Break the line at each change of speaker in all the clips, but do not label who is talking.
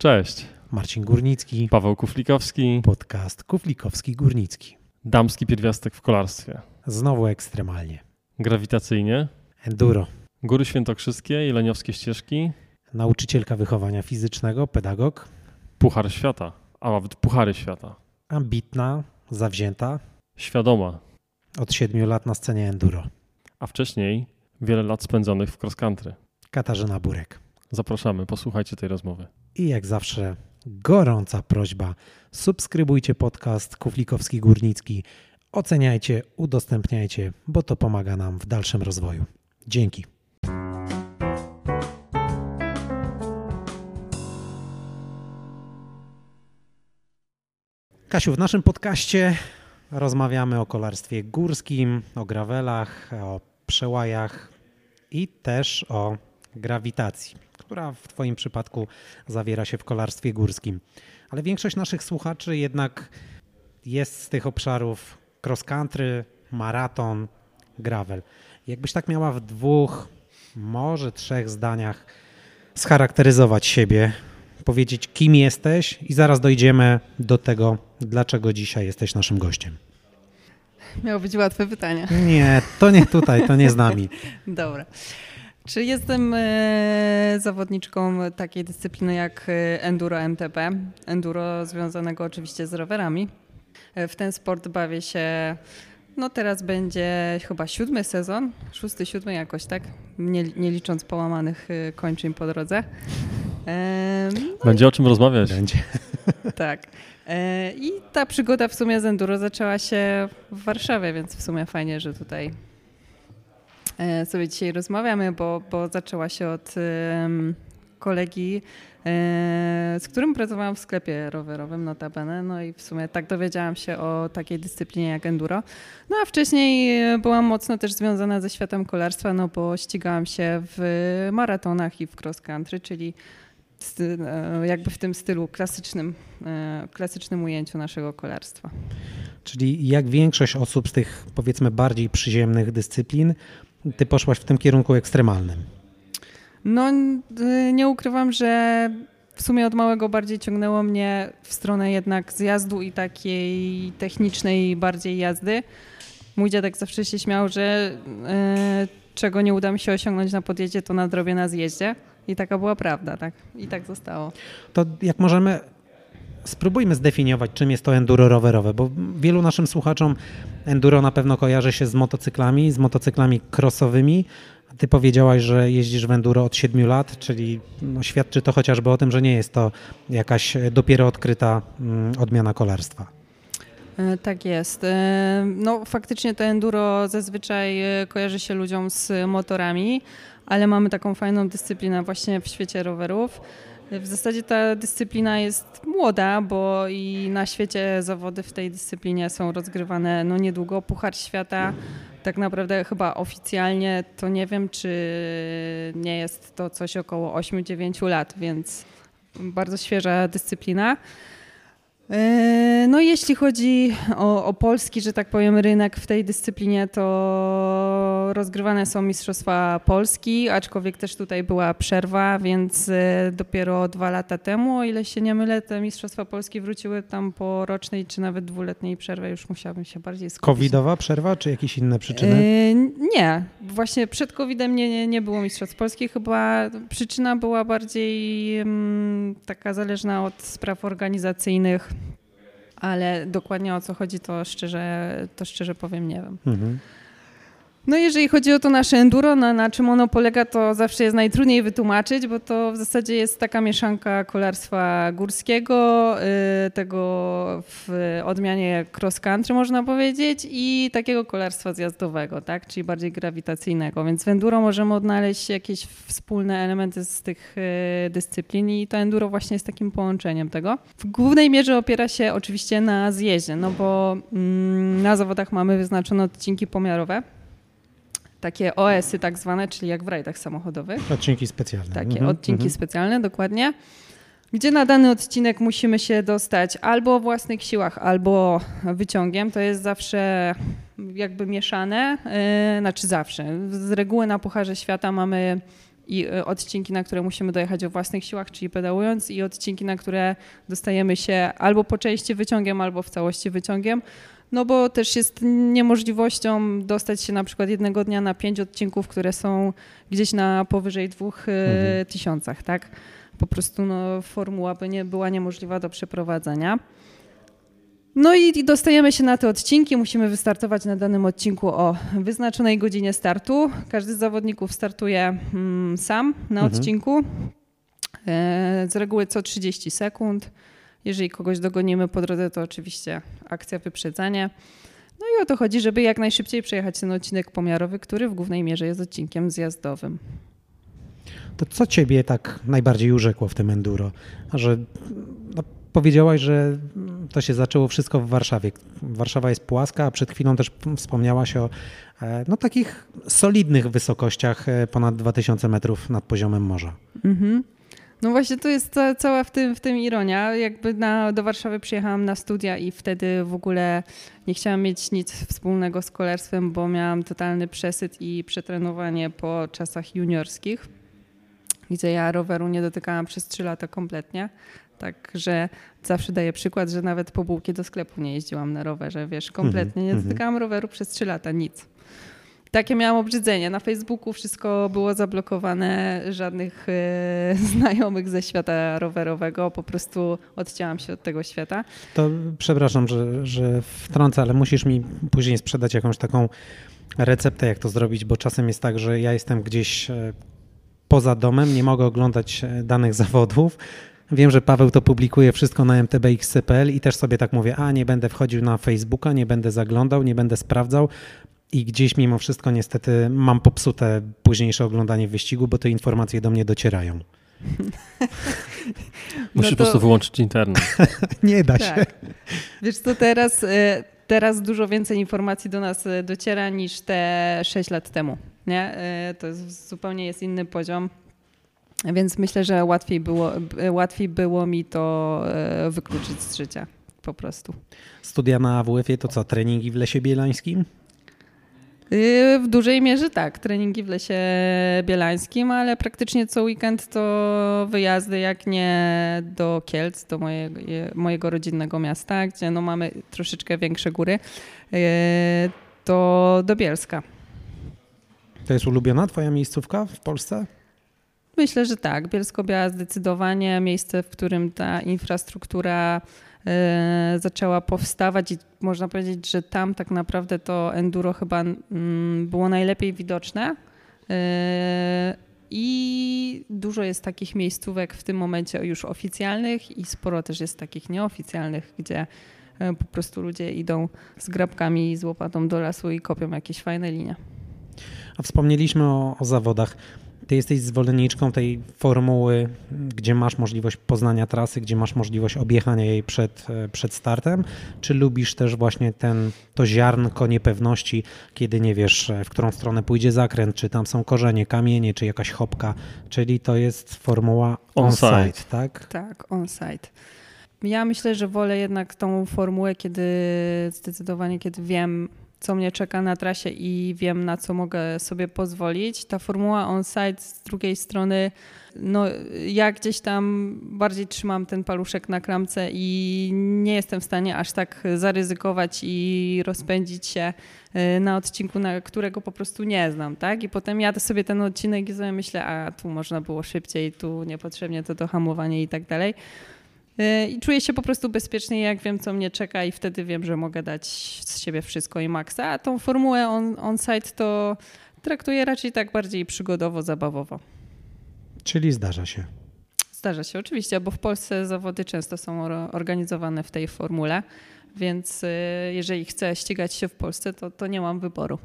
Cześć.
Marcin Górnicki.
Paweł Kuflikowski.
Podcast Kuflikowski Górnicki.
Damski pierwiastek w kolarstwie.
Znowu ekstremalnie.
Grawitacyjnie.
Enduro.
Góry Świętokrzyskie, Jeleniowskie ścieżki.
Nauczycielka wychowania fizycznego, pedagog.
Puchar świata, a nawet puchary świata.
Ambitna, zawzięta.
Świadoma.
Od siedmiu lat na scenie enduro.
A wcześniej wiele lat spędzonych w cross country.
Katarzyna Burek.
Zapraszamy, posłuchajcie tej rozmowy.
I jak zawsze gorąca prośba. Subskrybujcie podcast Kuflikowski Górnicki. Oceniajcie, udostępniajcie, bo to pomaga nam w dalszym rozwoju. Dzięki. Kasiu, w naszym podcaście rozmawiamy o kolarstwie górskim, o grawelach, o przełajach i też o grawitacji, która w Twoim przypadku zawiera się w kolarstwie górskim. Ale większość naszych słuchaczy jednak jest z tych obszarów cross country, maraton, gravel. Jakbyś tak miała w dwóch, może trzech zdaniach scharakteryzować siebie, powiedzieć kim jesteś i zaraz dojdziemy do tego, dlaczego dzisiaj jesteś naszym gościem.
Miało być łatwe pytanie.
Nie, to nie tutaj, to nie z nami.
Dobra. Czy jestem e, zawodniczką takiej dyscypliny jak e, enduro MTB? Enduro związanego oczywiście z rowerami. E, w ten sport bawię się, no teraz będzie chyba siódmy sezon, szósty, siódmy jakoś, tak? Nie, nie licząc połamanych kończyn po drodze.
No będzie o czym rozmawiać.
Będzie.
Tak. I ta przygoda w sumie z enduro zaczęła się w Warszawie, więc w sumie fajnie, że tutaj sobie dzisiaj rozmawiamy, bo, bo zaczęła się od kolegi, e, z którym pracowałam w sklepie rowerowym notabene, no i w sumie tak dowiedziałam się o takiej dyscyplinie jak enduro. No a wcześniej byłam mocno też związana ze światem kolarstwa, no bo ścigałam się w maratonach i w cross country, czyli e, jakby w tym stylu klasycznym, klasycznym ujęciu naszego kolarstwa.
Czyli jak większość osób z tych powiedzmy bardziej przyziemnych dyscyplin, ty poszłaś w tym kierunku ekstremalnym.
No, nie ukrywam, że w sumie od małego bardziej ciągnęło mnie w stronę jednak zjazdu i takiej technicznej bardziej jazdy. Mój dziadek zawsze się śmiał, że e, czego nie uda mi się osiągnąć na podjeździe, to nadrobię na zjeździe. I taka była prawda, tak? I tak zostało.
To jak możemy spróbujmy zdefiniować, czym jest to enduro rowerowe, bo wielu naszym słuchaczom enduro na pewno kojarzy się z motocyklami, z motocyklami crossowymi. Ty powiedziałaś, że jeździsz w enduro od 7 lat, czyli no świadczy to chociażby o tym, że nie jest to jakaś dopiero odkryta mm, odmiana kolarstwa.
E, tak jest. E, no faktycznie to enduro zazwyczaj e, kojarzy się ludziom z motorami, ale mamy taką fajną dyscyplinę właśnie w świecie rowerów. W zasadzie ta dyscyplina jest młoda, bo i na świecie zawody w tej dyscyplinie są rozgrywane no niedługo. Puchar Świata tak naprawdę chyba oficjalnie to nie wiem, czy nie jest to coś około 8-9 lat, więc bardzo świeża dyscyplina. E, no jeśli chodzi o, o, polski, że tak powiem, rynek w tej dyscyplinie, to rozgrywane są Mistrzostwa Polski, aczkolwiek też tutaj była przerwa, więc e, dopiero dwa lata temu, o ile się nie mylę, te Mistrzostwa Polski wróciły tam po rocznej czy nawet dwuletniej przerwie, już musiałabym się bardziej skupić.
Covidowa przerwa czy jakieś inne przyczyny?
Yy, nie, właśnie przed Covidem nie, nie, nie było Mistrzostw Polski, chyba przyczyna była bardziej um, taka zależna od spraw organizacyjnych ale dokładnie o co chodzi, to szczerze, to szczerze powiem, nie wiem. Mhm. No jeżeli chodzi o to nasze enduro, na, na czym ono polega, to zawsze jest najtrudniej wytłumaczyć, bo to w zasadzie jest taka mieszanka kolarstwa górskiego, y, tego w odmianie cross country można powiedzieć i takiego kolarstwa zjazdowego, tak, czyli bardziej grawitacyjnego, więc w enduro możemy odnaleźć jakieś wspólne elementy z tych y, dyscyplin i to enduro właśnie jest takim połączeniem tego. W głównej mierze opiera się oczywiście na zjeździe, no bo mm, na zawodach mamy wyznaczone odcinki pomiarowe, takie OS-y tak zwane, czyli jak w rajdach samochodowych.
Odcinki specjalne.
Takie mhm, odcinki mhm. specjalne, dokładnie. Gdzie na dany odcinek musimy się dostać albo o własnych siłach, albo wyciągiem. To jest zawsze jakby mieszane, yy, znaczy zawsze. Z reguły na Pucharze Świata mamy i e, odcinki, na które musimy dojechać o własnych siłach, czyli pedałując i odcinki, na które dostajemy się albo po części wyciągiem, albo w całości wyciągiem. No bo też jest niemożliwością dostać się na przykład jednego dnia na pięć odcinków, które są gdzieś na powyżej dwóch e, mhm. tysiącach, tak? Po prostu no, formuła by nie była niemożliwa do przeprowadzenia. No i dostajemy się na te odcinki. Musimy wystartować na danym odcinku o wyznaczonej godzinie startu. Każdy z zawodników startuje mm, sam na mhm. odcinku. E, z reguły co 30 sekund. Jeżeli kogoś dogonimy po drodze, to oczywiście akcja wyprzedzania. No i o to chodzi, żeby jak najszybciej przejechać ten odcinek pomiarowy, który w głównej mierze jest odcinkiem zjazdowym.
To co ciebie tak najbardziej urzekło w tym enduro? Że no, powiedziałaś, że to się zaczęło wszystko w Warszawie. Warszawa jest płaska, a przed chwilą też wspomniałaś o e, no, takich solidnych wysokościach e, ponad 2000 metrów nad poziomem morza. Mhm.
No właśnie to jest cała w tym, w tym ironia. Jakby na, do Warszawy przyjechałam na studia i wtedy w ogóle nie chciałam mieć nic wspólnego z kolarstwem, bo miałam totalny przesyt i przetrenowanie po czasach juniorskich, gdzie ja roweru nie dotykałam przez 3 lata kompletnie. Także zawsze daję przykład, że nawet po bułki do sklepu nie jeździłam na rowerze, wiesz, kompletnie nie mhm, dotykałam roweru przez 3 lata, nic. Takie miałam obrzydzenie. Na Facebooku wszystko było zablokowane, żadnych e, znajomych ze świata rowerowego. Po prostu odcięłam się od tego świata.
To przepraszam, że, że wtrącę, ale musisz mi później sprzedać jakąś taką receptę, jak to zrobić, bo czasem jest tak, że ja jestem gdzieś e, poza domem, nie mogę oglądać e, danych zawodów. Wiem, że Paweł to publikuje wszystko na mtbxc.pl i też sobie tak mówię, a nie będę wchodził na Facebooka, nie będę zaglądał, nie będę sprawdzał, i gdzieś mimo wszystko niestety mam popsute późniejsze oglądanie wyścigu, bo te informacje do mnie docierają.
Musisz no to... po prostu wyłączyć internet.
Nie da się. Tak.
Wiesz co, teraz, e, teraz dużo więcej informacji do nas e, dociera niż te 6 lat temu. Nie? E, to jest, zupełnie jest inny poziom. Więc myślę, że łatwiej było, łatwiej było mi to wykluczyć z życia po prostu.
Studia na AWF-ie to co, treningi w Lesie Bielańskim?
Y, w dużej mierze tak, treningi w Lesie Bielańskim, ale praktycznie co weekend to wyjazdy, jak nie do Kielc, do mojego, mojego rodzinnego miasta, gdzie no mamy troszeczkę większe góry, y, to do Bielska.
To jest ulubiona twoja miejscówka w Polsce?
Myślę, że tak. Bielsko-Biała zdecydowanie miejsce, w którym ta infrastruktura zaczęła powstawać i można powiedzieć, że tam tak naprawdę to enduro chyba mm, było najlepiej widoczne. E, I dużo jest takich miejscówek w tym momencie już oficjalnych i sporo też jest takich nieoficjalnych, gdzie e, po prostu ludzie idą z grabkami i z łopatą do lasu i kopią jakieś fajne linie.
A wspomnieliśmy o, o zawodach. Ty jesteś zwolenniczką tej formuły, gdzie masz możliwość poznania trasy, gdzie masz możliwość objechania jej przed, e, przed startem, czy lubisz też właśnie ten, to ziarnko niepewności, kiedy nie wiesz, e, w którą stronę pójdzie zakręt, czy tam są korzenie, kamienie, czy jakaś chopka, czyli to jest formuła on-site, on tak?
Tak, on-site. Ja myślę, że wolę jednak tą formułę, kiedy zdecydowanie, kiedy wiem, co mnie czeka na trasie i wiem, na co mogę sobie pozwolić. Ta formuła on-site z drugiej strony, no ja gdzieś tam bardziej trzymam ten paluszek na klamce i nie jestem w stanie aż tak zaryzykować i rozpędzić się y, na odcinku, na którego po prostu nie znam, tak? I potem jadę sobie ten odcinek i sobie myślę, a tu można było szybciej, tu niepotrzebnie to dohamowanie i tak dalej. Y, I czuję się po prostu bezpiecznie, jak wiem, co mnie czeka, i wtedy wiem, że mogę dać z siebie wszystko i maksa. A tą formułę on, on-site to traktuję raczej tak bardziej przygodowo, zabawowo.
Czyli zdarza się.
Zdarza się, oczywiście, bo w Polsce zawody często są organizowane w tej formule, więc y, jeżeli chcę ścigać się w Polsce, to, to nie mam wyboru.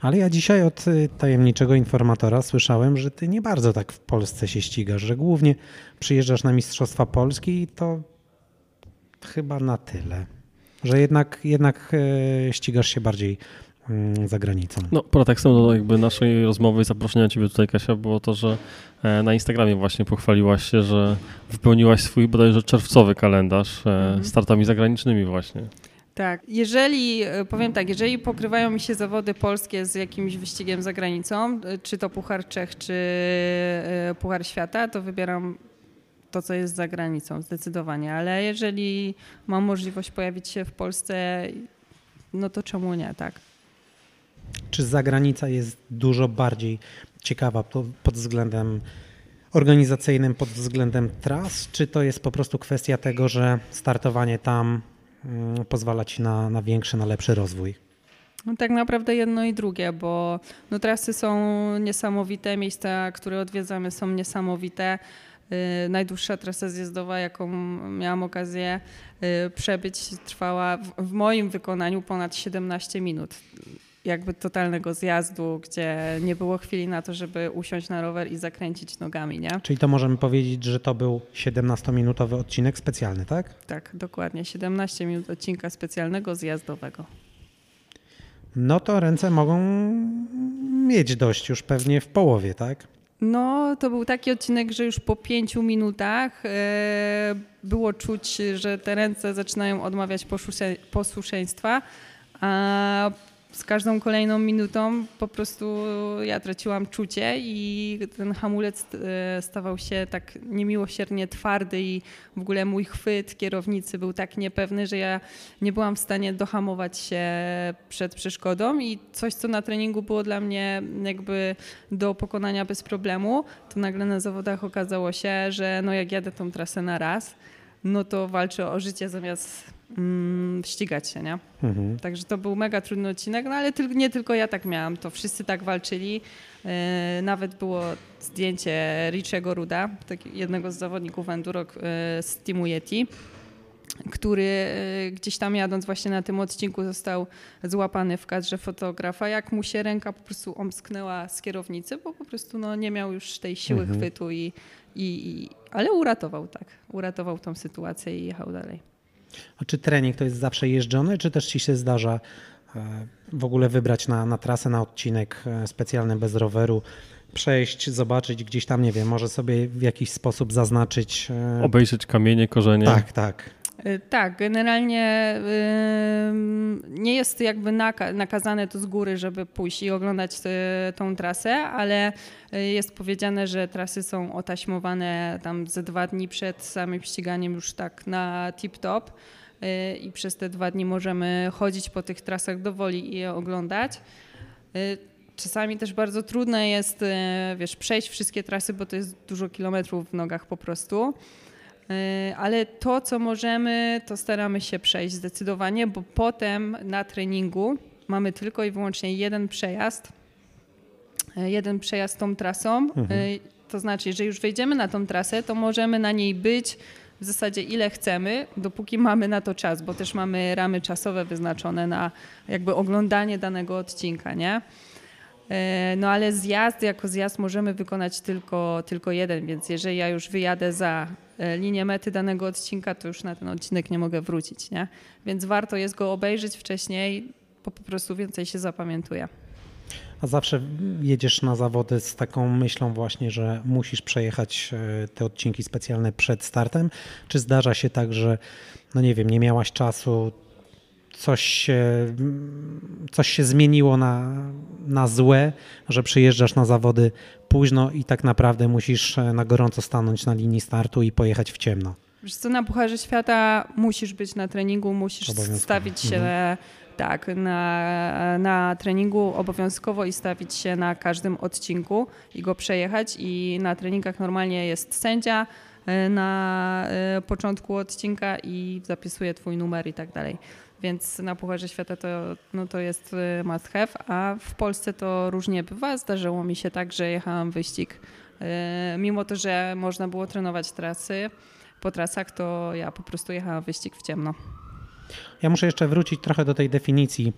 Ale ja dzisiaj od y, tajemniczego informatora słyszałem, że ty nie bardzo tak w Polsce się ścigasz, że głównie przyjeżdżasz na Mistrzostwa Polski i to chyba na tyle. Że jednak, jednak e, ścigasz się bardziej mm, za granicą.
No, pretekstem do jakby naszej rozmowy i zaproszenia Ciebie tutaj, Kasia, było to, że e, na Instagramie właśnie pochwaliłaś się, że wypełniłaś swój bodajże czerwcowy kalendarz mhm. startami zagranicznymi właśnie.
Tak, jeżeli, e, powiem tak, jeżeli pokrywają mi się zawody polskie z jakimś wyścigiem za granicą, e, czy to Puchar Czech, czy e, Puchar Świata, to wybieram to, co jest za granicą, zdecydowanie. Ale jeżeli mam możliwość pojawić się w Polsce, no to czemu nie, tak.
Czy zagranica jest dużo bardziej ciekawa pod względem organizacyjnym, pod względem tras, czy to jest po prostu kwestia tego, że startowanie tam pozwala ci na, na większy, na lepszy rozwój?
No tak naprawdę jedno i drugie, bo no, trasy są niesamowite, miejsca, które odwiedzamy są niesamowite. Yy, najdłuższa trasa zjazdowa, jaką miałam okazję yy, przebyć, trwała w moim wykonaniu ponad 17 minut jakby totalnego zjazdu, gdzie nie było chwili na to, żeby usiąść na rower i zakręcić nogami, nie?
Czyli to możemy powiedzieć, że to był 17-minutowy odcinek specjalny, tak?
Tak, dokładnie. 17 minut odcinka specjalnego zjazdowego.
No to ręce mogą mieć dość już pewnie w połowie, tak?
No, to był taki odcinek, że już po pięciu minutach e, było czuć, że te ręce zaczynają odmawiać posłuszeństwa, a z każdą kolejną minutą po prostu ja traciłam czucie i ten hamulec e, stawał się tak niemiłosiernie twardy i w ogóle mój chwyt kierownicy był tak niepewny, że ja nie byłam w stanie dohamować się przed przeszkodą i coś, co na treningu było dla mnie jakby do pokonania bez problemu, to nagle na zawodach okazało się, że no jak jadę tą trasę na raz, no to walczę o życie zamiast mm, ścigać się, nie? Mhm. Także to był mega trudny odcinek, no ale ty, nie tylko ja tak miałam, to wszyscy tak walczyli. Yy, nawet było zdjęcie Richiego Ruda, tak, jednego z zawodników enduro yy, z Teamu Yeti który yy, gdzieś tam jadąc właśnie na tym odcinku został złapany w kadrze fotografa, jak mu się ręka po prostu omsknęła z kierownicy, bo po prostu no, nie miał już tej siły mhm. chwytu i, i, i, ale uratował tak, uratował tą sytuację i jechał dalej.
A czy trening to jest zawsze jeżdżony, czy też ci się zdarza e, w ogóle wybrać na, na trasę, na odcinek e, specjalny bez roweru, przejść, zobaczyć gdzieś tam, nie wiem, może sobie w jakiś sposób zaznaczyć.
E, Obejrzeć kamienie, korzenie.
Tak, tak.
Tak, generalnie nie jest jakby nakazane to z góry, żeby pójść i oglądać tą trasę, ale jest powiedziane, że trasy są otaśmowane tam ze dwa dni przed samym ściganiem już tak na tip-top y, i przez te dwa dni możemy chodzić po tych trasach do woli i je oglądać. Y, czasami też bardzo trudne jest, y, wiesz, przejść wszystkie trasy, bo to jest dużo kilometrów w nogach po prostu. Ale to, co możemy, to staramy się przejść zdecydowanie, bo potem na treningu mamy tylko i wyłącznie jeden przejazd E, jeden przejazd tą trasą. Mhm. E, to znaczy, jeżeli już wejdziemy na tą trasę, to możemy na niej być w zasadzie ile chcemy, dopóki mamy na to czas, bo też mamy ramy czasowe wyznaczone na jakby oglądanie danego odcinka, nie? E, no ale zjazd jako zjazd możemy wykonać tylko, tylko jeden, więc jeżeli ja już wyjadę za linię mety danego odcinka, to już na ten odcinek nie mogę wrócić, nie? Więc warto jest go obejrzeć wcześniej, bo po prostu więcej się zapamiętuje.
A zawsze jedziesz na zawody z taką myślą właśnie, że musisz przejechać e, te odcinki specjalne przed startem? Czy zdarza się tak, że no nie wiem, nie miałaś czasu, coś się, coś się zmieniło na, na złe, że przyjeżdżasz na zawody późno i tak naprawdę musisz e, na gorąco stanąć na linii startu i pojechać w ciemno?
Wiesz co, na Pucharze Świata musisz być na treningu, musisz stawić się mhm. Tak, na, na treningu obowiązkowo i stawić się na każdym odcinku i go przejechać. I na treningach normalnie jest sędzia e, na e, początku odcinka i zapisuje twój numer i tak dalej. Więc na Pucharze Świata to, no to jest e, must have, a w Polsce to różnie bywa. Zdarzyło mi się tak, że jechałam wyścig. Mimo to, że można było trenować trasy, po trasach, to ja po prostu jechałam wyścig w ciemno.
Ja muszę jeszcze wrócić trochę do tej definicji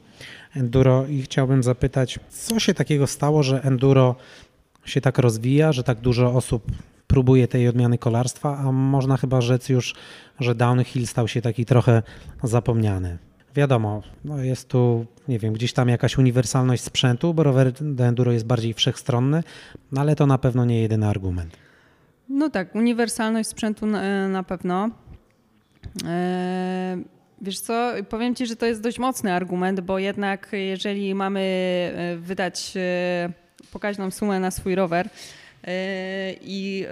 enduro i chciałbym zapytać, co się takiego stało, że enduro się tak rozwija, że tak dużo osób próbuje tej odmiany kolarstwa, a można chyba rzec już, że downhill stał się taki trochę zapomniany. Wiadomo, no jest tu, nie wiem, gdzieś tam jakaś uniwersalność sprzętu, bo rower do enduro jest bardziej wszechstronny, no ale to na pewno nie jedyny argument.
No tak, uniwersalność sprzętu na, na pewno. E, Wiesz co, powiem Ci, że to jest dość mocny argument, bo jednak jeżeli mamy e, wydać e, pokaźną sumę na swój rower e, i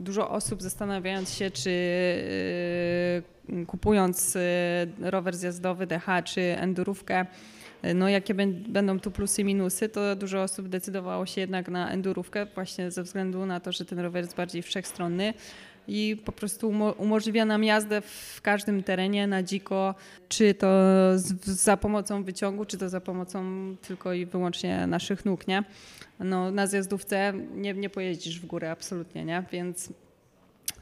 dużo osób zastanawiając się, czy kupując rower zjazdowy DH czy endurówkę, no jakie będą tu plusy i minusy, to dużo osób decydowało się jednak na endurówkę właśnie ze względu na to, że ten rower jest bardziej wszechstronny i po prostu umożliwia nam jazdę w każdym terenie na dziko, czy to za pomocą wyciągu, czy to za pomocą tylko i wyłącznie naszych nóg, nie? No, na zjazdówce nie, nie pojeździsz w górę absolutnie, nie? Więc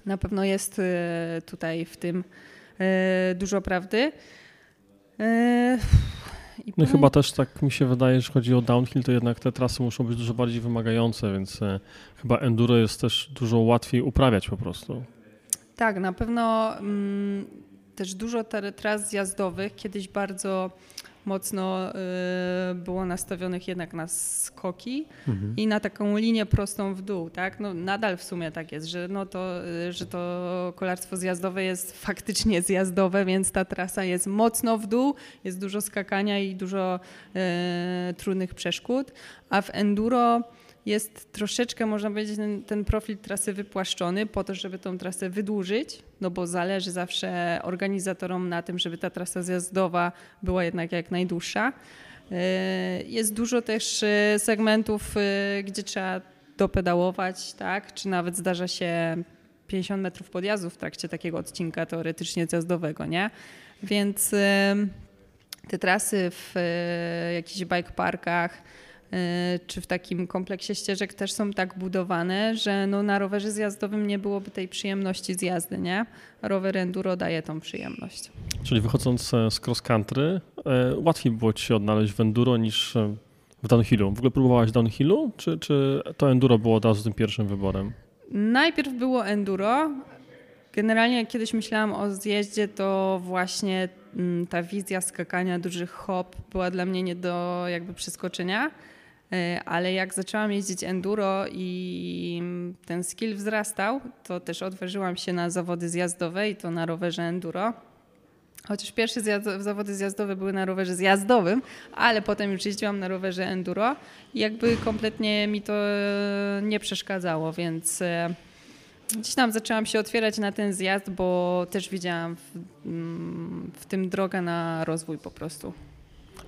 na pewno jest e, tutaj w tym e, dużo prawdy.
E, i no chyba też tak mi się wydaje, że chodzi o downhill, to jednak te trasy muszą być dużo bardziej wymagające, więc e, chyba enduro jest też dużo łatwiej uprawiać po prostu.
Tak, na pewno mm, też dużo tras zjazdowych kiedyś bardzo mocno y, było nastawionych jednak na skoki mhm. i na taką linię prostą w dół, tak? No, nadal w sumie tak jest, że, no to, y, że to kolarstwo zjazdowe jest faktycznie zjazdowe, więc ta trasa jest mocno w dół, jest dużo skakania i dużo y, trudnych przeszkód, a w enduro jest troszeczkę, można powiedzieć, ten, ten, profil trasy wypłaszczony po to, żeby tą trasę wydłużyć, no bo zależy zawsze organizatorom na tym, żeby ta trasa zjazdowa była jednak jak najdłuższa. E, jest dużo też e, segmentów, e, gdzie trzeba dopedałować, tak? czy nawet zdarza się 50 metrów podjazdu w trakcie takiego odcinka teoretycznie zjazdowego, nie? Więc te trasy w jakichś bike parkach, czy w takim kompleksie ścieżek też są tak budowane, że no na rowerze zjazdowym nie byłoby tej przyjemności z jazdy, nie? Rower enduro daje tą przyjemność.
Czyli wychodząc e, z cross country, e, łatwiej było ci się odnaleźć w enduro niż w downhillu. W ogóle próbowałaś downhillu, czy, czy to enduro było od razu tym pierwszym wyborem?
Najpierw było enduro. Generalnie jak kiedyś myślałam o zjeździe, to właśnie mm, ta wizja skakania dużych hop była dla mnie nie do jakby przeskoczenia. E, ale jak zaczęłam jeździć enduro i ten skill wzrastał, to też odważyłam się na zawody zjazdowe i to na rowerze enduro. Chociaż pierwsze zawody zjazdowe były na rowerze zjazdowym, ale potem już jeździłam na rowerze enduro i jakby kompletnie mi to nie przeszkadzało, więc e, gdzieś tam zaczęłam się otwierać na ten zjazd, bo też widziałam w, mm, w tym drogę na rozwój po prostu.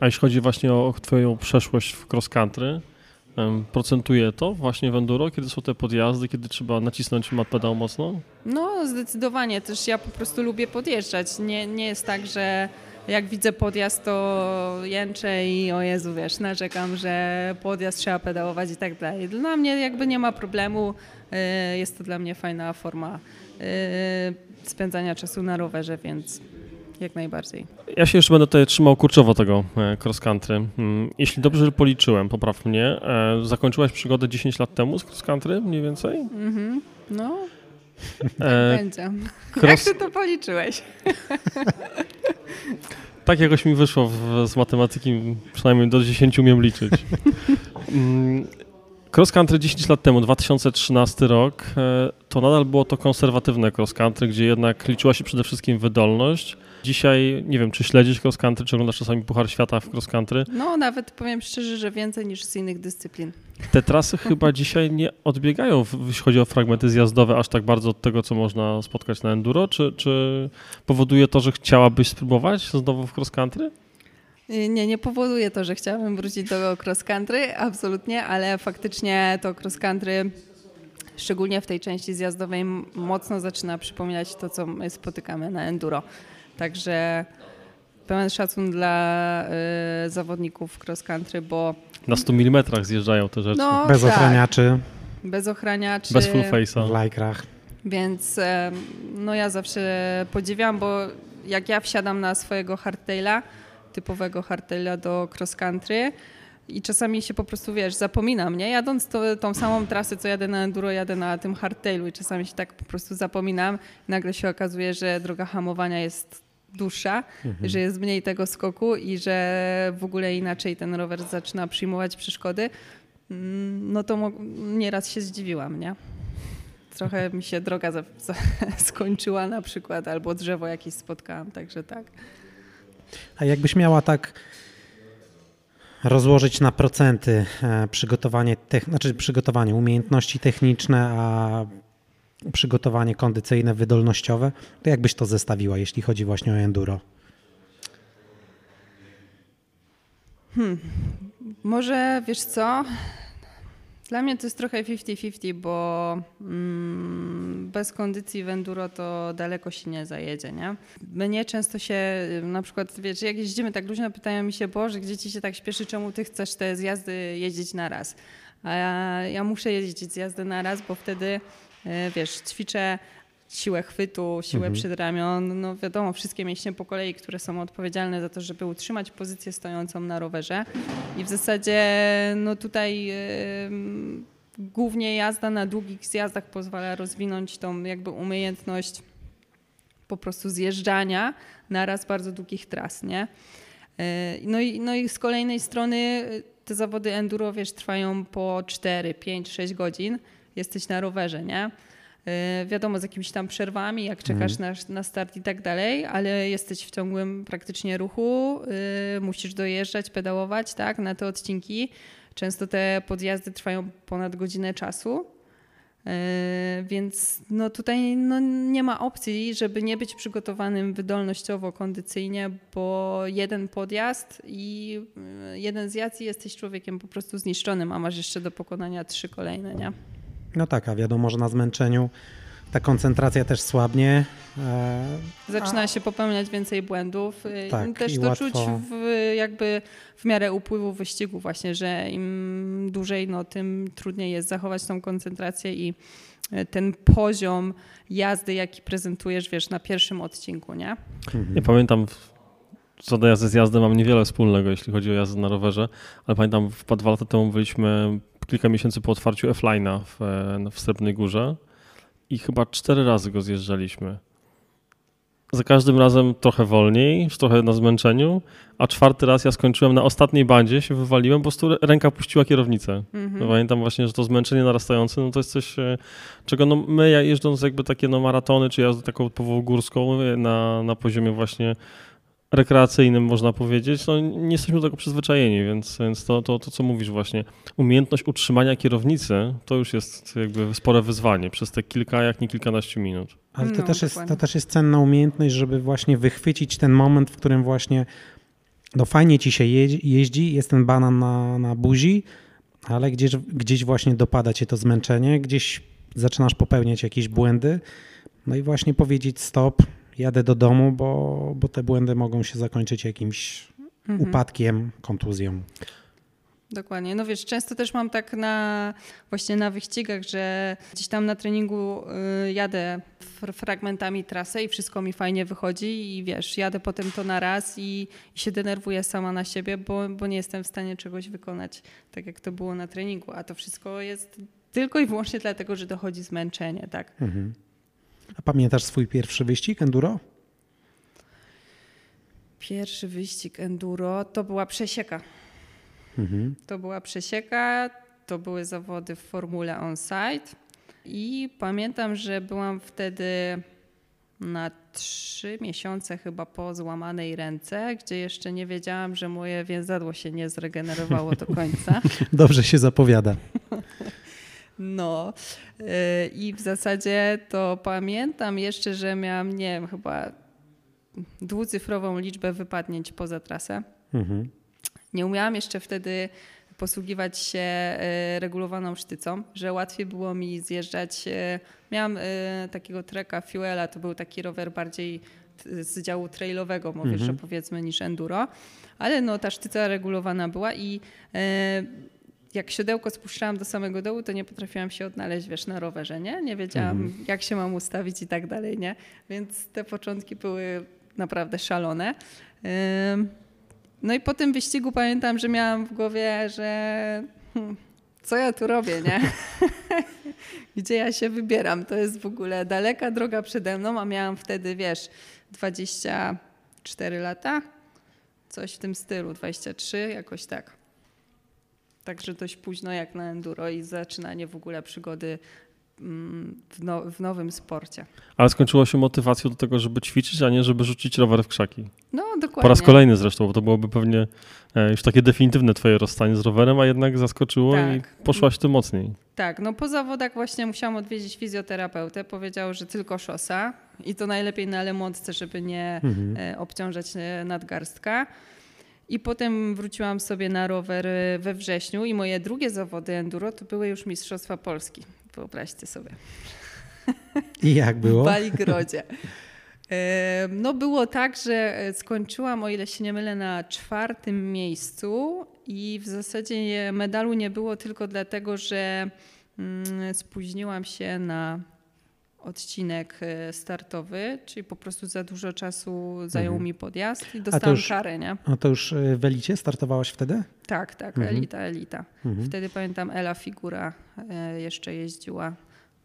A jeśli chodzi właśnie o Twoją przeszłość w cross country, procentuje to właśnie w enduro, kiedy są te podjazdy, kiedy trzeba nacisnąć pedał mocno?
No zdecydowanie, też ja po prostu lubię podjeżdżać. Nie, nie jest tak, że jak widzę podjazd, to jęczę i o Jezu, wiesz, narzekam, że podjazd trzeba pedałować i tak dalej. Dla mnie jakby nie ma problemu, y, jest to dla mnie fajna forma y, spędzania czasu na rowerze, więc jak najbardziej.
Ja się jeszcze będę tutaj trzymał kurczowo tego e, cross country. Mm, jeśli dobrze policzyłem, popraw mnie, e, zakończyłaś przygodę 10 lat temu z cross country mniej więcej? Mhm,
no. E, będzie. Cross... Jak ty to policzyłeś?
tak jakoś mi wyszło w, z matematyki, przynajmniej do 10 umiem liczyć. Mm, cross country 10 lat temu, 2013 rok, e, to nadal było to konserwatywne cross country, gdzie jednak liczyła się przede wszystkim wydolność, Dzisiaj nie wiem, czy śledzisz cross country, czy oglądasz czasami Puchar Świata w cross country?
No, nawet powiem szczerze, że więcej niż z innych dyscyplin.
Te trasy chyba dzisiaj nie odbiegają, jeśli chodzi o fragmenty zjazdowe, aż tak bardzo od tego, co można spotkać na enduro, czy, czy powoduje to, że chciałabyś spróbować znowu w cross country?
Y, nie, nie powoduje to, że chciałabym wrócić do cross country, absolutnie, ale faktycznie to cross country szczególnie w tej części zjazdowej mocno zaczyna przypominać to, co my spotykamy na enduro. Także pełen szacun dla y, zawodników cross country, bo...
Na 100 mm zjeżdżają te rzeczy.
No, Bez tak. ochraniaczy.
Bez ochraniaczy.
Bez full face'a.
W lajkrach.
Więc no ja zawsze podziwiam, bo jak ja wsiadam na swojego hardtaila, typowego hardtaila do cross country, i czasami się po prostu, wiesz, zapominam, nie? Jadąc to, tą samą trasę, co jadę na enduro, jadę na tym hardtailu i czasami się tak po prostu zapominam. Nagle się okazuje, że droga hamowania jest dłuższa, mhm. że jest mniej tego skoku i że w ogóle inaczej ten rower zaczyna przyjmować przeszkody, mm, no to nieraz się zdziwiłam, nie? trochę mi się droga skończyła na przykład, albo drzewo jakieś spotkałam, także tak.
A jakbyś miała tak rozłożyć na procenty e, przygotowanie, znaczy przygotowanie umiejętności techniczne, a przygotowanie kondycyjne, wydolnościowe, to jakbyś to zestawiła, jeśli chodzi właśnie o enduro?
Hmm. Może wiesz co? Dla mnie to jest trochę 50-50, bo mm, bez kondycji w enduro to daleko się nie zajedzie, nie? Mnie często się, na przykład, wiesz, jak jeździmy tak luźno, pytają mi się, Boże, gdzie ci się tak śpieszy, czemu ty chcesz te zjazdy jeździć na raz? A ja, ja muszę jeździć zjazdy na raz, bo wtedy, wiesz, ćwiczę siłę chwytu, siłę mhm. przedramion, no wiadomo, wszystkie mięśnie po kolei, które są odpowiedzialne za to, żeby utrzymać pozycję stojącą na rowerze. I w zasadzie no tutaj yy, głównie jazda na długich zjazdach pozwala rozwinąć tą jakby umiejętność po prostu zjeżdżania na raz bardzo długich tras, nie? Yy, no i, no i z kolejnej strony te zawody enduro, wiesz, trwają po 4, 5, 6 godzin. Jesteś na rowerze, nie? E, wiadomo, z jakimiś tam przerwami, jak czekasz mhm. na, na start i tak dalej, ale jesteś w ciągłym praktycznie ruchu, yy, musisz dojeżdżać, pedałować, tak, na te odcinki. Często te podjazdy trwają ponad godzinę czasu. Yy, więc no tutaj no nie ma opcji, żeby nie być przygotowanym wydolnościowo, kondycyjnie, bo jeden podjazd i jeden zjazd i jesteś człowiekiem po prostu zniszczonym, a masz jeszcze do pokonania trzy kolejne, nie?
No tak, a wiadomo, że na zmęczeniu ta koncentracja też słabnie. E,
Zaczyna się popełniać więcej błędów. Y, tak, też to łatwo... czuć w, jakby w miarę upływu wyścigu właśnie, że im dłużej, no, tym trudniej jest zachować tą koncentrację i y, ten poziom jazdy, jaki prezentujesz, wiesz, na pierwszym odcinku, nie?
Mhm. Ja pamiętam, co do jazdy z jazdy mam niewiele wspólnego, jeśli chodzi o jazdę na rowerze, ale pamiętam, dwa lata temu byliśmy kilka miesięcy po otwarciu F-Line'a w, w Srebrnej Górze i chyba cztery razy go zjeżdżaliśmy. Za każdym razem trochę wolniej, trochę na zmęczeniu, a czwarty raz ja skończyłem na ostatniej bandzie, się wywaliłem, po prostu ręka puściła kierownicę. Mm-hmm. No, pamiętam właśnie, że to zmęczenie narastające, no to jest coś, e, czego no my jeżdżąc jakby takie no maratony, czy jazdę taką typową górską na, na poziomie właśnie rekreacyjnym, można powiedzieć, no nie jesteśmy do tego przyzwyczajeni, więc, więc to, to, to, co mówisz właśnie, umiejętność utrzymania kierownicy, to już jest jakby spore wyzwanie przez te kilka, jak nie kilkanaście minut.
Ale to, no, też, jest, to też jest cenna umiejętność, żeby właśnie wychwycić ten moment, w którym właśnie no fajnie ci się jeździ, jest ten banan na, na buzi, ale gdzieś, gdzieś właśnie dopada cię to zmęczenie, gdzieś zaczynasz popełniać jakieś błędy, no i właśnie powiedzieć stop, jadę do domu, bo, bo te błędy mogą się zakończyć jakimś mhm. upadkiem, kontuzją.
Dokładnie. No wiesz, często też mam tak na właśnie na wyścigach, że gdzieś tam na treningu y, jadę fragmentami trasy i wszystko mi fajnie wychodzi i wiesz, jadę potem to na raz i, i, się denerwuję sama na siebie, bo, bo nie jestem w stanie czegoś wykonać tak, jak to było na treningu, a to wszystko jest tylko i wyłącznie dlatego, że dochodzi zmęczenie, tak? Mhm.
A pamiętasz swój pierwszy wyścig enduro?
Pierwszy wyścig enduro to była przesieka. Mhm. To była przesieka, to były zawody w formule on-site i pamiętam, że byłam wtedy na trzy miesiące chyba po złamanej ręce, gdzie jeszcze nie wiedziałam, że moje więzadło się nie zregenerowało do końca.
Dobrze się zapowiada.
No y, i w zasadzie to pamiętam jeszcze, że miałam, nie wiem, chyba dwucyfrową liczbę wypadnięć poza trasę. Mhm. Nie umiałam jeszcze wtedy posługiwać się y, regulowaną sztycą, że łatwiej było mi zjeżdżać. Y, miałam takiego treka Fuela, to był taki rower bardziej z działu trailowego, mówię, mhm. że powiedzmy, niż enduro, ale no ta sztyca regulowana była i jak siodełko spuszczałam do samego dołu, to nie potrafiłam się odnaleźć, wiesz, na rowerze, nie? Nie wiedziałam, mhm. jak się mam ustawić i tak dalej, nie? Więc te początki były naprawdę szalone. No i po tym wyścigu pamiętam, że miałam w głowie, że hmm, co ja tu robię, nie? Gdzie ja się wybieram? To jest w ogóle daleka droga przede mną, a miałam wtedy, wiesz, 24 lata, coś w tym stylu, 23, jakoś tak. Także dość późno jak na enduro i zaczynanie w ogóle przygody mm, w, no, w nowym sporcie.
Ale skończyło się motywacją do tego, żeby ćwiczyć, a nie żeby rzucić rower w krzaki.
No, dokładnie.
Po raz kolejny zresztą, bo to byłoby pewnie e, już takie definitywne twoje rozstanie z rowerem, a jednak zaskoczyło
Tak.
i poszłaś tym mocniej.
Tak, no po zawodach właśnie musiałam odwiedzić fizjoterapeutę. Powiedział, że tylko szosa i to najlepiej na lemontce, żeby nie
Mhm.
e, obciążać e, nadgarstka. I potem wróciłam sobie na rower e, we wrześniu i moje drugie zawody enduro to były już Mistrzostwa Polski. Wyobraźcie sobie.
I jak było?
W Baligrodzie. No było tak, że e, skończyłam, o ile się nie mylę, na czwartym miejscu i w zasadzie medalu nie było tylko dlatego, że mm, spóźniłam się na odcinek e, startowy, czyli po prostu za dużo czasu zajął
Mhm.
mi podjazd i dostałam
już-
karę, nie?
No to już y, w Elicie startowałaś wtedy?
Tak, tak,
Mhm.
elita, elita.
Mhm.
Wtedy pamiętam Ela Figura e, jeszcze jeździła.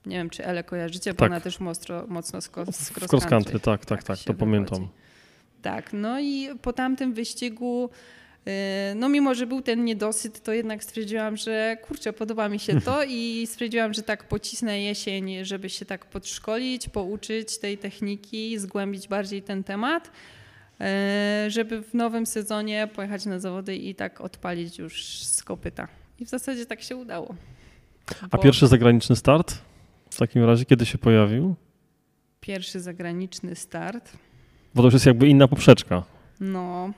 Nie wiem, czy Elę kojarzycie, bo
Tak.
ona też mocno, mocno z, cross
cross
country.
tak, tak,
Tak
tak, to pamiętam.
Tak, no i po tamtym wyścigu, e, no mimo, że był ten niedosyt, to jednak stwierdziłam, że kurczę, podoba mi się to i stwierdziłam, że tak pocisnę jesień, żeby się tak podszkolić, pouczyć tej techniki, zgłębić bardziej ten temat, e, żeby w nowym sezonie pojechać na zawody i tak odpalić już z kopyta. I w zasadzie tak się udało.
A pierwszy zagraniczny start? W takim razie, kiedy się pojawił?
pierwszy zagraniczny start,
Bo to już jest jakby inna poprzeczka.
no...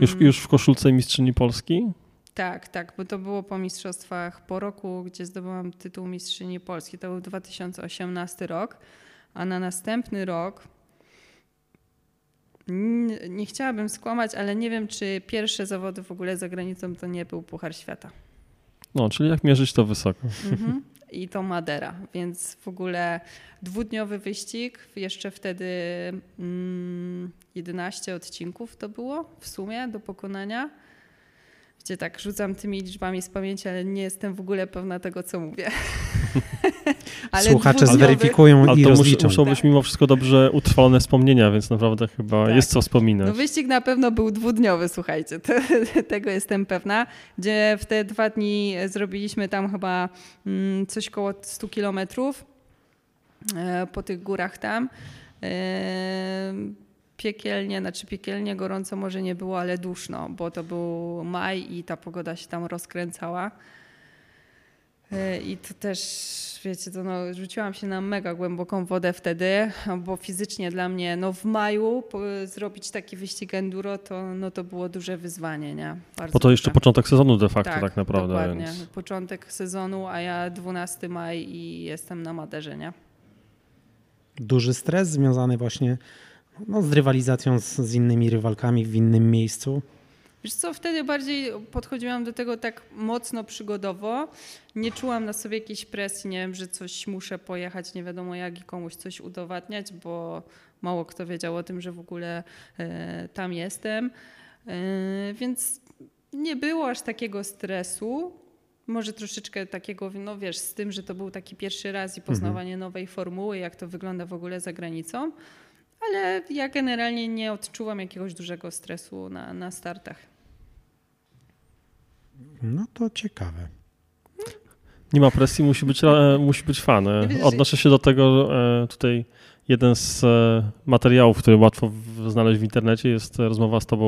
Już, już w koszulce mistrzyni Polski?
Tak, tak, bo to było po mistrzostwach po roku, gdzie zdobyłam tytuł mistrzyni Polski. To był 2018 rok, a na następny rok nie chciałabym skłamać, ale nie wiem, czy pierwsze zawody w ogóle za granicą to nie był Puchar Świata.
No, czyli jak mierzyć to wysoko.
Mhm. I to Madera, więc w ogóle dwudniowy wyścig, jeszcze wtedy mm, 11 odcinków to było w sumie do pokonania. Gdzie tak rzucam tymi liczbami z pamięci, ale nie jestem w ogóle pewna tego, co mówię.
Słuchacze
dwudniowy-
zweryfikują
Ale
i
to
rozliczą.
muszą być mimo wszystko dobrze utrwalone wspomnienia, więc naprawdę chyba
Tak.
jest co wspominać.
No wyścig na pewno był dwudniowy, słuchajcie, to, tego jestem pewna, gdzie w te dwa dni zrobiliśmy tam chyba mm, coś koło 100 kilometrów e, po tych górach tam. E, Piekielnie, znaczy piekielnie gorąco może nie było, ale duszno, bo to był maj i ta pogoda się tam rozkręcała. E, I to też, wiecie, to no, rzuciłam się na mega głęboką wodę wtedy, bo fizycznie dla mnie, no w maju po, zrobić taki wyścig enduro, to, no, to było duże wyzwanie, nie? Bardzo
Bo to jeszcze początek sezonu de facto tak, naprawdę.
dokładnie.
Więc...
Początek sezonu, a ja 12 maj i jestem na Maderze, nie?
Duży stres związany właśnie no, z rywalizacją z, z innymi rywalkami w innym miejscu.
Wiesz co, wtedy bardziej podchodziłam do tego tak mocno przygodowo. Nie czułam na sobie jakiejś presji, nie wiem, że coś muszę pojechać, nie wiadomo jak i komuś coś udowadniać, bo mało kto wiedział o tym, że w ogóle e, tam jestem. E, więc nie było aż takiego stresu. Może troszeczkę takiego, no wiesz, z tym, że to był taki pierwszy raz i poznawanie nowej formuły, jak to wygląda w ogóle za granicą. Ale ja generalnie nie odczuwam jakiegoś dużego stresu na, na startach.
No to ciekawe.
Nie ma presji, musi być, e, musi być fan. E, Odnoszę się do tego e, tutaj. Jeden z materiałów, który łatwo znaleźć w internecie, jest rozmowa z tobą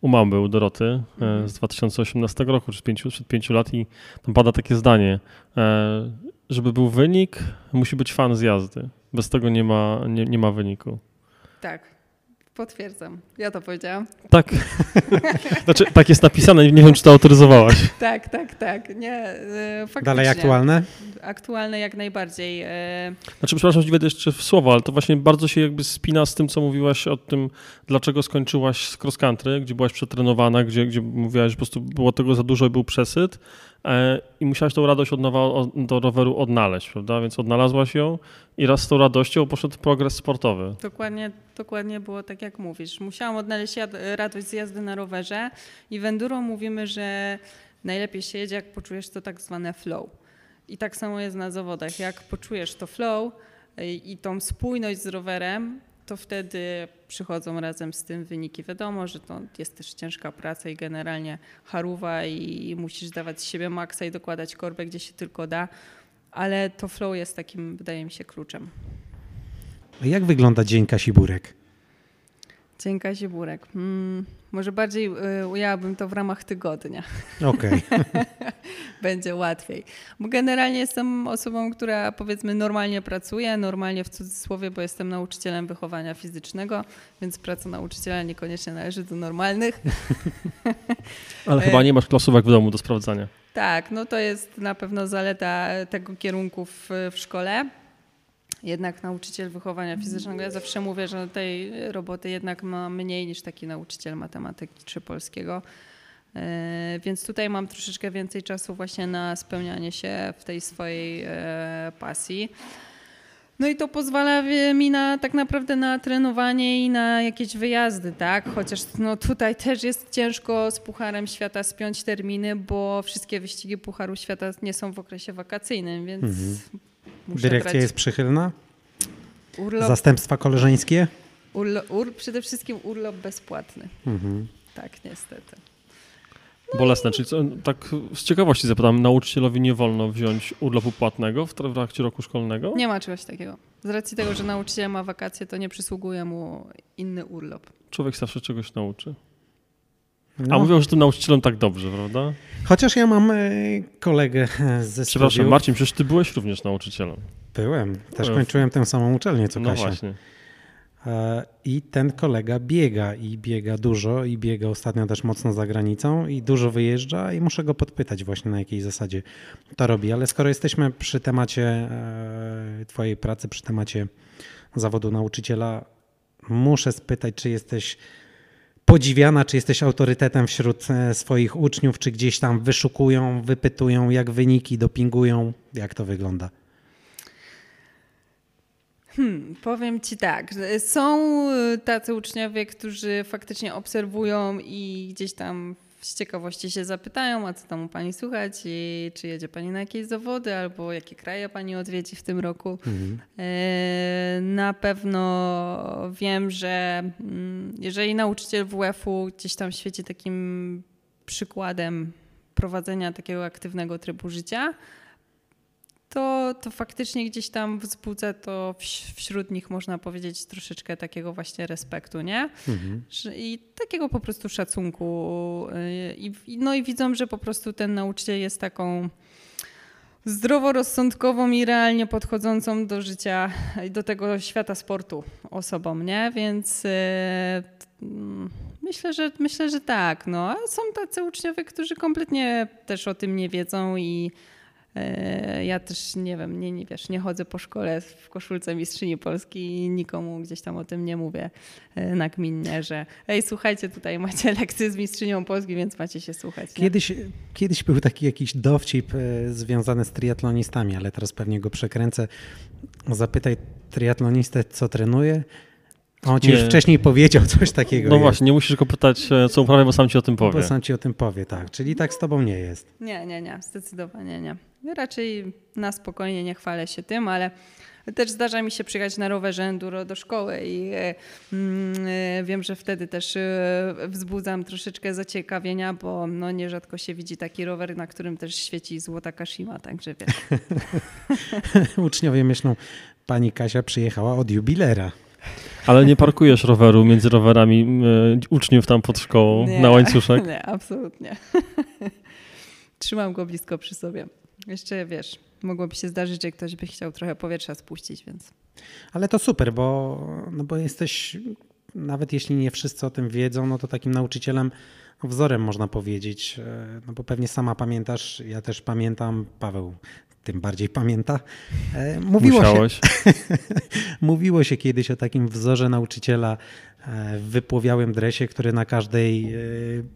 u, mamy, u Doroty
Mhm.
z 2018 roku, czy pięciu, przed pięciu lat i tam pada takie zdanie, żeby był wynik, musi być fan z jazdy. Bez tego nie ma, nie, nie ma wyniku.
Tak, potwierdzam. Ja to powiedziałam.
Tak. znaczy, tak jest napisane, nie wiem, czy to autoryzowałaś.
Tak, tak, tak. Nie, e, faktycznie.
Dalej aktualne?
Aktualne jak najbardziej. e,
Znaczy, przepraszam, że wejdę jeszcze w słowo, ale to właśnie bardzo się jakby spina z tym, co mówiłaś o tym, dlaczego skończyłaś z cross country, gdzie byłaś przetrenowana, gdzie, gdzie mówiłaś, że po prostu było tego za dużo i był przesyt i musiałaś tą radość od nowa do roweru odnaleźć, prawda? Więc odnalazłaś ją i raz z tą radością poszedł progres sportowy.
Dokładnie, dokładnie było tak, jak mówisz. Musiałam odnaleźć radość z jazdy na rowerze i w enduro mówimy, że najlepiej się jedzie, jak poczujesz to tak zwane flow. I tak samo jest na zawodach. Jak poczujesz to flow y, i tą spójność z rowerem, to wtedy przychodzą razem z tym wyniki. Wiadomo, że to jest też ciężka praca i generalnie haruwa i musisz dawać z siebie maksa i dokładać korbę, gdzie się tylko da, ale to flow jest takim, wydaje mi się, kluczem.
A jak wygląda dzień Kasi Burek?
Dzień Kazi Burek. Hmm, może bardziej y, ujęłabym to w ramach tygodnia.
Okej.
Będzie łatwiej. Bo generalnie jestem osobą, która powiedzmy normalnie pracuje, normalnie w cudzysłowie, bo jestem nauczycielem wychowania fizycznego, więc praca nauczyciela niekoniecznie należy do normalnych.
Ale chyba nie masz klasówek w domu do sprawdzania.
Tak, no to jest na pewno zaleta tego kierunku w, w szkole. Jednak nauczyciel wychowania fizycznego, ja zawsze mówię, że tej roboty jednak ma mniej niż taki nauczyciel matematyki czy polskiego. E, Więc tutaj mam troszeczkę więcej czasu właśnie na spełnianie się w tej swojej e, pasji. No i to pozwala mi na tak naprawdę na trenowanie i na jakieś wyjazdy, tak? Chociaż no tutaj też jest ciężko z Pucharem Świata spiąć terminy, bo wszystkie wyścigi Pucharu Świata nie są w okresie wakacyjnym, więc
Mhm.
Muszę
Dyrekcja
brać
jest przychylna?
urlop,
Zastępstwa koleżeńskie?
urlo, ur, przede wszystkim urlop bezpłatny.
Mhm.
Tak, niestety.
Bolesne, czyli co, tak z ciekawości zapytam, nauczycielowi nie wolno wziąć urlopu płatnego w trakcie roku szkolnego?
Nie ma czegoś takiego. Z racji tego, że nauczyciel ma wakacje, to nie przysługuje mu inny urlop.
Człowiek zawsze czegoś nauczy. A
No.
mówią, że tym nauczycielem tak dobrze, prawda?
Chociaż ja mam e, kolegę ze
Przepraszam,
studiów.
Marcin, przecież ty byłeś również nauczycielem.
Byłem. Też kończyłem tę samą uczelnię co
No
Kasia.
właśnie.
E, I ten kolega biega i biega dużo i biega ostatnio też mocno za granicą i dużo wyjeżdża i muszę go podpytać właśnie na jakiej zasadzie to robi. Ale skoro jesteśmy przy temacie e, twojej pracy, przy temacie zawodu nauczyciela, muszę spytać, czy jesteś podziwiana, czy jesteś autorytetem wśród e, swoich uczniów, czy gdzieś tam wyszukują, wypytują, jak wyniki dopingują, jak to wygląda?
Hmm, powiem ci tak, są y, tacy uczniowie, którzy faktycznie obserwują i gdzieś tam z ciekawości się zapytają, a co tam u pani słychać i czy jedzie pani na jakieś zawody albo jakie kraje pani odwiedzi w tym roku. E, Na pewno wiem, że mm, jeżeli nauczyciel WF-u gdzieś tam świeci takim przykładem prowadzenia takiego aktywnego trybu życia, to, to faktycznie gdzieś tam wzbudza to wś- wśród nich, można powiedzieć, troszeczkę takiego właśnie respektu, nie?
Mhm.
I takiego po prostu szacunku. y, I, no i widzą, że po prostu ten nauczyciel jest taką zdroworozsądkową i realnie podchodzącą do życia i do tego świata sportu osobą, nie? Więc y, mm, myślę, że myślę, że tak. No. A są tacy uczniowie, którzy kompletnie też o tym nie wiedzą i ja też nie wiem, nie, nie wiesz, nie chodzę po szkole w koszulce mistrzyni Polski i nikomu gdzieś tam o tym nie mówię y, nagminnie, że ej, słuchajcie, tutaj macie lekcję z mistrzynią Polski, więc macie się słuchać. nie?
Kiedyś, kiedyś był taki jakiś dowcip e, związany z triatlonistami, ale teraz pewnie go przekręcę. Zapytaj triatlonistę, co trenuje. A On ci
Nie.
już wcześniej powiedział coś takiego.
No
jest.
właśnie, nie musisz go pytać, e, co uprawia, bo sam ci o tym powie.
Bo sam ci o tym powie, tak. Czyli tak z tobą nie jest.
Nie, nie, nie, zdecydowanie nie. Raczej na spokojnie nie chwalę się tym, ale też zdarza mi się przyjechać na rowerze enduro do szkoły i e, mm, e, wiem, że wtedy też e, wzbudzam troszeczkę zaciekawienia, bo no, nierzadko się widzi taki rower, na którym też świeci złota Kashima, także wiesz.
Uczniowie myślą, pani Kasia przyjechała od jubilera.
Ale nie parkujesz roweru między rowerami e, uczniów tam pod szkołą
Nie,
na łańcuszek?
Nie, absolutnie. Trzymam go blisko przy sobie. Jeszcze wiesz, mogłoby się zdarzyć, że ktoś by chciał trochę powietrza spuścić, więc
Ale to super, bo, no bo jesteś, nawet jeśli nie wszyscy o tym wiedzą, no to takim nauczycielem, wzorem można powiedzieć. E, No bo pewnie sama pamiętasz, ja też pamiętam, Paweł tym bardziej pamięta. E, Mówiło się,
Musiałeś.
mówiło się kiedyś o takim wzorze nauczyciela e, w wypłowiałym dresie, który na każdej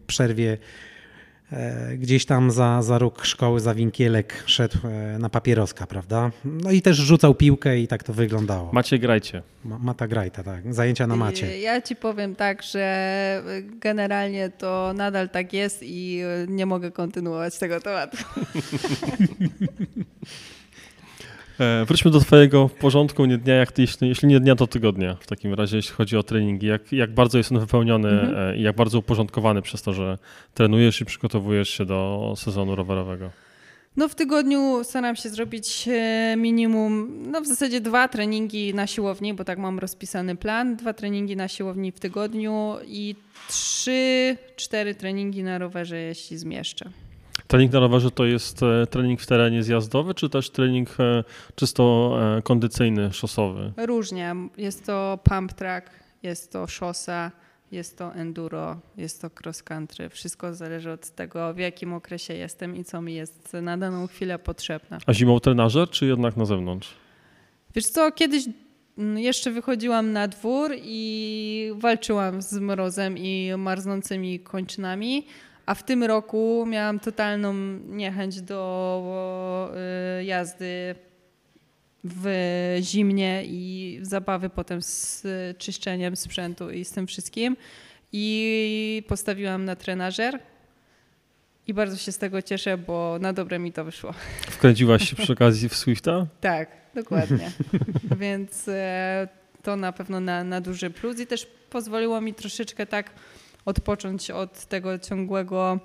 przerwie gdzieś tam za, za róg szkoły, za winkielek szedł e, na papieroska, prawda? No i też rzucał piłkę i tak to wyglądało.
Macie, grajcie.
Ma- Mata Grajta, tak. Zajęcia na macie.
Ja ci powiem tak, że generalnie to nadal tak jest i nie mogę kontynuować tego tematu.
E, wróćmy do twojego porządku nie dnia, jak ty, jeśli, jeśli nie dnia, to tygodnia w takim razie, jeśli chodzi o treningi. Jak, jak bardzo jest on wypełniony
Mhm.
e, i jak bardzo uporządkowany przez to, że trenujesz i przygotowujesz się do sezonu rowerowego.
No w tygodniu staram się zrobić e, minimum, no w zasadzie dwa treningi na siłowni, bo tak mam rozpisany plan. Dwa treningi na siłowni w tygodniu i trzy, cztery treningi na rowerze, jeśli zmieszczę.
Trening na rowerze to jest e, trening w terenie zjazdowy, czy też trening e, czysto kondycyjny, szosowy?
Różnie. Jest to pump track, jest to szosa, jest to enduro, jest to cross country. Wszystko zależy od tego, w jakim okresie jestem i co mi jest na daną chwilę potrzebne.
A zimą trenażer, czy jednak na zewnątrz?
Wiesz co, kiedyś mm, jeszcze wychodziłam na dwór i walczyłam z mrozem i marznącymi kończynami, a w tym roku miałam totalną niechęć do y, jazdy w zimnie i zabawy potem z czyszczeniem sprzętu i z tym wszystkim. I postawiłam na trenażer. I bardzo się z tego cieszę, bo na dobre mi to wyszło.
Wkręciłaś się przy okazji w Swifta?
tak, dokładnie. Więc e, to na pewno na, na duży plus i też pozwoliło mi troszeczkę tak odpocząć od tego ciągłego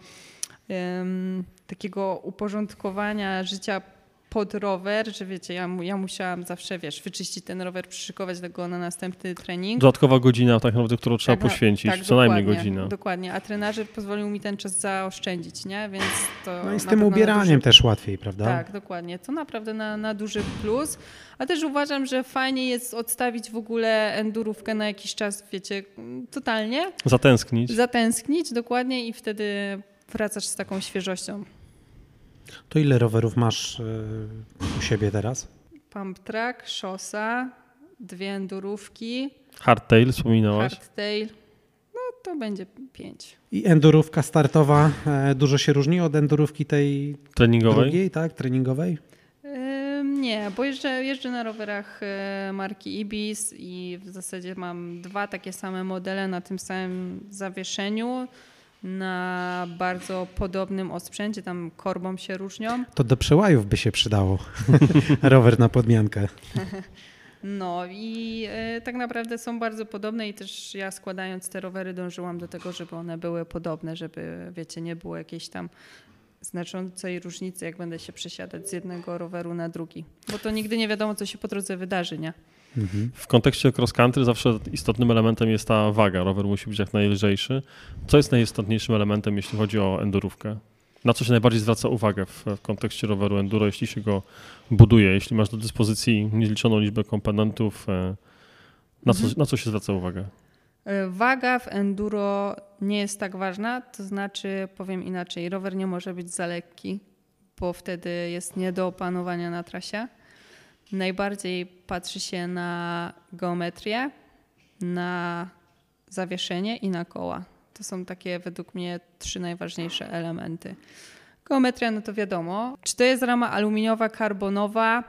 um, takiego uporządkowania życia pod rower, że wiecie, ja, ja musiałam zawsze, wiesz, wyczyścić ten rower, przyszykować go na następny trening.
Dodatkowa godzina tak naprawdę, którą trzeba tak, no, poświęcić, tak, co najmniej godzina.
Dokładnie, a trenażer pozwolił mi ten czas zaoszczędzić, nie? Więc to
no i z tym ubieraniem duży... też łatwiej, prawda?
Tak, dokładnie. To naprawdę na, na duży plus. A też uważam, że fajnie jest odstawić w ogóle endurówkę na jakiś czas, wiecie, totalnie.
Zatęsknić.
Zatęsknić, dokładnie i wtedy wracasz z taką świeżością.
To ile rowerów masz e, u siebie teraz?
Pump track, szosa, dwie endurówki.
Hardtail wspominałaś?
Hardtail. No to będzie pięć.
I endurówka startowa e, dużo się różni od endurówki tej
treningowej?
Drugiej, tak? Treningowej?
Nie, bo jeżdżę, jeżdżę na rowerach e, marki Ibis i w zasadzie mam dwa takie same modele na tym samym zawieszeniu na bardzo podobnym osprzęcie, tam korbą się różnią.
To do przełajów by się przydało. Rower na podmiankę.
No i y, tak naprawdę są bardzo podobne i też ja składając te rowery dążyłam do tego, żeby one były podobne, żeby wiecie, nie było jakiejś tam znaczącej różnicy, jak będę się przesiadać z jednego roweru na drugi. Bo to nigdy nie wiadomo, co się po drodze wydarzy, nie?
W kontekście cross country zawsze istotnym elementem jest ta waga. Rower musi być jak najlżejszy. Co jest najistotniejszym elementem, jeśli chodzi o endurówkę? Na co się najbardziej zwraca uwagę w, w kontekście roweru enduro, jeśli się go buduje? Jeśli masz do dyspozycji nieliczoną liczbę komponentów, e, na co, mhm. na co się zwraca uwagę?
E, waga w enduro nie jest tak ważna, to znaczy, powiem inaczej, rower nie może być za lekki, bo wtedy jest nie do opanowania na trasie. Najbardziej patrzy się na geometrię, na zawieszenie i na koła. To są takie według mnie trzy najważniejsze elementy. Geometria, no to wiadomo. Czy to jest rama aluminiowa, karbonowa?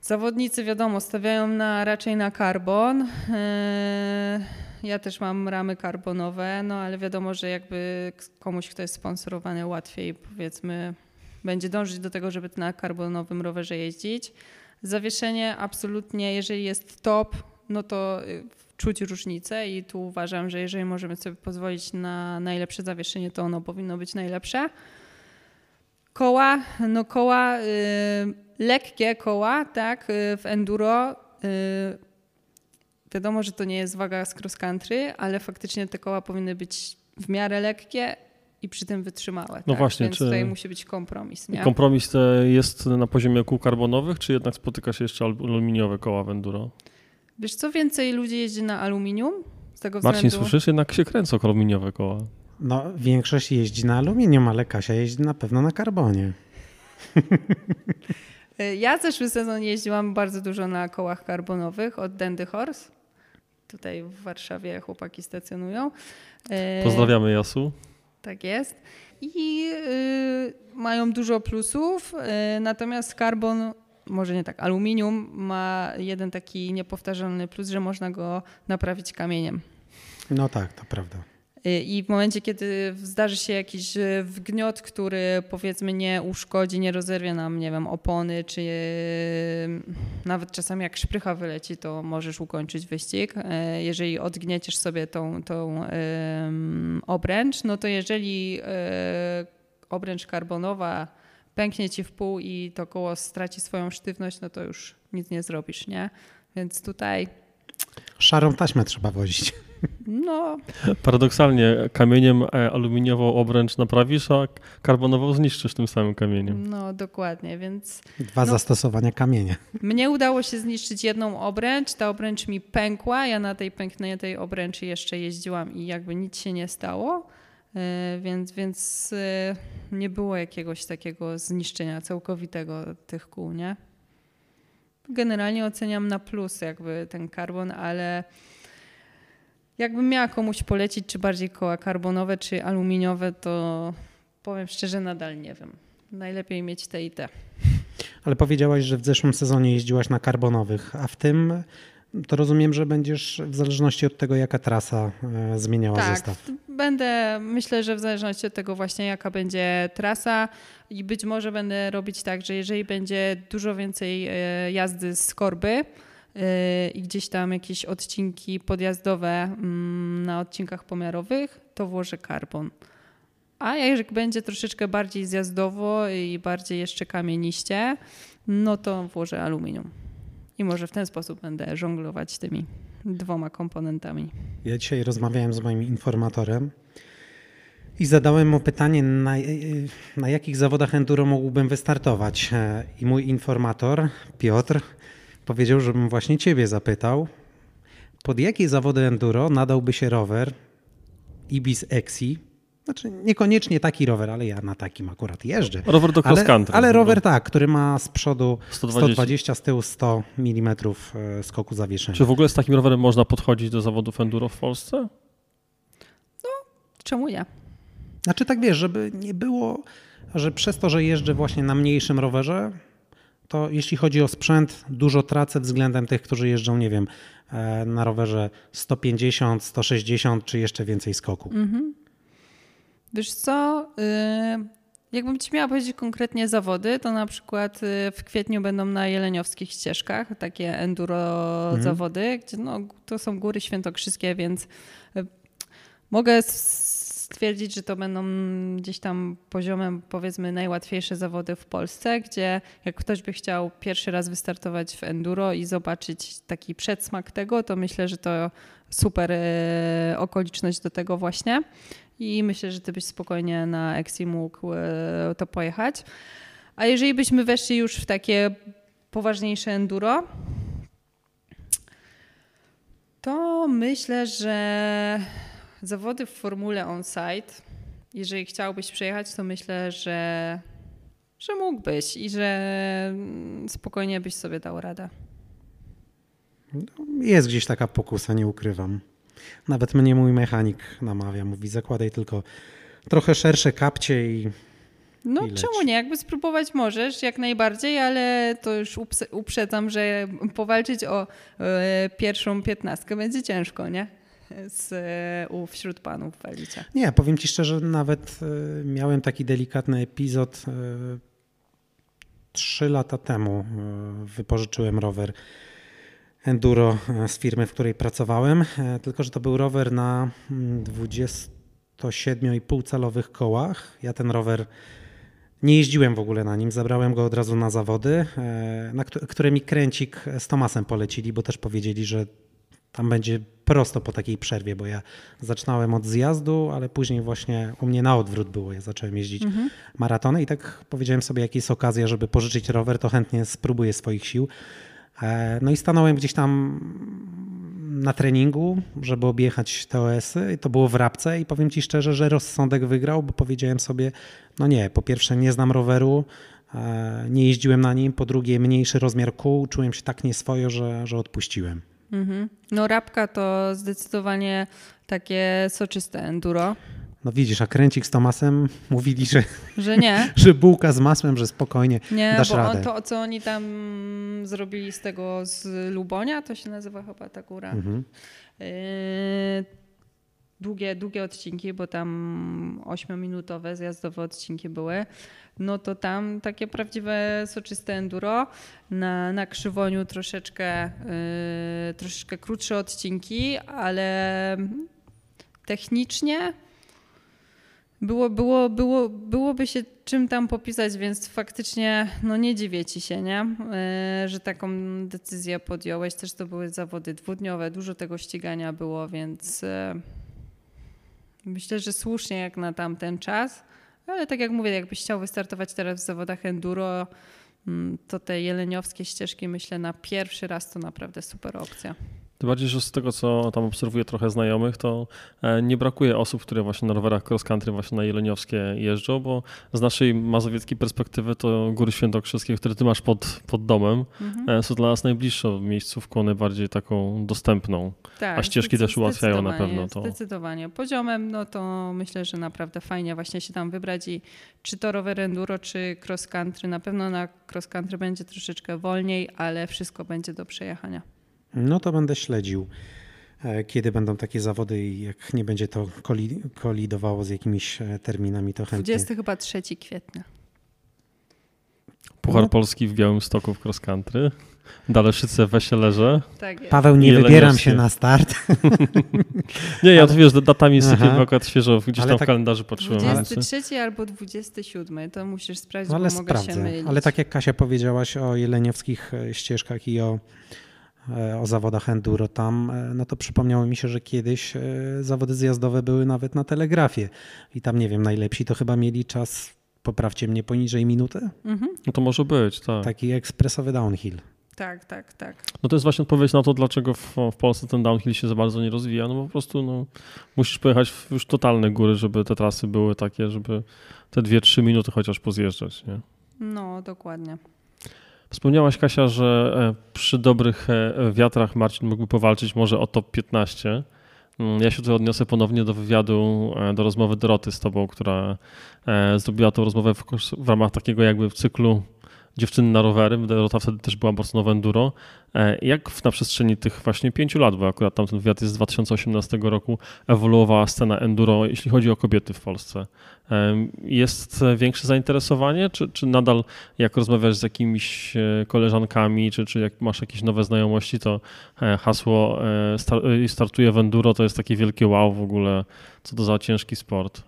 Zawodnicy, wiadomo, stawiają na, raczej na karbon. Eee, ja też mam ramy karbonowe, no ale wiadomo, że jakby komuś, kto jest sponsorowany, łatwiej powiedzmy będzie dążyć do tego, żeby na karbonowym rowerze jeździć. Zawieszenie absolutnie, jeżeli jest top, no to y, czuć różnicę i tu uważam, że jeżeli możemy sobie pozwolić na najlepsze zawieszenie, to ono powinno być najlepsze. Koła, no koła, y, lekkie koła, tak, y, w enduro. Y, wiadomo, że to nie jest waga z cross country, ale faktycznie te koła powinny być w miarę lekkie i przy tym wytrzymałe. No tak? właśnie. Więc czy... tutaj musi być kompromis. Nie?
Kompromis jest na poziomie kół karbonowych, czy jednak spotyka się jeszcze aluminiowe koła w enduro?
Wiesz co, więcej ludzi jeździ na aluminium? Z tego
Marcin,
względu...
słyszysz? Jednak się kręcą aluminiowe koła.
No, większość jeździ na aluminium, ale Kasia jeździ na pewno na karbonie.
ja zeszły sezon jeździłam bardzo dużo na kołach karbonowych od Dandy Horse. Tutaj w Warszawie chłopaki stacjonują.
Pozdrawiamy Jasu.
Tak jest. I y, mają dużo plusów, y, natomiast karbon, może nie tak, aluminium ma jeden taki niepowtarzalny plus, że można go naprawić kamieniem.
No tak, to prawda.
Y, I w momencie, kiedy zdarzy się jakiś y, wgniot, który powiedzmy nie uszkodzi, nie rozerwie nam, nie wiem, opony, czy y, nawet czasami jak szprycha wyleci, to możesz ukończyć wyścig. Jeżeli odgnieciesz sobie tą, tą obręcz, no to jeżeli obręcz karbonowa pęknie ci w pół i to koło straci swoją sztywność, no to już nic nie zrobisz, nie? Więc tutaj
Szarą taśmę trzeba wozić.
No
Paradoksalnie kamieniem e, aluminiową obręcz naprawisz, a karbonową zniszczysz tym samym kamieniem.
No, dokładnie, więc
Dwa
No.
zastosowania kamienia.
mnie udało się zniszczyć jedną obręcz, ta obręcz mi pękła, ja na tej pękniętej obręczy jeszcze jeździłam i jakby nic się nie stało, e, więc, więc e, nie było jakiegoś takiego zniszczenia całkowitego tych kół, nie? Generalnie oceniam na plus jakby ten karbon, ale jakbym miała komuś polecić, czy bardziej koła karbonowe, czy aluminiowe, to powiem szczerze, nadal nie wiem. Najlepiej mieć te i te.
Ale powiedziałaś, że w zeszłym sezonie jeździłaś na karbonowych, a w tym to rozumiem, że będziesz w zależności od tego, jaka trasa e, zmieniała
tak,
zestaw.
będę, myślę, że w zależności od tego właśnie, jaka będzie trasa i być może będę robić tak, że jeżeli będzie dużo więcej e, jazdy z korby i gdzieś tam jakieś odcinki podjazdowe mm, na odcinkach pomiarowych, to włożę karbon. A jak będzie troszeczkę bardziej zjazdowo i bardziej jeszcze kamieniście, no to włożę aluminium. I może w ten sposób będę żonglować tymi dwoma komponentami.
Ja dzisiaj rozmawiałem z moim informatorem i zadałem mu pytanie, na, na jakich zawodach enduro mógłbym wystartować. E, I mój informator, Piotr, powiedział, żebym właśnie ciebie zapytał, pod jakie zawody enduro nadałby się rower Ibis Exi? Znaczy niekoniecznie taki rower, ale ja na takim akurat jeżdżę.
Rower do cross
Ale,
country.
ale rower tak, który ma z przodu
120.
120, z tyłu 100 mm skoku zawieszenia.
Czy w ogóle z takim rowerem można podchodzić do zawodów enduro w Polsce?
Czemu nie?
Znaczy tak wiesz, żeby nie było, że przez to, że jeżdżę właśnie na mniejszym rowerze, to jeśli chodzi o sprzęt, dużo tracę względem tych, którzy jeżdżą, nie wiem, e, na rowerze 150, 160 czy jeszcze więcej skoku.
Wiesz co, y, jakbym ci miała powiedzieć konkretnie zawody, to na przykład y, w kwietniu będą na jeleniowskich ścieżkach takie enduro zawody, gdzie no, to są góry świętokrzyskie, więc y, mogę stwierdzić, że to będą gdzieś tam poziomem powiedzmy najłatwiejsze zawody w Polsce, gdzie jak ktoś by chciał pierwszy raz wystartować w enduro i zobaczyć taki przedsmak tego, to myślę, że to super y, okoliczność do tego właśnie. I myślę, że ty byś spokojnie na Exi mógł e, to pojechać. A jeżeli byśmy weszli już w takie poważniejsze enduro, to myślę, że zawody w formule on-site, jeżeli chciałbyś przejechać, to myślę, że, że mógłbyś i że mm, spokojnie byś sobie dał radę.
Jest gdzieś taka pokusa, nie ukrywam. Nawet mnie mój mechanik namawia, mówi zakładaj tylko trochę szersze kapcie i
No czemu nie? Jakby spróbować możesz, jak najbardziej, ale to już uprzedzam, że powalczyć o e, pierwszą piętnastkę będzie ciężko, nie? Z, e, u, wśród panów w elicie.
Nie, powiem ci szczerze, nawet y, miałem taki delikatny epizod. y, Trzy lata temu y, wypożyczyłem rower enduro z firmy, w której pracowałem, tylko że to był rower na mm, 27,5 calowych kołach. Ja ten rower nie jeździłem w ogóle na nim, zabrałem go od razu na zawody, na któ- które mi kręcik z Tomasem polecili, bo też powiedzieli, że tam będzie prosto po takiej przerwie, bo ja zaczynałem od zjazdu, ale później właśnie u mnie na odwrót było. Ja zacząłem jeździć maratony i tak powiedziałem sobie, jak jest okazja, żeby pożyczyć rower, to chętnie spróbuję swoich sił. E, No i stanąłem gdzieś tam na treningu, żeby objechać te OS-y i to było w Rabce i powiem Ci szczerze, że rozsądek wygrał, bo powiedziałem sobie, no nie, po pierwsze nie znam roweru, e, nie jeździłem na nim, po drugie mniejszy rozmiar kół, czułem się tak nieswojo, że, że odpuściłem.
Mhm. No rapka to zdecydowanie takie soczyste enduro,
No widzisz, a kręcik z Tomasem mówili, że,
że nie.
że bułka z masłem, że spokojnie
Nie,
dasz
bo
radę.
on, to, co oni tam zrobili z tego z Lubonia, to się nazywa chyba ta góra.
Mhm.
Yy, długie, długie odcinki, bo tam ośmiominutowe zjazdowe odcinki były. No to tam takie prawdziwe soczyste enduro. Na, na krzywoniu troszeczkę, yy, troszeczkę krótsze odcinki, ale technicznie było, było, było, byłoby się czym tam popisać, więc faktycznie no nie dziwię ci się, nie? E, że taką decyzję podjąłeś. Też to były zawody dwudniowe, dużo tego ścigania było, więc e, myślę, że słusznie jak na tamten czas. Ale tak jak mówię, jakbyś chciał wystartować teraz w zawodach enduro, mm, to te jeleniowskie ścieżki myślę na pierwszy raz to naprawdę super opcja.
Tym bardziej, że z tego, co tam obserwuję trochę znajomych, to e, nie brakuje osób, które właśnie na rowerach cross country właśnie na Jeleniowskie jeżdżą, bo z naszej mazowieckiej perspektywy to Góry Świętokrzyskie, które ty masz pod, pod domem, mhm. są dla nas najbliższą miejscówką, najbardziej taką dostępną. Tak, a ścieżki też ułatwiają na pewno to.
Zdecydowanie. Poziomem, no to myślę, że naprawdę fajnie właśnie się tam wybrać i czy to rower enduro, czy cross country. Na pewno na cross country będzie troszeczkę wolniej, ale wszystko będzie do przejechania.
No to będę śledził, e, kiedy będą takie zawody i jak nie będzie to kolidowało z jakimiś e, terminami, to chętnie.
20 chyba 3 kwietnia.
Puchar no. Polski w Białym Stoku w cross country. Daleszyce w Weselerze.
Tak jest. Paweł, nie wybieram się na start.
nie, ja to wiesz, datami jest takie akurat świeżo, gdzieś ale tam tak, w kalendarzu patrzyłem.
23 albo 27, to musisz sprawdzić, ale bo mogę sprawdzę. się mylić.
Ale tak jak Kasia powiedziałaś o jeleniowskich e, ścieżkach i o o zawodach enduro tam, e, no to przypomniało mi się, że kiedyś e, zawody zjazdowe były nawet na telegrafie i tam nie wiem, najlepsi to chyba mieli czas, poprawcie mnie, poniżej minuty? Mhm.
No to może być, tak.
Taki ekspresowy downhill.
Tak, tak, tak.
No to jest właśnie odpowiedź na to, dlaczego w, w Polsce ten downhill się za bardzo nie rozwija. No po prostu no, musisz pojechać w już totalne góry, żeby te trasy były takie, żeby te 2-3 minuty chociaż pozjeżdżać, nie?
No, dokładnie.
Wspomniałaś, Kasia, że e, przy dobrych e, wiatrach Marcin mógłby powalczyć może o top 15. Mm, ja się tutaj odniosę ponownie do wywiadu, e, do rozmowy Doroty z tobą, która zrobiła tą rozmowę w, ramach takiego jakby cyklu dziewczyny na rowery, Dorota wtedy też była bardzo nowe enduro. E, jak na przestrzeni tych właśnie pięciu lat, bo akurat tamten wywiad jest z 2018 roku, ewoluowała scena enduro, jeśli chodzi o kobiety w Polsce? E, jest większe zainteresowanie, czy, czy nadal jak rozmawiasz z jakimiś e, koleżankami, czy, czy jak masz jakieś nowe znajomości, to hasło startuje w enduro to jest takie wielkie wow w ogóle, co to za ciężki sport?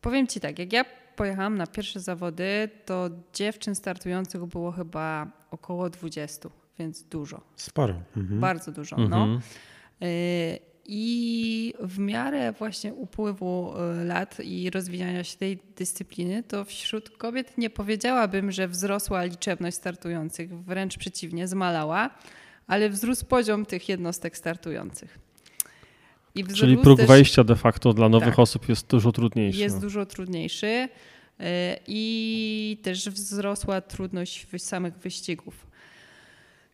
Powiem ci tak, jak ja pojechałam na pierwsze zawody, to dziewczyn startujących było chyba około 20, więc dużo.
Sporo.
Mhm. Bardzo dużo. No. Mhm. No. I w miarę właśnie upływu y, lat i rozwijania się tej dyscypliny, to wśród kobiet nie powiedziałabym, że wzrosła liczebność startujących, wręcz przeciwnie, zmalała, ale wzrósł poziom tych jednostek startujących.
Czyli próg też, wejścia de facto dla nowych tak, osób jest dużo trudniejszy.
Jest dużo trudniejszy y, i też wzrosła trudność samych wyścigów.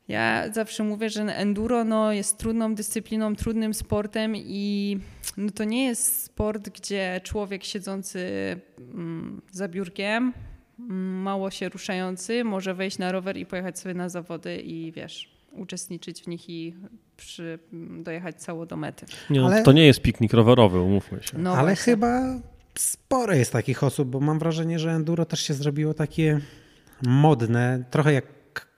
Ja zawsze mówię, że enduro no, jest trudną dyscypliną, trudnym sportem i no, to nie jest sport, gdzie człowiek siedzący mm, za biurkiem, mm, mało się ruszający, może wejść na rower i pojechać sobie na zawody i wiesz, uczestniczyć w nich i przy, dojechać cało do mety.
Nie, no, Ale... To nie jest piknik rowerowy, umówmy się.
No Ale właśnie. chyba sporo jest takich osób, bo mam wrażenie, że enduro też się zrobiło takie modne, trochę jak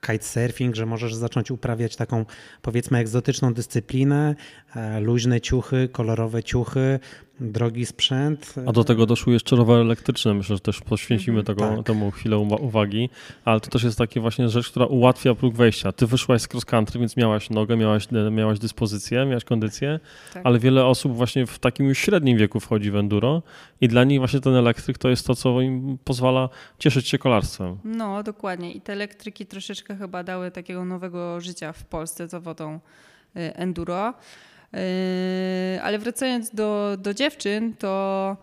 kitesurfing, że możesz zacząć uprawiać taką powiedzmy egzotyczną dyscyplinę, e, luźne ciuchy, kolorowe ciuchy, drogi sprzęt.
A do tego doszły jeszcze rowery elektryczne. Myślę, że też poświęcimy mhm. tego, tak. temu chwilę uwagi, ale to też jest takie właśnie rzecz, która ułatwia próg wejścia. Ty wyszłaś z cross country, więc miałaś nogę, miałaś, miałaś dyspozycję, miałaś kondycję, tak. ale wiele osób właśnie w takim już średnim wieku wchodzi w enduro i dla nich właśnie ten elektryk to jest to, co im pozwala cieszyć się kolarstwem.
No, dokładnie. I te elektryki troszeczkę chyba dały takiego nowego życia w Polsce zawodom y, enduro. Yy, ale wracając do, do dziewczyn, to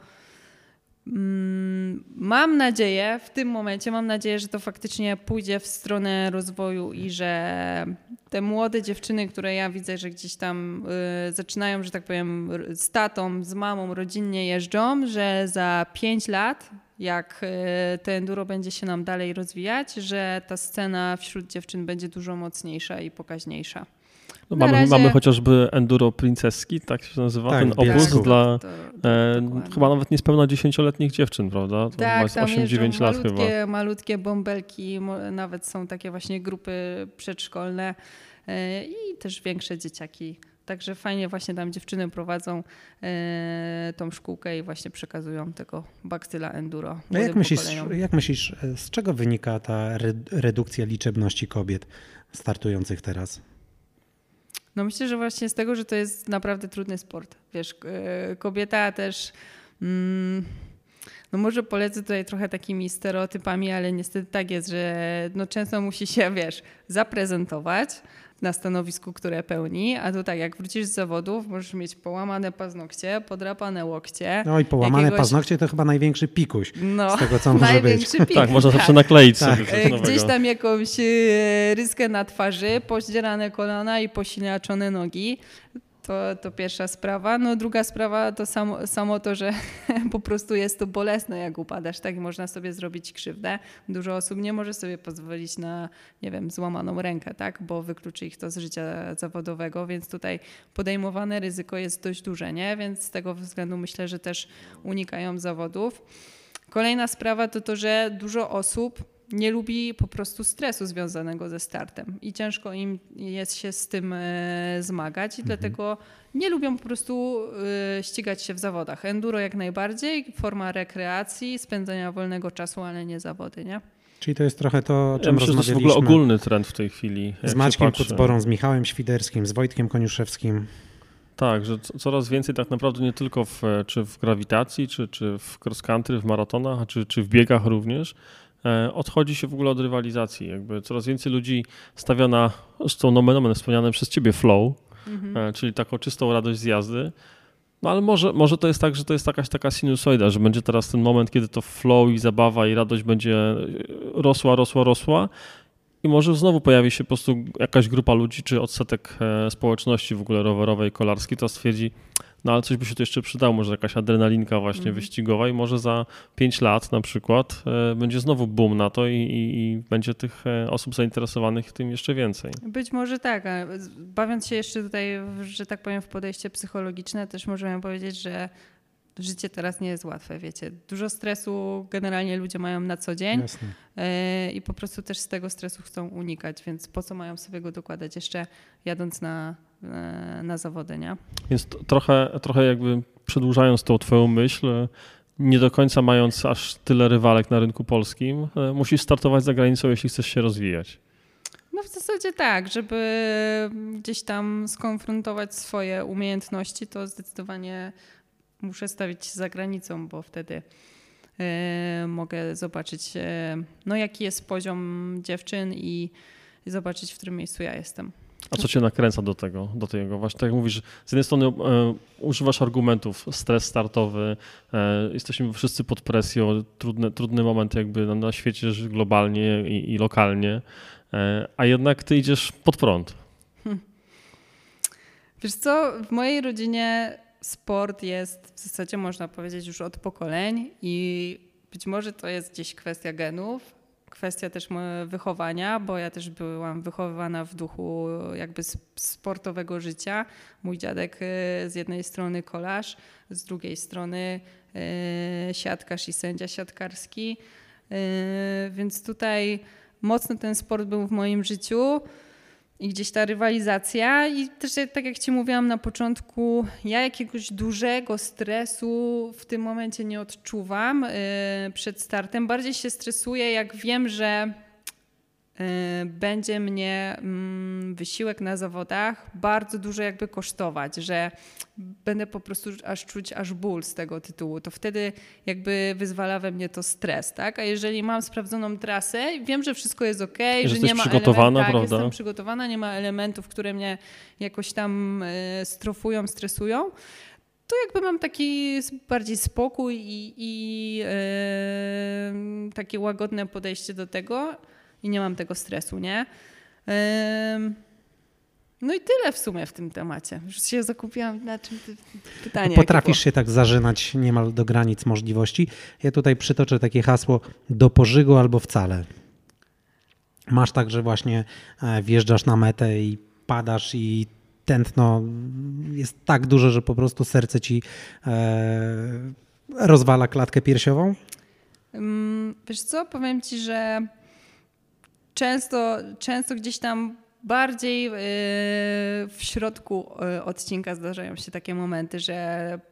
mm, mam nadzieję, w tym momencie mam nadzieję, że to faktycznie pójdzie w stronę rozwoju i że te młode dziewczyny, które ja widzę, że gdzieś tam y, zaczynają, że tak powiem, z tatą, z mamą rodzinnie jeżdżą, że za pięć lat jak y, to enduro będzie się nam dalej rozwijać, że ta scena wśród dziewczyn będzie dużo mocniejsza i pokaźniejsza.
No mamy, razie... mamy chociażby Enduro Princeski, tak się nazywa, tak, ten obóz dla to, to, e, chyba nawet niespełna dziesięcioletnich dziewczyn, prawda? To
tak, tam 8-9 lat chyba. Malutkie bąbelki, nawet są takie właśnie grupy przedszkolne e, i też większe dzieciaki Także fajnie właśnie tam dziewczyny prowadzą e, tą szkółkę i właśnie przekazują tego bakcyla enduro.
A
młodym
jak myślisz,
pokoleniom.
jak myślisz, e, z czego wynika ta re- redukcja liczebności kobiet startujących teraz?
No myślę, że właśnie z tego, że to jest naprawdę trudny sport. Wiesz, e, kobieta też. Mm, no może polecę tutaj trochę takimi stereotypami, ale niestety tak jest, że no często musi się, wiesz, zaprezentować na stanowisku, które pełni, a to tak, jak wrócisz z zawodów, możesz mieć połamane paznokcie, podrapane łokcie.
No i połamane
jakiegoś-
paznokcie to chyba największy pikuś
No,
z tego, co może być.
największy pik.
Tak, można
tak.
zawsze nakleić
Tak.
sobie.
Gdzieś tam jakąś e, ryskę na twarzy, poździerane kolana i posiniaczone nogi. To, to pierwsza sprawa. No druga sprawa to samo, samo to, że po prostu jest to bolesne, jak upadasz, tak? I można sobie zrobić krzywdę. Dużo osób nie może sobie pozwolić na, nie wiem, złamaną rękę, tak? Bo wykluczy ich to z życia zawodowego, więc tutaj podejmowane ryzyko jest dość duże, nie? Więc z tego względu myślę, że też unikają zawodów. Kolejna sprawa to to, że dużo osób nie lubi po prostu stresu związanego ze startem i ciężko im jest się z tym e, zmagać i dlatego nie lubią po prostu e, ścigać się w zawodach. Enduro jak najbardziej, forma rekreacji, spędzania wolnego czasu, ale nie zawody, nie?
Czyli to jest trochę to, o
Ja
czym
myślę, że to jest w
rozmawialiśmy
ogóle ogólny trend w tej chwili.
z Maćkiem. Kucborą, z Michałem Świderskim, z Wojtkiem Koniuszewskim.
Tak, że co- coraz więcej tak naprawdę nie tylko w, e, czy w grawitacji, czy, czy w cross country, w maratonach, czy, czy w biegach również, odchodzi się w ogóle od rywalizacji. Jakby coraz więcej ludzi stawia na, zresztą nomen omen wspomniane przez ciebie flow, e, czyli taką czystą radość z jazdy. No ale może, może to jest tak, że to jest jakaś taka sinusoida, że będzie teraz ten moment, kiedy to flow i zabawa i radość będzie e, rosła, rosła, rosła i może znowu pojawi się po prostu jakaś grupa ludzi, czy odsetek e, społeczności w ogóle rowerowej, kolarskiej, to stwierdzi, no ale coś by się tu jeszcze przydało, może jakaś adrenalinka właśnie
Mhm.
wyścigowa i może za 5 lat na przykład e, będzie znowu boom na to i, i, i będzie tych e, osób zainteresowanych tym jeszcze więcej.
Być może tak. Bawiąc się jeszcze tutaj, że tak powiem, w podejście psychologiczne, też możemy powiedzieć, że życie teraz nie jest łatwe, wiecie. Dużo stresu generalnie ludzie mają na co dzień
Jasne.
e, i po prostu też z tego stresu chcą unikać, więc po co mają sobie go dokładać jeszcze jadąc na, e, na zawody, nie?
Więc trochę, trochę jakby przedłużając tą twoją myśl, nie do końca mając aż tyle rywalek na rynku polskim, e, musisz startować za granicą, jeśli chcesz się rozwijać.
No w zasadzie tak, żeby gdzieś tam skonfrontować swoje umiejętności, to zdecydowanie muszę stawić za granicą, bo wtedy e, mogę zobaczyć, e, no jaki jest poziom dziewczyn i, i zobaczyć, w którym miejscu ja jestem.
A co cię nakręca do tego, do tego? Właśnie tak jak mówisz, z jednej strony e, używasz argumentów, stres startowy, jesteśmy wszyscy pod presją, trudny, trudny moment jakby na, na świecie globalnie i, i lokalnie, a jednak ty idziesz pod prąd.
Wiesz co, w mojej rodzinie sport jest w zasadzie można powiedzieć już od pokoleń i być może to jest gdzieś kwestia genów, kwestia też wychowania, bo ja też byłam wychowywana w duchu jakby sportowego życia. Mój dziadek y, z jednej strony kolarz, z drugiej strony y, siatkarz i sędzia siatkarski, Y, więc tutaj mocno ten sport był w moim życiu i gdzieś ta rywalizacja i też tak jak ci mówiłam na początku, ja jakiegoś dużego stresu w tym momencie nie odczuwam y, przed startem. Bardziej się stresuję, jak wiem, że będzie mnie mm, wysiłek na zawodach bardzo dużo jakby kosztować, że będę po prostu aż czuć aż ból z tego tytułu. To wtedy jakby wyzwala we mnie to stres, tak? A jeżeli mam sprawdzoną trasę, wiem, że wszystko jest ok, że,
jesteś
nie ma
przygotowana,
element, tak,
prawda?
jestem przygotowana, nie ma elementów, które mnie jakoś tam e, strofują, stresują, to jakby mam taki bardziej spokój i, i e, takie łagodne podejście do tego i nie mam tego stresu, nie? No i tyle w sumie w tym temacie. Już się zakupiłam na czym ty, pytanie.
Potrafisz się tak zażynać niemal do granic możliwości. Ja tutaj przytoczę takie hasło do pożygu albo wcale. Masz tak, że właśnie e, wjeżdżasz na metę i padasz i tętno jest tak duże, że po prostu serce ci e, rozwala klatkę piersiową?
Wiesz co, powiem ci, że często, często gdzieś tam Bardziej w środku odcinka zdarzają się takie momenty, że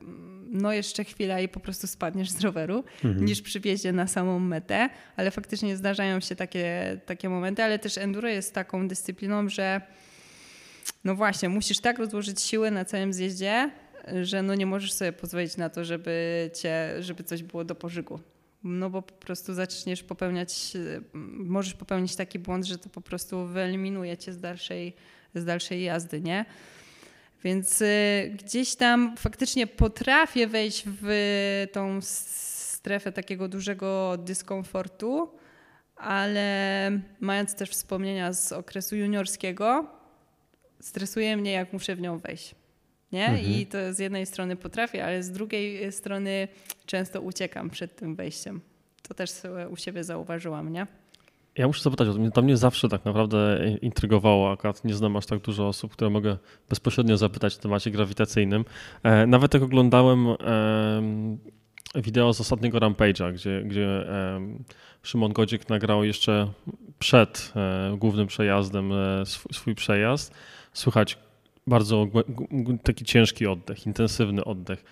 mm, no jeszcze chwila i po prostu spadniesz z roweru, mhm. niż przy wjeździe na samą metę, ale faktycznie zdarzają się takie, takie momenty, ale też enduro jest taką dyscypliną, że no właśnie, musisz tak rozłożyć siły na całym zjeździe, że no nie możesz sobie pozwolić na to, żeby, cię, żeby coś było do pożygu. No bo po prostu zaczniesz popełniać, możesz popełnić taki błąd, że to po prostu wyeliminuje cię z dalszej, z dalszej jazdy, nie? Więc y, gdzieś tam faktycznie potrafię wejść w tą strefę takiego dużego dyskomfortu, ale mając też wspomnienia z okresu juniorskiego, stresuje mnie, jak muszę w nią wejść. Nie? Mhm. I to z jednej strony potrafię, ale z drugiej strony często uciekam przed tym wejściem. To też u siebie zauważyłam, nie?
Ja muszę zapytać, to mnie zawsze tak naprawdę intrygowało, akurat nie znam aż tak dużo osób, które mogę bezpośrednio zapytać w temacie grawitacyjnym. E, nawet jak oglądałem wideo z ostatniego Rampage'a, gdzie, gdzie Szymon Godzik nagrał jeszcze przed e, głównym przejazdem e, swój przejazd, słychać bardzo taki ciężki oddech, intensywny oddech.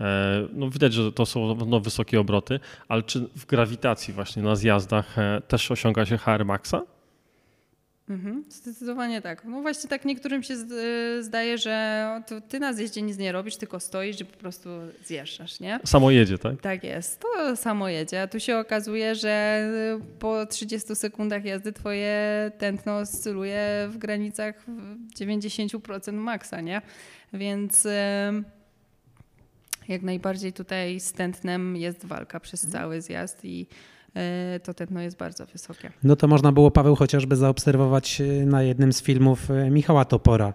E, no widać, że to są no, wysokie obroty, ale czy w grawitacji właśnie na zjazdach e, też osiąga się HR maxa?
Mhm, zdecydowanie tak. No właśnie tak niektórym się e, zdaje, że ty na zjeździe nic nie robisz, tylko stoisz i po prostu zjeżdżasz, nie?
Samo jedzie, tak?
Tak jest, to samo jedzie. A tu się okazuje, że po 30 sekundach jazdy twoje tętno oscyluje w granicach 90% maksa, nie? Więc jak najbardziej tutaj z tętnem jest walka przez mhm. cały zjazd i to tętno jest bardzo wysokie.
No to można było, Paweł, chociażby zaobserwować e, na jednym z filmów e, Michała Topora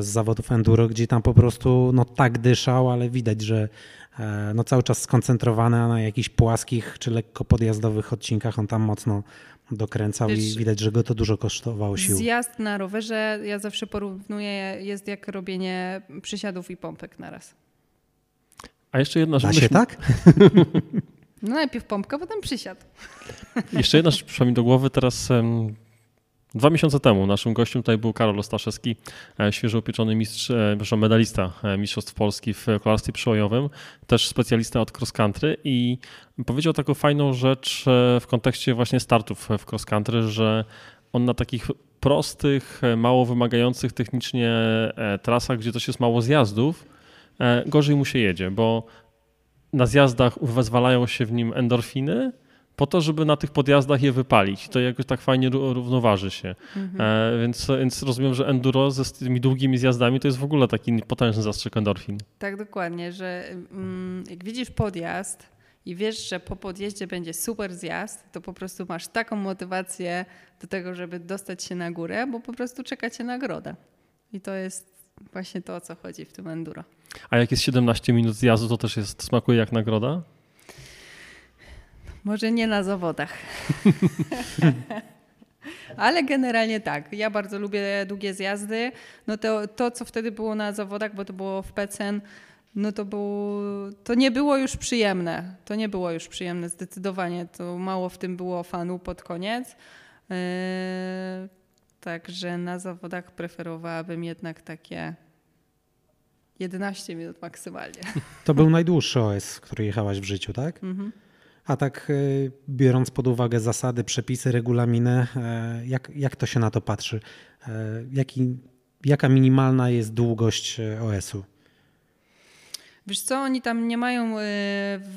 z zawodów enduro, gdzie tam po prostu no, tak dyszał, ale widać, że no, cały czas skoncentrowany na jakichś płaskich czy lekko podjazdowych odcinkach. On tam mocno dokręcał Wiesz, i widać, że go to dużo kosztowało sił.
Zjazd na rowerze, ja zawsze porównuję, jest jak robienie przysiadów i pompek naraz.
A jeszcze jedna
rzecz. Da się tak?
No najpierw pompka, potem przysiad.
Jeszcze jedna rzecz przyszła mi do głowy teraz. Dwa miesiące temu naszym gościem tutaj był Karol Ostaszewski, e, świeżo upieczony mistrz, e, medalista e, Mistrzostw Polski w kolarstwie przełajowym, też specjalista od cross country i powiedział taką fajną rzecz w kontekście właśnie startów w cross country, że on na takich prostych, mało wymagających technicznie trasach, gdzie też jest mało zjazdów, gorzej mu się jedzie, bo na zjazdach wezwalają się w nim endorfiny, po to, żeby na tych podjazdach je wypalić. To jakoś tak fajnie równoważy się. Mhm. E, więc, więc rozumiem, że enduro ze tymi długimi zjazdami to jest w ogóle taki potężny zastrzyk endorfin.
Tak, dokładnie, że mm, jak widzisz podjazd i wiesz, że po podjeździe będzie super zjazd, to po prostu masz taką motywację do tego, żeby dostać się na górę, bo po prostu czeka cię nagroda. I to jest właśnie to, o co chodzi w tym enduro.
A jak jest 17 minut zjazdu, to też jest, smakuje jak nagroda?
Może nie na zawodach. Ale generalnie tak. Ja bardzo lubię długie zjazdy. No to, to, co wtedy było na zawodach, bo to było w Pecen, no to, było, to nie było już przyjemne. To nie było już przyjemne zdecydowanie. To mało w tym było fanu pod koniec. Także na zawodach preferowałabym jednak takie 11 minut maksymalnie.
To był najdłuższy OS, który jechałaś w życiu, tak? Mhm. A tak e, biorąc pod uwagę zasady, przepisy, regulaminy, e, jak, jak to się na to patrzy? E, jaki, jaka minimalna jest długość OS-u?
Wiesz co, oni tam nie mają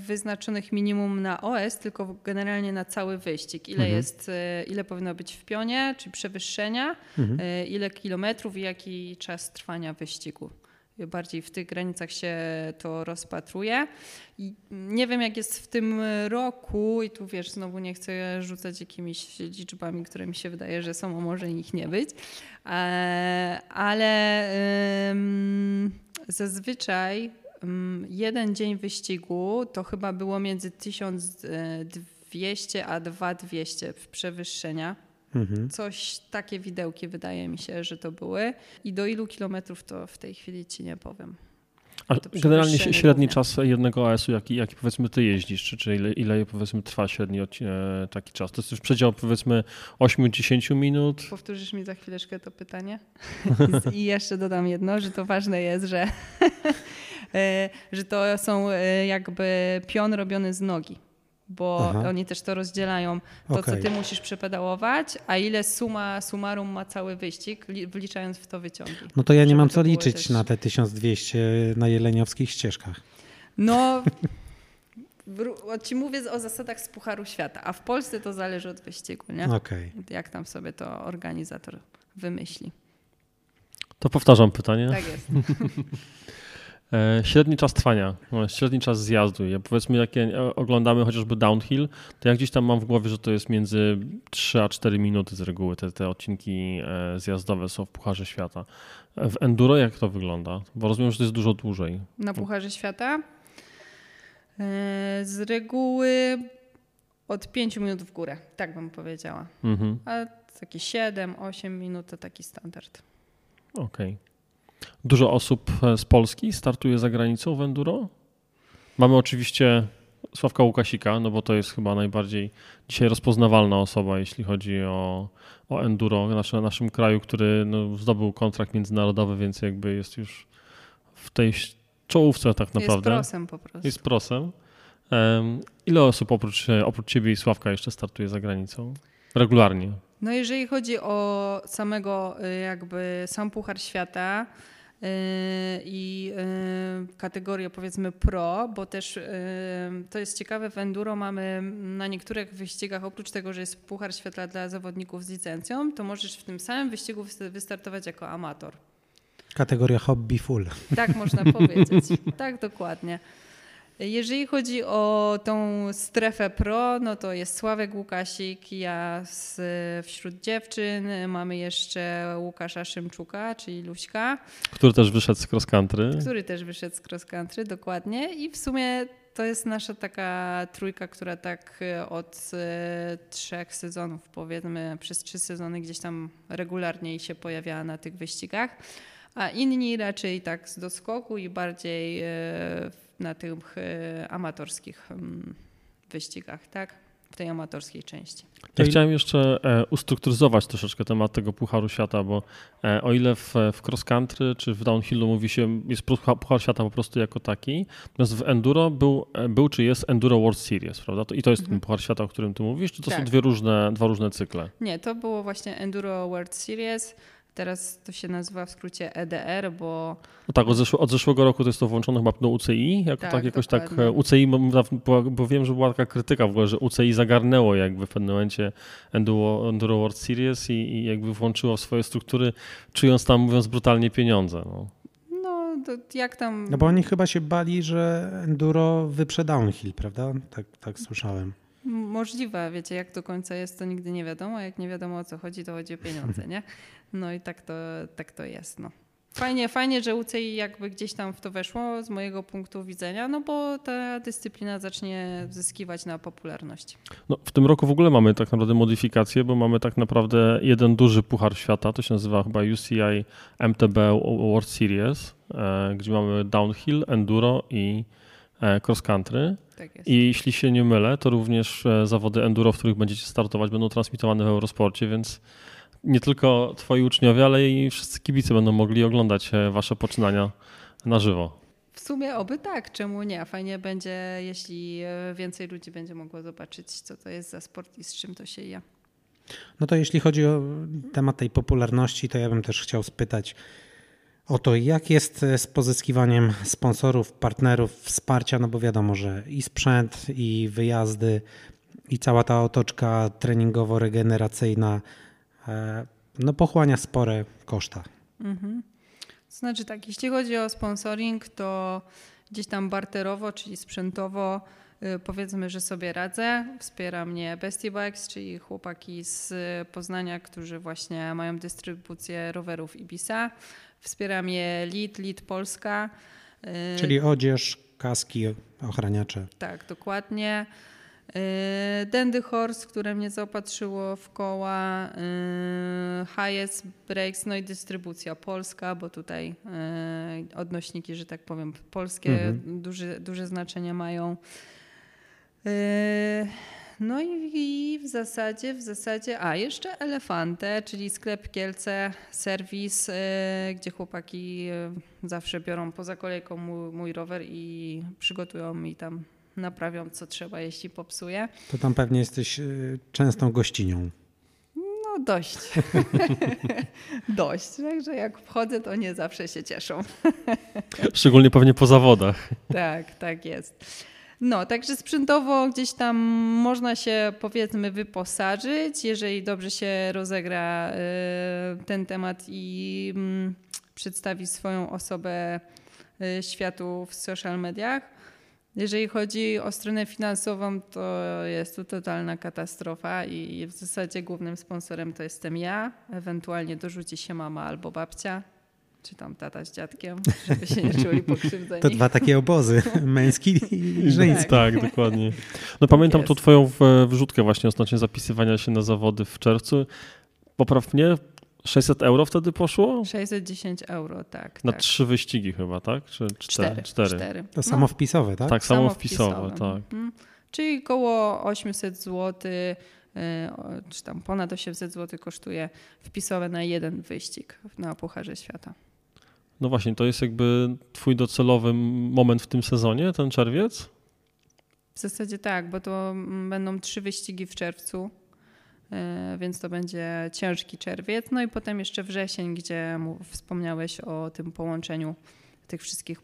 wyznaczonych minimum na OS, tylko generalnie na cały wyścig. Ile mhm. jest, ile powinno być w pionie, czy przewyższenia, mhm. ile kilometrów i jaki czas trwania wyścigu bardziej w tych granicach się to rozpatruje. I nie wiem, jak jest w tym roku, i tu wiesz, znowu nie chcę rzucać jakimiś liczbami, które mi się wydaje, że są, a może ich nie być, e, ale zazwyczaj jeden dzień wyścigu to chyba było między 1200 a 2200 przewyższenia Mhm. Coś, takie widełki wydaje mi się, że to były. I do ilu kilometrów to w tej chwili ci nie powiem.
A generalnie średni
głównie.
czas jednego AS-u, jaki, jaki powiedzmy ty jeździsz, czy, czy ile, ile powiedzmy trwa średni e, taki czas? To jest już przedział powiedzmy 8-10 minut.
Powtórzysz mi za chwileczkę to pytanie? I jeszcze dodam jedno, że to ważne jest, że, e, że to są e, jakby pion robiony z nogi. Bo
Aha.
oni też to rozdzielają. To,
Okej.
co ty musisz przepedałować, a ile suma summarum ma cały wyścig, li- wliczając w to wyciągi.
No to ja nie
Żeby
mam co liczyć
też-
na te 1200 na jeleniowskich ścieżkach.
No, ci mówię o zasadach z Pucharu Świata, a w Polsce to zależy od wyścigu, nie?
Okej.
Jak tam sobie to organizator wymyśli.
To powtarzam pytanie.
Tak jest.
E, średni czas trwania, no, średni czas zjazdu. Ja powiedzmy, jak ja e, oglądamy chociażby downhill, to ja gdzieś tam mam w głowie, że to jest między 3 a 4 minuty z reguły. Te, te odcinki e, zjazdowe są w Pucharze Świata. W enduro jak to wygląda? Bo rozumiem, że to jest dużo dłużej.
Na Pucharze Świata z reguły od 5 minut w górę, tak bym powiedziała.
Mhm.
A takie 7-8 minut to taki standard.
Okej. Dużo osób e, z Polski startuje za granicą w enduro. Mamy oczywiście Sławka Łukasika, no bo to jest chyba najbardziej dzisiaj rozpoznawalna osoba, jeśli chodzi o, o enduro w naszym, naszym kraju, który no, zdobył kontrakt międzynarodowy, więc jakby jest już w tej czołówce tak
Jest
naprawdę.
prosem po prostu.
Jest prosem. Em, ile osób oprócz, oprócz ciebie i Sławka jeszcze startuje za granicą? Regularnie.
No jeżeli chodzi o samego y, jakby sam Puchar Świata y, i y, kategorię powiedzmy pro, bo też to jest ciekawe, w enduro mamy na niektórych wyścigach, oprócz tego, że jest Puchar Świata dla zawodników z licencją, to możesz w tym samym wyścigu wys- wystartować jako amator.
Kategoria hobby full.
Tak można powiedzieć. Tak, dokładnie. Jeżeli chodzi o tą strefę pro, no to jest Sławek Łukasik, ja z, wśród dziewczyn mamy jeszcze Łukasza Szymczuka, czyli Luśka,
Który też wyszedł z cross country.
który też wyszedł z cross country, dokładnie. I w sumie to jest nasza taka trójka, która tak e, od e, trzech sezonów, powiedzmy, przez trzy sezony gdzieś tam regularnie się pojawiała na tych wyścigach. A inni raczej tak z doskoku i bardziej e, na tych e, amatorskich mm, wyścigach, tak? W tej amatorskiej części.
Ja chciałem jeszcze e, ustrukturyzować troszeczkę temat tego Pucharu Świata, bo e, o ile w, w cross country czy w downhillu mówi się, jest Puchar, Puchar Świata po prostu jako taki, natomiast w enduro był, e, był czy jest Enduro World Series, prawda? To, I to jest ten Puchar Świata, o którym ty mówisz, czy to są
Tak.
dwie różne, dwa różne cykle?
Nie, to było właśnie Enduro World Series. Teraz to się nazywa w skrócie EDR, bo
No tak, od, zeszł, od zeszłego roku to jest to włączone chyba do UCI, jako tak,
Tak,
jakoś tak
dokładnie.
e, UCI, bo, bo- wiem, że była taka krytyka w ogóle, że UCI zagarnęło jakby w pewnym momencie Enduro, Enduro World Series i, i jakby włączyło w swoje struktury, czując tam, mówiąc brutalnie, pieniądze. No.
no to jak tam...
No bo oni chyba się bali, że enduro wyprze downhill, prawda? Tak, tak słyszałem.
Możliwe, wiecie, jak do końca jest, to nigdy nie wiadomo. Jak nie wiadomo o co chodzi, to chodzi o pieniądze, nie? No i tak to, tak to jest. No. Fajnie, fajnie, że UCI jakby gdzieś tam w to weszło z mojego punktu widzenia, no bo ta dyscyplina zacznie zyskiwać na popularności.
No, w tym roku w ogóle mamy tak naprawdę modyfikację, bo mamy tak naprawdę jeden duży puchar świata, to się nazywa chyba UCI MTB World Series, e, gdzie mamy downhill, enduro i e, cross country.
Tak jest.
I jeśli się nie mylę, to również e, zawody enduro, w których będziecie startować, będą transmitowane w Eurosporcie, więc nie tylko twoi uczniowie, ale i wszyscy kibice będą mogli oglądać e, wasze poczynania na żywo.
W sumie oby tak, czemu nie? Fajnie będzie, jeśli e, więcej ludzi będzie mogło zobaczyć, co to jest za sport i z czym to się je.
No to jeśli chodzi o temat tej popularności, to ja bym też chciał spytać o to, jak jest z pozyskiwaniem sponsorów, partnerów, wsparcia, no bo wiadomo, że i sprzęt, i wyjazdy, i cała ta otoczka treningowo-regeneracyjna no pochłania spore koszta.
Mhm. To znaczy tak, jeśli chodzi o sponsoring, to gdzieś tam barterowo, czyli sprzętowo, y, powiedzmy, że sobie radzę. Wspiera mnie Bestie Bikes, czyli chłopaki z Poznania, którzy właśnie mają dystrybucję rowerów Ibisa. Wspiera mnie Lead, Lead Polska. Y,
Czyli odzież, kaski, ochraniacze.
Tak, dokładnie. Yy, Dandy Horse, które mnie zaopatrzyło w koła, yy, Highest Breaks, no i dystrybucja polska, bo tutaj yy, odnośniki, że tak powiem, polskie
Mhm.
duże, duże znaczenie mają. No i, w zasadzie, w zasadzie, a jeszcze Elefante, czyli sklep Kielce, serwis, gdzie chłopaki zawsze biorą poza kolejką mój, mój rower i przygotują mi tam, naprawią co trzeba, jeśli popsuje.
To tam pewnie jesteś y, częstą gościnią.
No dość. dość. Także jak wchodzę, to nie zawsze się cieszą.
Szczególnie pewnie po zawodach.
Tak, tak jest. No, także sprzętowo gdzieś tam można się powiedzmy wyposażyć, jeżeli dobrze się rozegra y, ten temat i mm, przedstawi swoją osobę y, światu w social mediach. Jeżeli chodzi o stronę finansową, to jest to totalna katastrofa i w zasadzie głównym sponsorem to jestem ja, ewentualnie dorzuci się mama albo babcia, czy tam tata z dziadkiem, żeby się nie czuli pokrzywdzeni.
To dwa takie obozy, męski i żeński.
Tak, dokładnie. No pamiętam
jest.
tą twoją wrzutkę właśnie odnośnie zapisywania się na zawody w czerwcu. Popraw mnie, 600 euro wtedy poszło?
610 euro, tak.
Na
tak.
trzy wyścigi chyba, tak? Czy cztery?
Cztery. cztery.
To samowpisowe, tak?
Tak, samo wpisowe,
samowpisowe.
tak.
Mhm. Czyli koło 800 zł, czy tam ponad 800 zł kosztuje wpisowe na jeden wyścig na Pucharze Świata.
No właśnie, to jest jakby twój docelowy moment w tym sezonie, ten czerwiec?
W zasadzie tak, bo to mm, będą trzy wyścigi w czerwcu, więc to będzie ciężki czerwiec. No i potem jeszcze wrzesień, gdzie wspomniałeś o tym połączeniu tych wszystkich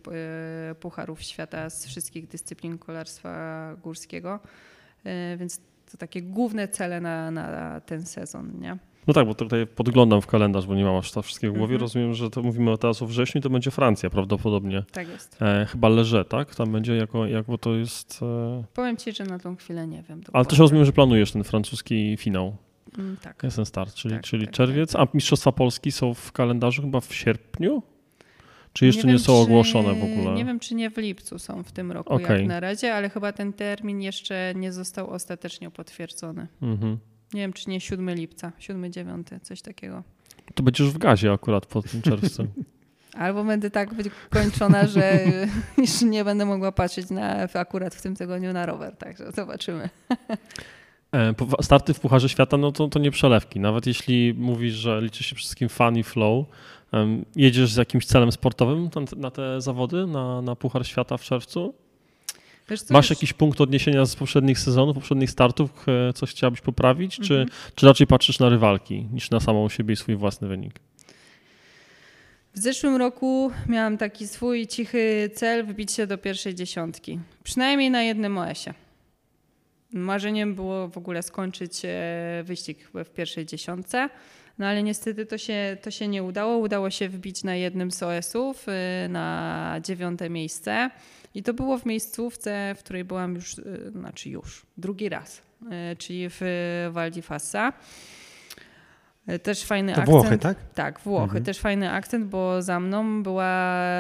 e, pucharów świata z wszystkich dyscyplin kolarstwa górskiego. E, Więc to takie główne cele na, na ten sezon, nie?
No tak, bo tutaj podglądam w kalendarz, bo nie mam aż tak wszystkiego w głowie.
Mhm.
Rozumiem, że to mówimy teraz o wrześniu, to będzie Francja prawdopodobnie.
Tak jest.
E, chyba Leże, tak? Tam będzie jako, jak, bo to jest... E...
Powiem ci, że na tą chwilę nie wiem.
Ale
dokładnie.
też rozumiem, że planujesz ten francuski finał.
Mm, Tak.
Jest ten start, czyli,
Tak,
czyli
tak,
czerwiec. A Mistrzostwa Polski są w kalendarzu chyba w sierpniu? Czy jeszcze nie,
wiem,
są
czy-
ogłoszone w ogóle?
Nie wiem, czy nie w lipcu są w tym roku
Okej.
jak na razie, ale chyba ten termin jeszcze nie został ostatecznie potwierdzony.
Mhm.
Nie wiem, czy nie 7 lipca, 7-9, coś takiego.
To będziesz w gazie akurat po tym czerwcu.
Albo będę tak wykończona, że już nie będę mogła patrzeć na, akurat w tym tygodniu na rower, także zobaczymy.
E, Starty w Pucharze Świata, no to, to nie przelewki. Nawet jeśli mówisz, że liczy się wszystkim fun i flow, jedziesz z jakimś celem sportowym na, na te zawody, na, na Puchar Świata w czerwcu?
Wiesz
Masz jakiś punkt odniesienia z poprzednich sezonów, poprzednich startów, e, coś chciałabyś poprawić, czy,
Mhm.
czy raczej patrzysz na rywalki niż na samą siebie i swój własny wynik?
W zeszłym roku miałam taki swój cichy cel wbić się do pierwszej dziesiątki. Przynajmniej na jednym OS-ie. Marzeniem było w ogóle skończyć e, wyścig w pierwszej dziesiątce, no ale niestety to się, to się nie udało. Udało się wbić na jednym z OS-ów e, na dziewiąte miejsce. I to było w miejscówce, w której byłam już, e, znaczy już, drugi raz, e, czyli w Val di Fassa. E, Też fajny
To
akcent.
Włochy, tak?
Tak, Włochy.
Mhm.
Też fajny akcent, bo za mną była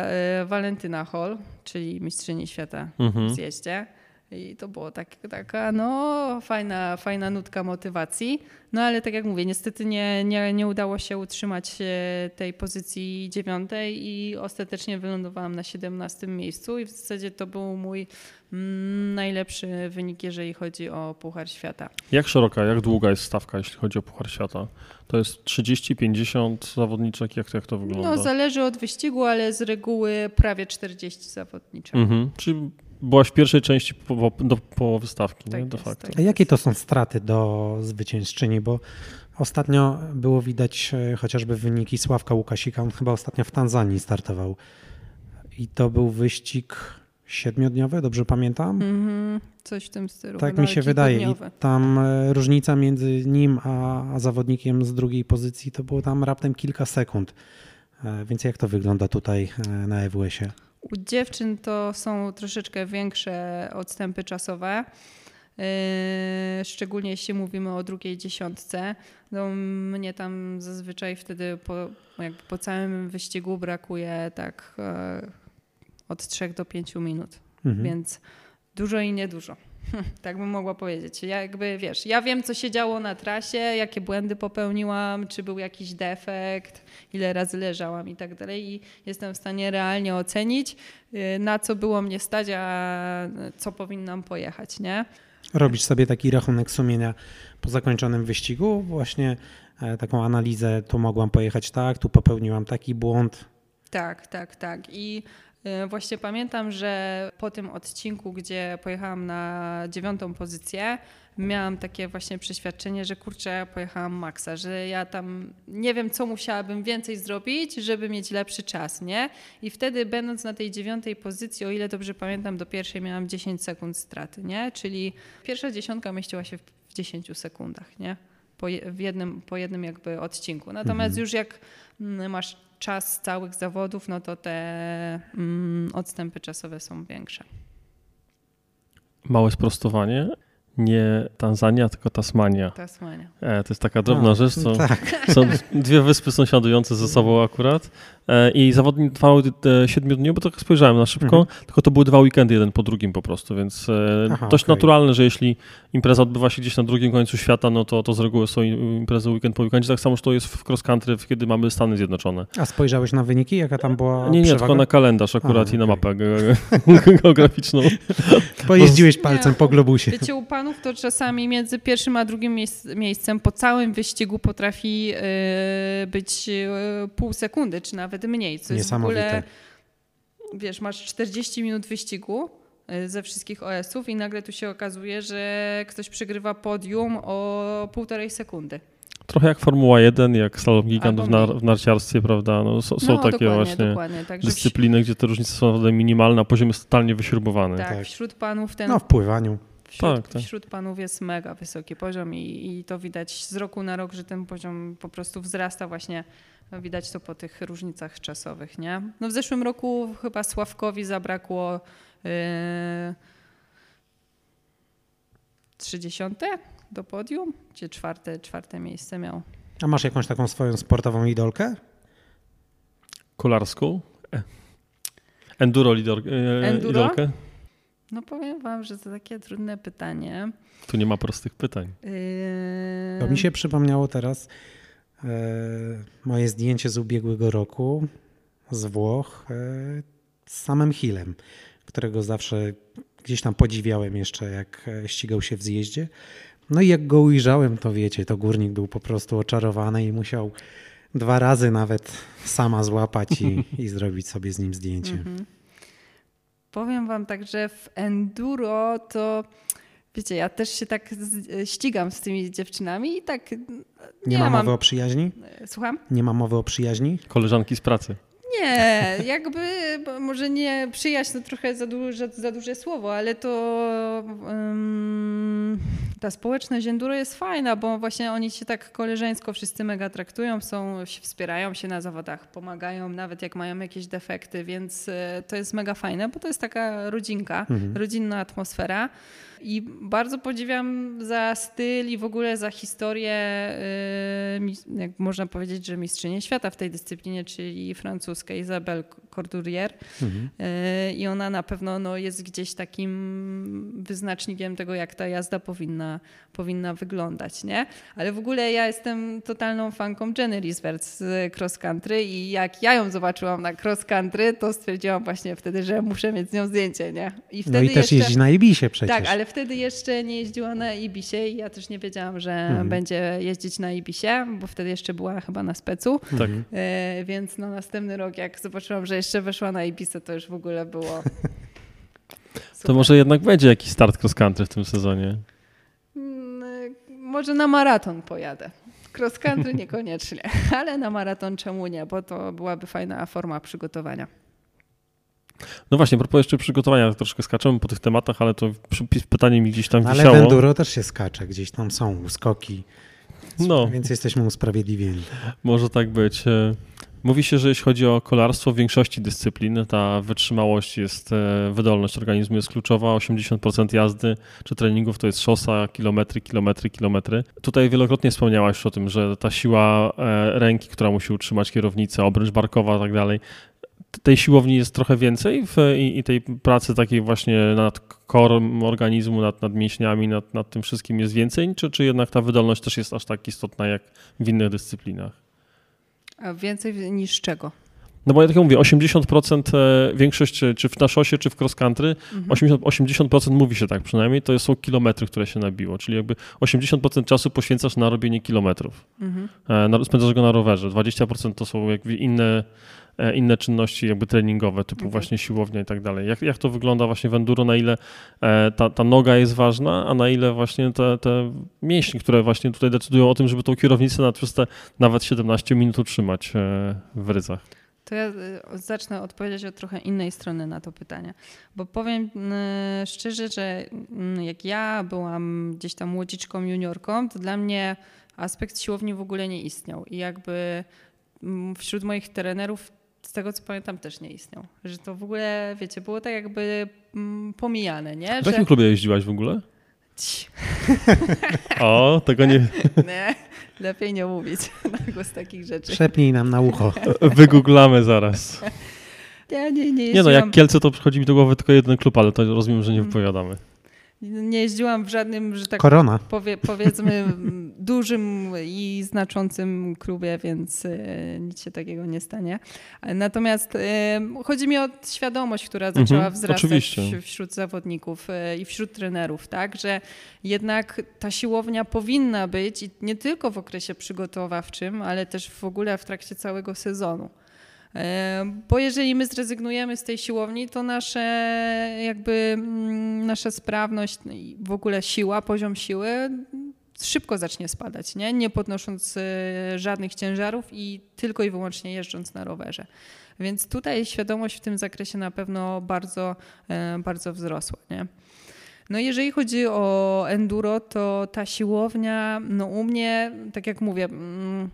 e, Walentyna Hall, czyli mistrzyni świata
Mhm.
w zjeździe. I to było tak, taka no, fajna, fajna nutka motywacji. No ale tak jak mówię, niestety nie, nie, nie udało się utrzymać e, tej pozycji dziewiątej i ostatecznie wylądowałam na 17 miejscu i w zasadzie to był mój mm, najlepszy wynik, jeżeli chodzi o Puchar Świata.
Jak szeroka, jak długa jest stawka, jeśli chodzi o Puchar Świata? To jest 30, 50 zawodniczek, jak, jak to wygląda?
No zależy od wyścigu, ale z reguły prawie 40 zawodniczych.
Mhm. Czyli byłaś w pierwszej części po, po, do połowy stawki,
Tak
nie? de
jest,
facto.
tak.
A jakie to są straty do zwyciężczyni? Bo ostatnio było widać e, chociażby wyniki Sławka Łukasika. On chyba ostatnio w Tanzanii startował. I to był wyścig siedmiodniowy, dobrze pamiętam?
Mhm, coś w tym stylu.
Tak
chyba
mi się wydaje. I tam e, różnica między nim a, a zawodnikiem z drugiej pozycji to było tam raptem kilka sekund. E, Więc jak to wygląda tutaj na EWS-ie?
U dziewczyn to są troszeczkę większe odstępy czasowe. Yy, szczególnie jeśli mówimy o drugiej dziesiątce. No, mnie tam zazwyczaj wtedy po, jakby po całym wyścigu brakuje tak e, od 3 do 5 minut,
Mhm.
więc dużo i niedużo. tak bym mogła powiedzieć. Ja jakby, wiesz, ja wiem, co się działo na trasie, jakie błędy popełniłam, czy był jakiś defekt, ile razy leżałam i tak dalej i jestem w stanie realnie ocenić, y, na co było mnie stać, a co powinnam pojechać, nie?
Robisz sobie taki rachunek sumienia po zakończonym wyścigu, właśnie e, taką analizę, tu mogłam pojechać tak, tu popełniłam taki błąd.
Tak, tak, tak. I właśnie pamiętam, że po tym odcinku, gdzie pojechałam na dziewiątą pozycję, miałam takie właśnie przeświadczenie, że kurczę, pojechałam maksa, że ja tam nie wiem, co musiałabym więcej zrobić, żeby mieć lepszy czas, nie? I wtedy będąc na tej dziewiątej pozycji, o ile dobrze pamiętam, do pierwszej miałam 10 sekund straty, nie? Czyli pierwsza dziesiątka mieściła się w 10 sekundach, nie? Po, jednym, po jednym jakby odcinku. Natomiast już jak mm, masz czas całych zawodów, no to te mm, odstępy czasowe są większe.
Małe sprostowanie. Nie Tanzania, tylko Tasmania.
Tasmania.
E, to jest taka drobna
A,
rzecz, co
Tak.
są dwie wyspy sąsiadujące ze sobą akurat. E, I zawodnik trwał e, siedmiu dni, bo tak spojrzałem na szybko,
Mhm.
tylko to były dwa weekendy jeden po drugim po prostu, więc e,
Aha,
dość
okej.
naturalne, że jeśli impreza odbywa się gdzieś na drugim końcu świata, no to, to z reguły są im- imprezy weekend po weekendzie. Tak samo, że to jest w cross country, kiedy mamy Stany Zjednoczone.
A spojrzałeś na wyniki, jaka tam była
Nie, nie,
przewaga?
tylko na kalendarz akurat
A,
i na mapę ge- geograficzną.
Pojeździłeś palcem po globusie.
Wiecie, u panów to czasami między pierwszym a drugim miejsc, miejscem po całym wyścigu potrafi e, być e, pół sekundy, czy nawet mniej. Co jest w ogóle, wiesz, masz 40 minut wyścigu e, ze wszystkich OS-ów i nagle tu się okazuje, że ktoś przegrywa podium o półtorej sekundy.
Trochę jak Formuła 1, jak slalom na,
mniej.
w narciarstwie, prawda? No, są, są
no,
takie
dokładnie,
właśnie
dokładnie. Wś-
dyscypliny, gdzie te różnice są naprawdę minimalne, a poziom jest totalnie wyśrubowany.
tak,
Tak.
wśród panów ten
No w pływaniu.
Wśród,
Tak, tak.
wśród panów jest mega wysoki poziom i, i to widać z roku na rok, że ten poziom po prostu wzrasta właśnie. No, Widać to po tych różnicach czasowych, nie? No w zeszłym roku chyba Sławkowi zabrakło yy, 30 do podium, gdzie czwarte, czwarte miejsce miał.
A masz jakąś taką swoją sportową idolkę?
Kolarską? E. Enduro, lidor, e,
Enduro?
idolkę?
No powiem wam, że to takie trudne pytanie.
Tu nie ma prostych pytań.
Yy,
Bo mi się przypomniało teraz e, moje zdjęcie z ubiegłego roku z Włoch e, z samym Hillem, którego zawsze gdzieś tam podziwiałem jeszcze, jak e, ścigał się w zjeździe. No i jak go ujrzałem, to wiecie, to górnik był po prostu oczarowany i musiał dwa razy nawet sama złapać i, i zrobić sobie z nim zdjęcie.
Powiem wam tak, że w enduro to wiecie, ja też się tak z, ścigam z tymi dziewczynami i tak nie,
Nie, ma
mam.
mowy o przyjaźni?
Słucham?
Nie ma mowy o przyjaźni?
Koleżanki z pracy.
Nie, jakby może nie przyjaźń to trochę za duże, za duże słowo, ale to ym, ta społeczność enduro jest fajna, bo właśnie oni się tak koleżeńsko wszyscy mega traktują, są, wspierają się na zawodach, pomagają nawet jak mają jakieś defekty, więc y, to jest mega fajne, bo to jest taka rodzinka, rodzinna atmosfera. I bardzo podziwiam za styl i w ogóle za historię, y, jak można powiedzieć, że mistrzynię świata w tej dyscyplinie, czyli francuską Isabelle Cordurier. Y, I ona na pewno no, jest gdzieś takim wyznacznikiem tego, jak ta jazda powinna, powinna wyglądać. Nie? Ale w ogóle ja jestem totalną fanką Jenny Risbert z cross country i jak ja ją zobaczyłam na cross country, to stwierdziłam właśnie wtedy, że muszę mieć z nią zdjęcie. Nie? I
No i też
jeszcze...
jeździ na Ibisie przecież.
Tak, ale wtedy jeszcze nie jeździła na Ibisie i ja też nie wiedziałam, że
Mhm.
będzie jeździć na Ibisie, bo wtedy jeszcze była chyba na specu.
Tak.
E, więc na następny rok, jak zobaczyłam, że jeszcze weszła na Ibisę, to już w ogóle było.
To może jednak będzie jakiś start cross country w tym sezonie.
Mm, e, Może na maraton pojadę. Cross country niekoniecznie, ale na maraton czemu nie, bo to byłaby fajna forma przygotowania.
No właśnie, propos jeszcze przygotowania, troszkę skaczemy po tych tematach, ale to pytanie mi gdzieś tam
ale
wisiało.
enduro też się skacze, gdzieś tam są uskoki,
No,
więc jesteśmy usprawiedliwieni.
może tak być. E, Mówi się, że jeśli chodzi o kolarstwo, w większości dyscyplin ta wytrzymałość jest, e, wydolność organizmu jest kluczowa. 80% jazdy czy treningów to jest szosa, kilometry, kilometry, kilometry. Tutaj wielokrotnie wspomniałaś o tym, że ta siła e, ręki, która musi utrzymać kierownicę, obręcz barkowa i tak dalej, tej siłowni jest trochę więcej w, i, i, tej pracy takiej właśnie nad korem organizmu, nad, nad mięśniami, nad, nad tym wszystkim jest więcej, czy, czy jednak ta wydolność też jest aż tak istotna jak w innych dyscyplinach?
A więcej niż czego?
No bo ja tak jak mówię, 80% e, większość, czy w naszosie, czy w cross country, mhm. 80%, 80% mówi się tak przynajmniej, to są kilometry, które się nabiło, czyli jakby 80% czasu poświęcasz na robienie kilometrów. Mhm. E, spędzasz go na rowerze, 20% to są jakby inne, e, inne czynności jakby treningowe, typu okay. właśnie siłownia i tak dalej. Jak, jak to wygląda właśnie w enduro, na ile ta, ta noga jest ważna, a na ile właśnie te, te mięśnie, które właśnie tutaj decydują o tym, żeby tą kierownicę na przez te nawet 17 minut utrzymać w ryzach.
To ja zacznę odpowiedzieć od trochę innej strony na to pytanie. Bo powiem szczerze, że mm, jak ja byłam gdzieś tam młodziczką, juniorką, to dla mnie aspekt siłowni w ogóle nie istniał. I jakby mm, wśród moich trenerów z tego co pamiętam też nie istniał. Że to w ogóle, wiecie, było tak jakby mm, pomijane, nie?
W jakim klubie jeździłaś w ogóle? o, tego nie...
nie. Lepiej nie mówić na głos takich rzeczy.
Szepnij nam na ucho.
Wygooglamy zaraz.
Ja nie, nie,
nie no, jak Kielce to przychodzi mi do głowy tylko jeden klub, ale to rozumiem, że nie mm. wypowiadamy.
Nie jeździłam w żadnym, że tak
Korona.
Powie, powiedzmy, dużym i znaczącym klubie, więc y, nic się takiego nie stanie. Natomiast y, chodzi mi o świadomość, która mhm, zaczęła wzrastać wśród zawodników y, i wśród trenerów, tak, że jednak ta siłownia powinna być i nie tylko w okresie przygotowawczym, ale też w ogóle w trakcie całego sezonu. Bo jeżeli my zrezygnujemy z tej siłowni, to nasze jakby mm, nasza sprawność no i w ogóle siła, poziom siły szybko zacznie spadać, nie? nie podnosząc e, żadnych ciężarów i tylko i wyłącznie jeżdżąc na rowerze. Więc tutaj świadomość w tym zakresie na pewno bardzo, e, bardzo wzrosła. Nie? No jeżeli chodzi o enduro, to ta siłownia, no u mnie, tak jak mówię, mm,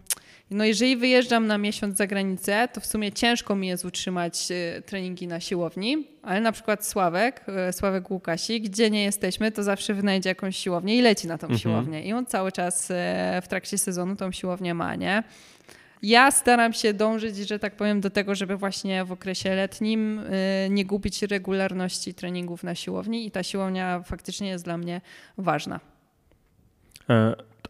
no jeżeli wyjeżdżam na miesiąc za granicę, to w sumie ciężko mi jest utrzymać e, treningi na siłowni, ale na przykład Sławek, e, Sławek Łukasi, gdzie nie jesteśmy, to zawsze wynajdzie jakąś siłownię i leci na tą mhm. siłownię. I on cały czas e, w trakcie sezonu tą siłownię ma, nie? Ja staram się dążyć, że tak powiem, do tego, żeby właśnie w okresie letnim nie gubić regularności treningów na siłowni i ta siłownia faktycznie jest dla mnie ważna.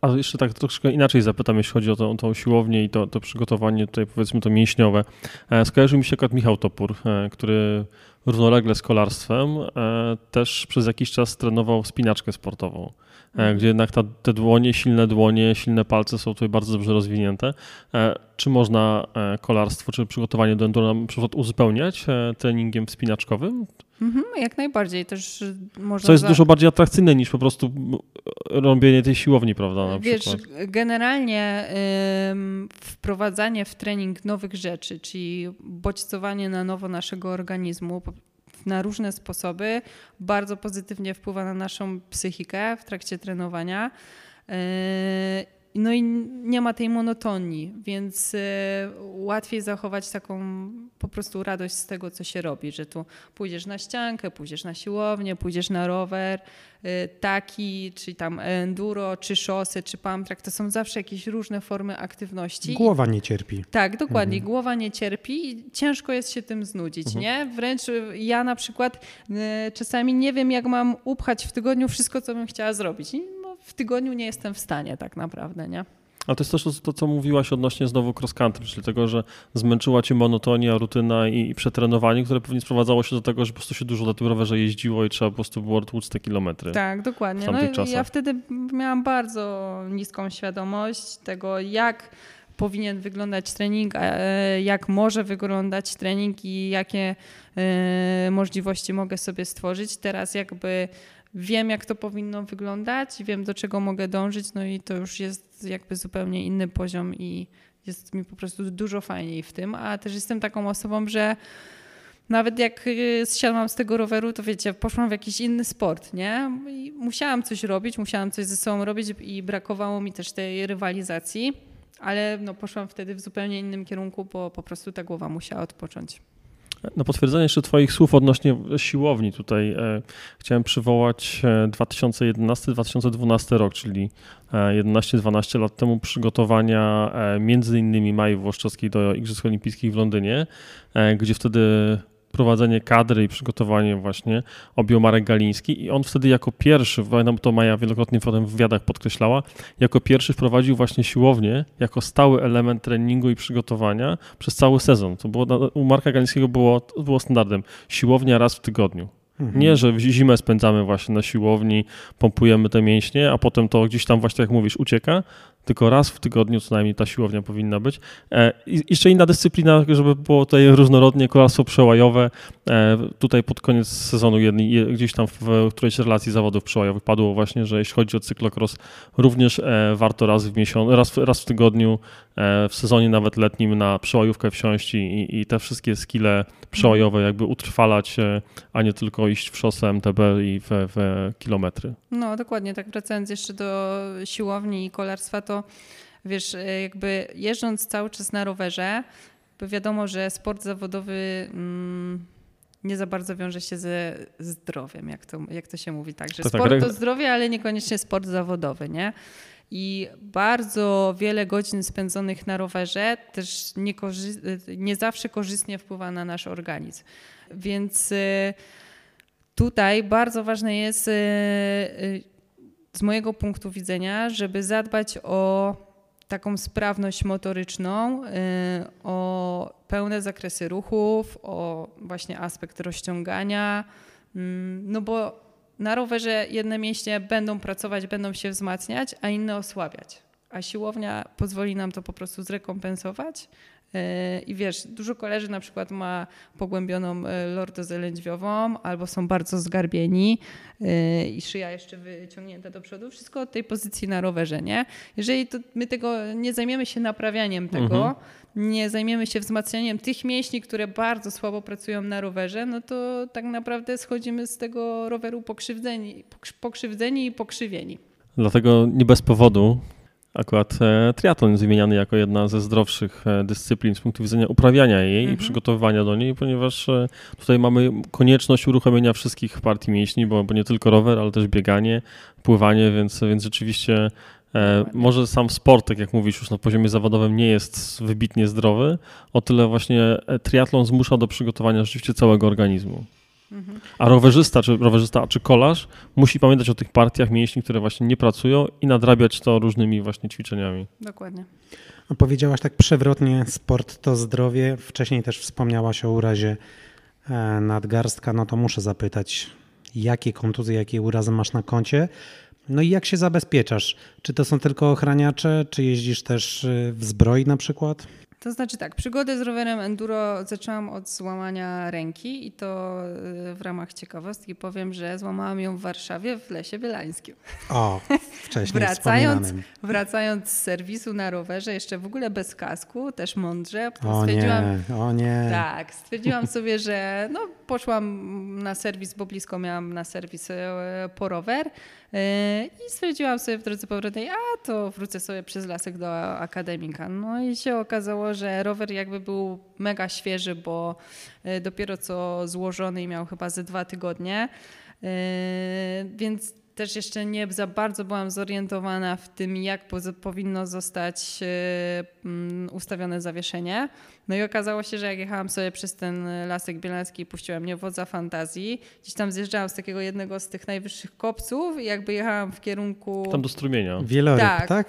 A jeszcze tak troszkę inaczej zapytam, jeśli chodzi o tą, tą siłownię i to, to przygotowanie tutaj powiedzmy to mięśniowe. E, skojarzył mi się akurat Michał Topór, e, który równolegle z kolarstwem e, też przez jakiś czas trenował spinaczkę sportową. Mhm. gdzie jednak ta, te dłonie, silne dłonie, silne palce są tutaj bardzo dobrze rozwinięte. Czy można kolarstwo, czy przygotowanie do enduro na przykład uzupełniać treningiem spinaczkowym?
Mhm, jak najbardziej. Też można
Co jest za... dużo bardziej atrakcyjne niż po prostu robienie tej siłowni, prawda? Na
Wiesz,
przykład.
generalnie ym, wprowadzanie w trening nowych rzeczy, czyli bodźcowanie na nowo naszego organizmu na różne sposoby bardzo pozytywnie wpływa na naszą psychikę w trakcie trenowania. No i nie ma tej monotonii, więc y, łatwiej zachować taką po prostu radość z tego, co się robi, że tu pójdziesz na ściankę, pójdziesz na siłownię, pójdziesz na rower, y, taki, czy tam enduro, czy szosy, czy pump to są zawsze jakieś różne formy aktywności.
Głowa nie cierpi.
Tak, dokładnie. Mhm. Głowa nie cierpi i ciężko jest się tym znudzić, mhm. nie? Wręcz ja na przykład czasami nie wiem, jak mam upchać w tygodniu wszystko, co bym chciała zrobić w tygodniu nie jestem w stanie tak naprawdę, nie?
A to jest też to, co mówiłaś odnośnie znowu cross country, czyli tego, że zmęczyła cię monotonia, rutyna i, i przetrenowanie, które pewnie sprowadzało się do tego, że po prostu się dużo na tym rowerze jeździło i trzeba po prostu było tłuc te kilometry.
Tak, dokładnie. No, ja wtedy miałam bardzo niską świadomość tego, jak powinien wyglądać trening, jak może wyglądać trening i jakie e, możliwości mogę sobie stworzyć. Teraz jakby wiem, jak to powinno wyglądać, wiem, do czego mogę dążyć, no i to już jest jakby zupełnie inny poziom i jest mi po prostu dużo fajniej w tym, a też jestem taką osobą, że nawet jak y, zsiadłam z tego roweru, to wiecie, poszłam w jakiś inny sport, nie? I musiałam coś robić, musiałam coś ze sobą robić i brakowało mi też tej rywalizacji, ale no poszłam wtedy w zupełnie innym kierunku, bo po prostu ta głowa musiała odpocząć.
Na potwierdzenie jeszcze Twoich słów odnośnie siłowni tutaj e, chciałem przywołać 2011-2012 rok, czyli 11-12 lat temu przygotowania między innymi Mai Włoszczowskiej do Igrzysk Olimpijskich w Londynie, gdzie wtedy prowadzenie kadry i przygotowanie właśnie objął Marek Galiński i on wtedy jako pierwszy, pamiętam to Maja wielokrotnie potem w wywiadach podkreślała, jako pierwszy wprowadził właśnie siłownię jako stały element treningu i przygotowania przez cały sezon. To było, u Marka Galińskiego było, było standardem. Siłownia raz w tygodniu. Mhm. Nie, że zimę spędzamy właśnie na siłowni, pompujemy te mięśnie, a potem to gdzieś tam właśnie, jak mówisz, ucieka, tylko raz w tygodniu co najmniej ta siłownia powinna być. E, I jeszcze inna dyscyplina, żeby było tutaj różnorodnie, kolarstwo przełajowe. E, tutaj pod koniec sezonu jedni, gdzieś tam w którejś relacji zawodów przełajowych padło właśnie, że jeśli chodzi o cyklokros, również e, warto raz w miesiącu, raz, raz w tygodniu, w sezonie nawet letnim na przełajówkę wsiąść i, i te wszystkie skille przełajowe jakby utrwalać, a nie tylko iść w szosę MTB i w, w kilometry.
No dokładnie, tak wracając jeszcze do siłowni i kolarstwa, to wiesz, e, jakby jeżdżąc cały czas na rowerze, wiadomo, że sport zawodowy mm, nie za bardzo wiąże się ze zdrowiem, jak to, jak to się mówi. Tak, że to tak, sport tak, to zdrowie, ale niekoniecznie sport zawodowy, nie? I bardzo wiele godzin spędzonych na rowerze też nie, nie zawsze korzystnie wpływa na nasz organizm. Więc e, tutaj bardzo ważne jest e, z mojego punktu widzenia, żeby zadbać o taką sprawność motoryczną, y, o pełne zakresy ruchów, o właśnie aspekt rozciągania, mm, no bo na rowerze jedne mięśnie będą pracować, będą się wzmacniać, a inne osłabiać. A siłownia pozwoli nam to po prostu zrekompensować, I wiesz, dużo koleży na przykład ma pogłębioną e, lordozę lędźwiową albo są bardzo zgarbieni e, i szyja jeszcze wyciągnięta do przodu. Wszystko od tej pozycji na rowerze, nie? Jeżeli to my tego nie zajmiemy się naprawianiem tego, mhm. nie zajmiemy się wzmacnianiem tych mięśni, które bardzo słabo pracują na rowerze, no to tak naprawdę schodzimy z tego roweru pokrzywdzeni, pokrzywdzeni i pokrzywieni.
Dlatego nie bez powodu Akurat e, triatlon jest wymieniany jako jedna ze zdrowszych e, dyscyplin z punktu widzenia uprawiania jej mhm. i przygotowywania do niej, ponieważ e, tutaj mamy konieczność uruchomienia wszystkich partii mięśni, bo, bo nie tylko rower, ale też bieganie, pływanie, więc, więc rzeczywiście może sam sport, tak jak mówisz, już na poziomie zawodowym nie jest wybitnie zdrowy, o tyle właśnie triatlon zmusza do przygotowania rzeczywiście całego organizmu. A rowerzysta, czy rowerzysta, czy kolarz musi pamiętać o tych partiach mięśni, które właśnie nie pracują i nadrabiać to różnymi właśnie ćwiczeniami.
Dokładnie.
A powiedziałaś tak przewrotnie, sport to zdrowie. Wcześniej też wspomniałaś o urazie e, nadgarstka. No to muszę zapytać, jakie kontuzje, jakie urazy masz na koncie? No i jak się zabezpieczasz? Czy to są tylko ochraniacze, czy jeździsz też e, w zbroi na przykład?
To znaczy tak, przygodę z rowerem enduro zaczęłam od złamania ręki i to y, w ramach ciekawostki powiem, że złamałam ją w Warszawie w Lesie Bielańskim.
O, wcześniej
wracając, wracając z serwisu na rowerze, jeszcze w ogóle bez kasku, też mądrze.
O nie, o nie.
Tak, stwierdziłam sobie, że no, poszłam na serwis, bo blisko miałam na serwis e, po rower i stwierdziłam sobie w drodze powrotnej, a to wrócę sobie przez lasek do akademika. No i się okazało, że rower jakby był mega świeży, bo e, dopiero co złożony i miał chyba ze dwa tygodnie. Więc też jeszcze nie za bardzo byłam zorientowana w tym, jak powinno zostać e, mm, ustawione zawieszenie. No i okazało się, że jak jechałam sobie przez ten lasek bielański i puściła mnie wodza fantazji, gdzieś tam zjeżdżałam z takiego jednego z tych najwyższych kopców i jakby jechałam w kierunku...
Tam do strumienia.
Wieloryb, tak? tak?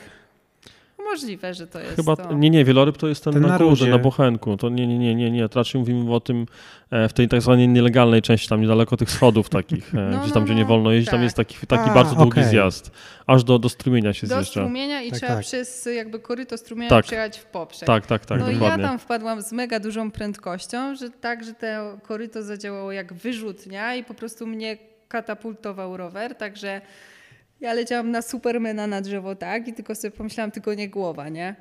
Możliwe, że to jest
Chyba,
to.
Nie, nie, wieloryb to jest ten, ten na, na górze, na Bochenku. To nie, nie, nie, nie, nie. Raczej mówimy o tym e, w tej tak zwanej nielegalnej części, tam niedaleko tych schodów takich, e, no, gdzie tam, no, gdzie nie no, wolno jeździć, tak. tam jest taki, taki A, bardzo długi okay. zjazd. Aż do, do strumienia się
do
zjeżdża.
Do strumienia i tak, trzeba tak. przez jakby koryto strumienia tak. przejechać w poprzek.
Tak, tak, tak,
No
dokładnie.
i ja tam wpadłam z mega dużą prędkością, że tak, że to koryto zadziałało jak wyrzutnia i po prostu mnie katapultował rower, także ja leciałam na Supermana na drzewo, tak? I tylko sobie pomyślałam, tylko nie głowa, nie?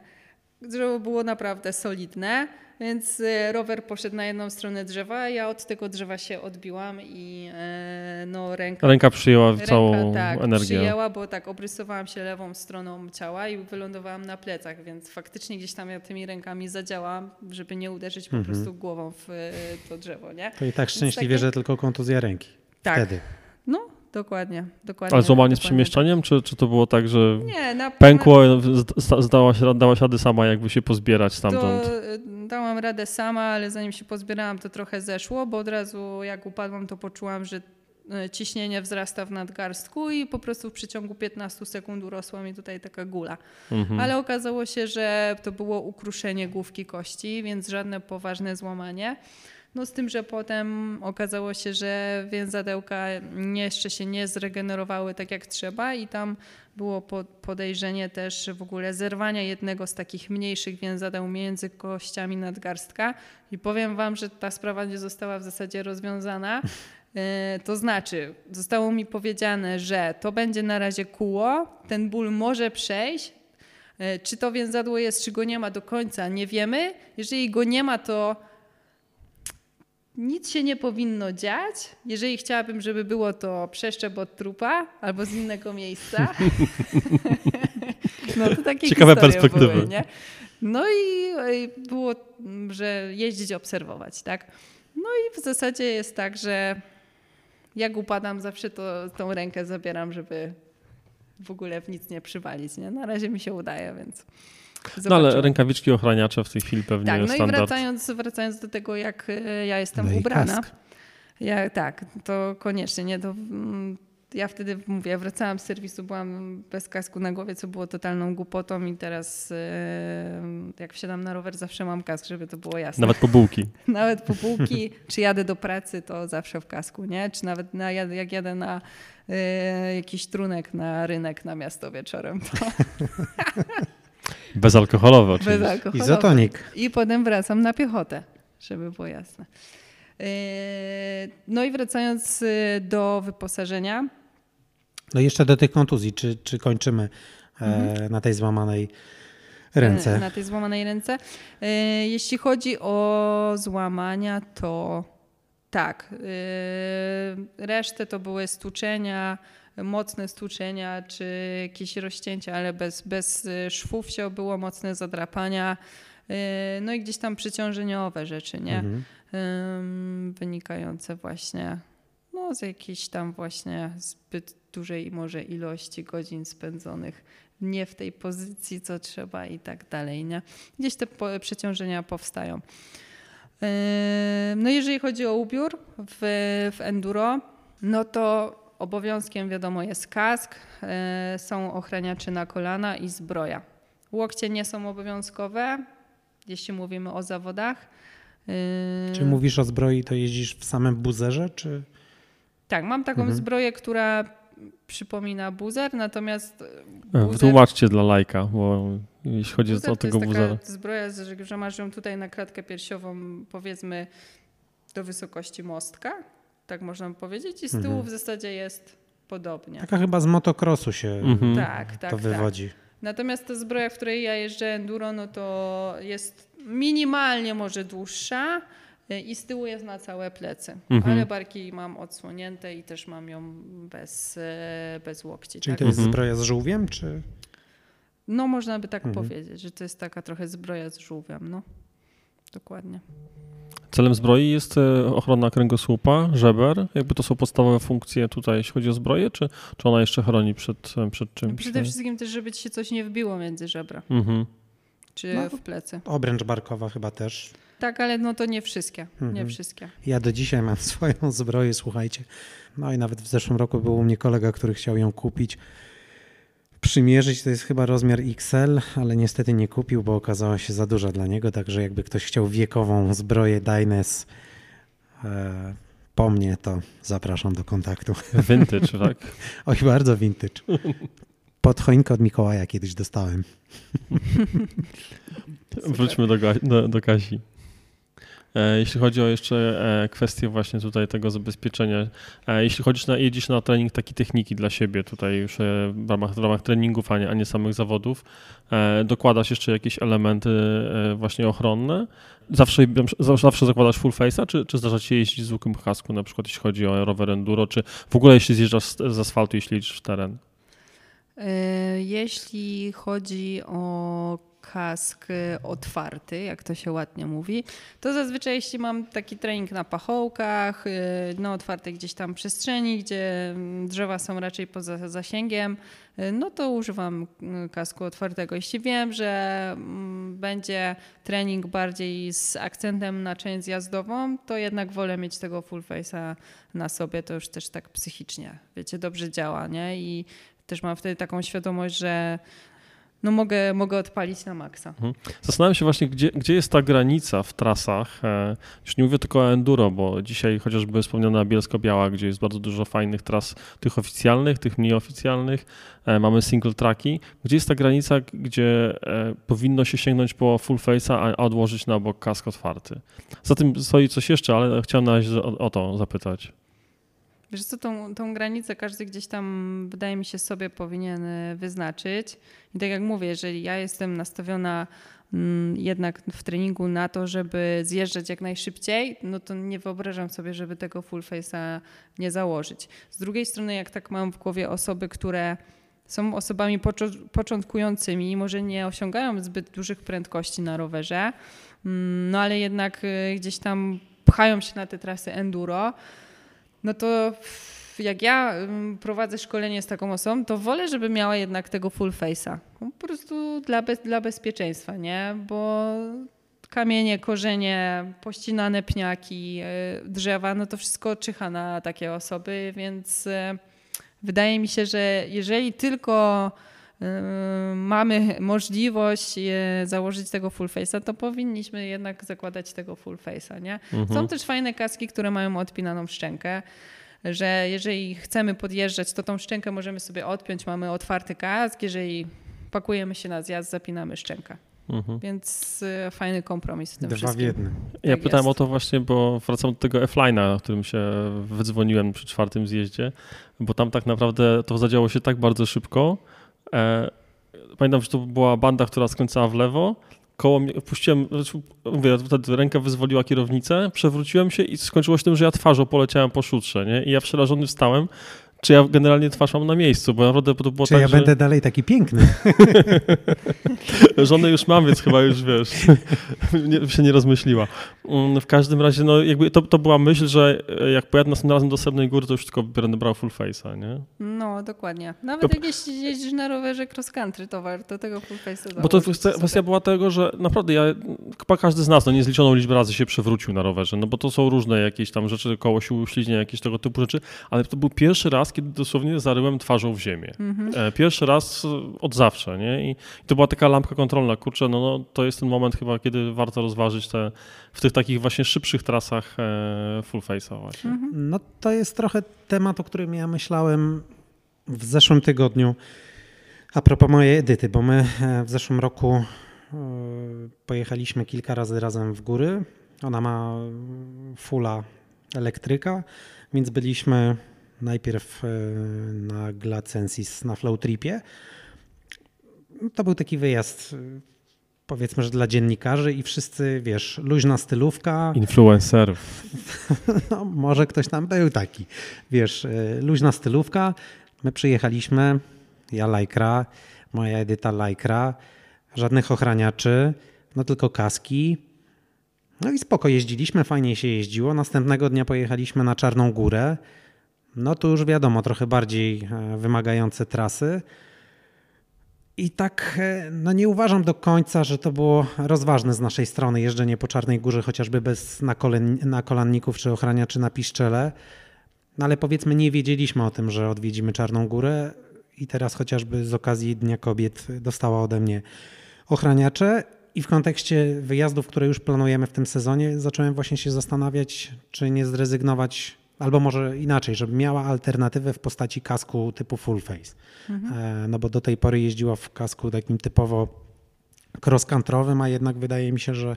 drzewo było naprawdę solidne, więc e, rower poszedł na jedną stronę drzewa, ja od tego drzewa się odbiłam i e, no ręka...
Ręka przyjęła
Ręka,
całą
tak,
energię.
przyjęła, bo tak obrysowałam się lewą stroną ciała i wylądowałam na plecach, więc faktycznie gdzieś tam ja tymi rękami zadziałałam, żeby nie uderzyć po
Mhm.
prostu głową w e, to drzewo, nie?
To i tak szczęśliwie,
takie-
że tylko kontuzja ręki.
Tak,
Wtedy.
no dokładnie, dokładnie.
Ale złamanie z
dokładnie
przemieszczaniem, czy, czy to było tak, że
tak. Nie, na,
pękło, zda- zdałaś, dałaś rady sama jakby się pozbierać stamtąd?
To y, dałam radę sama, ale zanim się pozbierałam, to trochę zeszło, bo od razu jak upadłam, to poczułam, że y, ciśnienie wzrasta w nadgarstku i po prostu w przeciągu 15 sekund urosła mi tutaj taka gula.
Mhm.
Ale okazało się, że to było ukruszenie główki kości, więc żadne poważne złamanie. No z tym, że potem okazało się, że więzadełka jeszcze się nie zregenerowały tak jak trzeba i tam było po- podejrzenie też w ogóle zerwania jednego z takich mniejszych więzadeł między kościami nadgarstka i powiem wam, że ta sprawa nie została w zasadzie rozwiązana. E, To znaczy, zostało mi powiedziane, że to będzie na razie kóło, ten ból może przejść. E, Czy to więzadło jest, czy go nie ma do końca, nie wiemy. Jeżeli go nie ma, to nic się nie powinno dziać. Jeżeli chciałabym, żeby było to przeszczep od trupa albo z innego miejsca. no to takie
Ciekawe perspektywy.
Były, nie? No i było, że jeździć, obserwować, tak? No i w zasadzie jest tak, że jak upadam, zawsze to, tą rękę zabieram, żeby w ogóle w nic nie przywalić. Nie? Na razie mi się udaje, więc.
No ale
zobaczymy.
rękawiczki ochraniacze w tej chwili pewnie
Tak, no i
standard.
wracając, wracając do tego, jak e, ja jestem
No i
ubrana. Ja, tak, to koniecznie, nie? To, mm, ja wtedy mówię, wracałam z serwisu, byłam bez kasku na głowie, co było totalną głupotą i teraz e, jak wsiadam na rower, zawsze mam kask, żeby to było jasne.
Nawet po bułki.
Nawet po półki, czy jadę do pracy, to zawsze w kasku, nie? Czy nawet na, jak jadę na e, jakiś trunek na rynek na miasto wieczorem, to
Bezalkoholowe oczywiście.
bez alkoholu.
Izotonik.
I potem wracam na piechotę, żeby było jasne. E, No i wracając e, do wyposażenia,
No i jeszcze do tych kontuzji. Czy, czy kończymy e, na tej złamanej ręce?
na tej złamanej ręce. Jeśli chodzi o złamania, to tak. Resztę to były stuczenia, mocne stuczenia, czy jakieś rozcięcia, ale bez, bez e, szwów się obyło, mocne zadrapania. e, No i gdzieś tam przeciążeniowe rzeczy, nie?
Mhm.
Wynikające właśnie no, z jakiejś tam właśnie zbyt dużej może ilości godzin spędzonych nie w tej pozycji, co trzeba i tak dalej. Nie? Gdzieś te po, przeciążenia powstają. No jeżeli chodzi o ubiór w, w enduro, no to obowiązkiem wiadomo jest kask, y, są ochraniacze na kolana i zbroja. Łokcie nie są obowiązkowe, jeśli mówimy o zawodach. Yy,
Czy mówisz o zbroi, to jeździsz w samym buzerze, czy...
Tak, mam taką
Mhm.
zbroję, która przypomina buzer, natomiast e,
E,
buzer,
Wytłumaczcie dla lajka, bo jeśli chodzi
buzer
o
to
tego
jest
buzera.
taka zbroja, że, że masz ją tutaj na klatkę piersiową, powiedzmy do wysokości mostka, tak można powiedzieć, i z tyłu
Mhm.
w zasadzie jest podobnie.
Taka chyba z motocrossu się
Mhm.
Tak, tak,
to
tak.
wywodzi.
Natomiast ta zbroja, w której ja jeżdżę enduro, no to jest minimalnie może dłuższa y, i z tyłu jest na całe plecy.
Mhm.
Ale barki mam odsłonięte i też mam ją bez, e, bez łokci.
Czyli
tak?
to jest
Mhm.
zbroja z żółwiem, czy...
No można by tak
Mhm.
powiedzieć, że to jest taka trochę zbroja z żółwiem. No. Dokładnie.
Celem zbroi jest e, ochrona kręgosłupa, żeber. Jakby to są podstawowe funkcje tutaj, jeśli chodzi o zbroję, czy, czy ona jeszcze chroni przed, e, przed czymś?
Przede wszystkim też, żeby ci się coś nie wbiło między żebra,
Mhm.
czy
No.
w plecy.
Obręcz barkowa chyba też.
Tak, ale no to nie wszystkie. Nie
Mhm.
wszystkie.
Ja do dzisiaj mam swoją zbroję, słuchajcie. No i nawet w zeszłym roku był u mnie kolega, który chciał ją kupić. Przymierzyć to jest chyba rozmiar XL, ale niestety nie kupił, bo okazała się za duża dla niego. Także jakby ktoś chciał wiekową zbroję Dynes e, po mnie, to zapraszam do kontaktu.
Vintage, tak?
Oj, bardzo vintage. Pod choinkę od Mikołaja kiedyś dostałem.
Wróćmy do, do, do Kasi. E, jeśli chodzi o jeszcze e, kwestię właśnie tutaj tego zabezpieczenia, e, jeśli chodzisz na, jedziesz na trening takiej techniki dla siebie tutaj już w ramach, w ramach treningów, a nie, a nie samych zawodów, dokładasz jeszcze jakieś elementy właśnie ochronne? Zawsze, zawsze zakładasz full face'a, czy, czy zdarza ci się jeździć z łukiem kasku, na przykład jeśli chodzi o rower enduro, czy w ogóle jeśli zjeżdżasz z, asfaltu, jeśli jedziesz w teren?
Jeśli chodzi o kask otwarty, jak to się ładnie mówi, to zazwyczaj jeśli mam taki trening na pachołkach, y, na otwartej gdzieś tam przestrzeni, gdzie mm, drzewa są raczej poza zasięgiem, y, no to używam y, kasku otwartego. Jeśli wiem, że mm, będzie trening bardziej z akcentem na część zjazdową, to jednak wolę mieć tego full face'a na sobie, to już też tak psychicznie, wiecie, dobrze działa, nie? I też mam wtedy taką świadomość, że no mogę, mogę odpalić na maksa. Mhm.
Zastanawiam się właśnie, gdzie, gdzie jest ta granica w trasach. E, już nie mówię tylko o enduro, bo dzisiaj chociażby wspomniana Bielsko-Biała, gdzie jest bardzo dużo fajnych tras, tych oficjalnych, tych mniej oficjalnych. E, mamy single tracki. Gdzie jest ta granica, gdzie e, powinno się sięgnąć po full face'a, a odłożyć na bok kask otwarty? Za tym stoi coś jeszcze, ale chciałem na razie o, o to zapytać.
Wiesz co, tą, tą granicę każdy gdzieś tam, wydaje mi się, sobie powinien y, wyznaczyć. I tak jak mówię, jeżeli ja jestem nastawiona mm, jednak w treningu na to, żeby zjeżdżać jak najszybciej, no to nie wyobrażam sobie, żeby tego full face'a nie założyć. Z drugiej strony, jak tak mam w głowie osoby, które są osobami początkującymi, może nie osiągają zbyt dużych prędkości na rowerze, mm, no ale jednak y, gdzieś tam pchają się na te trasy enduro, no to jak ja prowadzę szkolenie z taką osobą, to wolę, żeby miała jednak tego full face'a. Po prostu dla, bez, dla bezpieczeństwa, nie? Bo kamienie, korzenie, pościnane pniaki, e, drzewa, no to wszystko czyha na takie osoby, więc e, wydaje mi się, że jeżeli tylko mamy możliwość założyć tego full face'a, to powinniśmy jednak zakładać tego full face'a, nie? Mhm. Są też fajne kaski, które mają odpinaną szczękę że jeżeli chcemy podjeżdżać, to tą szczękę możemy sobie odpiąć, mamy otwarty kask, jeżeli pakujemy się na zjazd, zapinamy szczękę. Mhm. Więc y, fajny kompromis w tym
Dwa
wszystkim.
w jednym.
Tak ja pytałem jest. o to właśnie, bo wracam do tego F-line'a, o którym się wydzwoniłem przy czwartym zjeździe, bo tam tak naprawdę to zadziało się tak bardzo szybko. E, pamiętam, że to była banda, która skręcała w lewo koło mnie, puściłem, znaczy, mówię, wtedy ręka wyzwoliła kierownicę, przewróciłem się i skończyło się tym, że ja twarzą poleciałem po szutrze, nie? I ja przerażony wstałem, czy ja generalnie twarz mam na miejscu, bo naprawdę to było
czy
tak,
ja
że...
będę dalej taki piękny?
Żonę już mam, więc chyba już, wiesz, nie, się nie rozmyśliła. Mm, w każdym razie, no jakby to, to była myśl, że e, jak pojadę następnym razem do Srebrnej Góry, to już tylko będę brał full face'a, nie?
No, dokładnie. Nawet to... jak jeździsz na rowerze cross country, to warto tego full face'a
Bo to kwestia była tego, że naprawdę ja, chyba każdy z nas, no niezliczoną liczbę razy się przewrócił na rowerze, no bo to są różne jakieś tam rzeczy, koło sił śliźnia, jakieś tego typu rzeczy, ale to był pierwszy raz, kiedy dosłownie zaryłem twarzą w ziemię. Mhm. Pierwszy raz od zawsze, nie? I, to była taka lampka kontrolna. Kurczę, no, no to jest ten moment chyba, kiedy warto rozważyć te, w tych takich właśnie szybszych trasach e, full face'a właśnie.
Mhm. No to jest trochę temat, o którym ja myślałem w zeszłym tygodniu. A propos mojej Edyty, bo my e, w zeszłym roku e, pojechaliśmy kilka razy razem w góry. Ona ma fulla elektryka, więc byliśmy najpierw e, na Glacensis na Flow Tripie. To był taki wyjazd e, powiedzmy, że dla dziennikarzy i wszyscy, wiesz, luźna stylówka.
Influencerów.
No, może ktoś tam był taki. Wiesz, e, luźna stylówka. My przyjechaliśmy, ja lajkra, moja Edyta lajkra, żadnych ochraniaczy, no tylko kaski. No i spoko, jeździliśmy, fajnie się jeździło. Następnego dnia pojechaliśmy na Czarną Górę no to już wiadomo, trochę bardziej e, wymagające trasy. I tak e, no nie uważam do końca, że to było rozważne z naszej strony jeżdżenie po Czarnej Górze, chociażby bez nakolanników czy ochraniaczy na piszczele. No ale powiedzmy nie wiedzieliśmy o tym, że odwiedzimy Czarną Górę i teraz chociażby z okazji Dnia Kobiet dostała ode mnie ochraniacze i w kontekście wyjazdów, które już planujemy w tym sezonie, zacząłem właśnie się zastanawiać, czy nie zrezygnować Albo może inaczej, żeby miała alternatywę w postaci kasku typu full face. Mhm. E, no bo do tej pory jeździła w kasku takim typowo cross-country'owym, a jednak wydaje mi się, że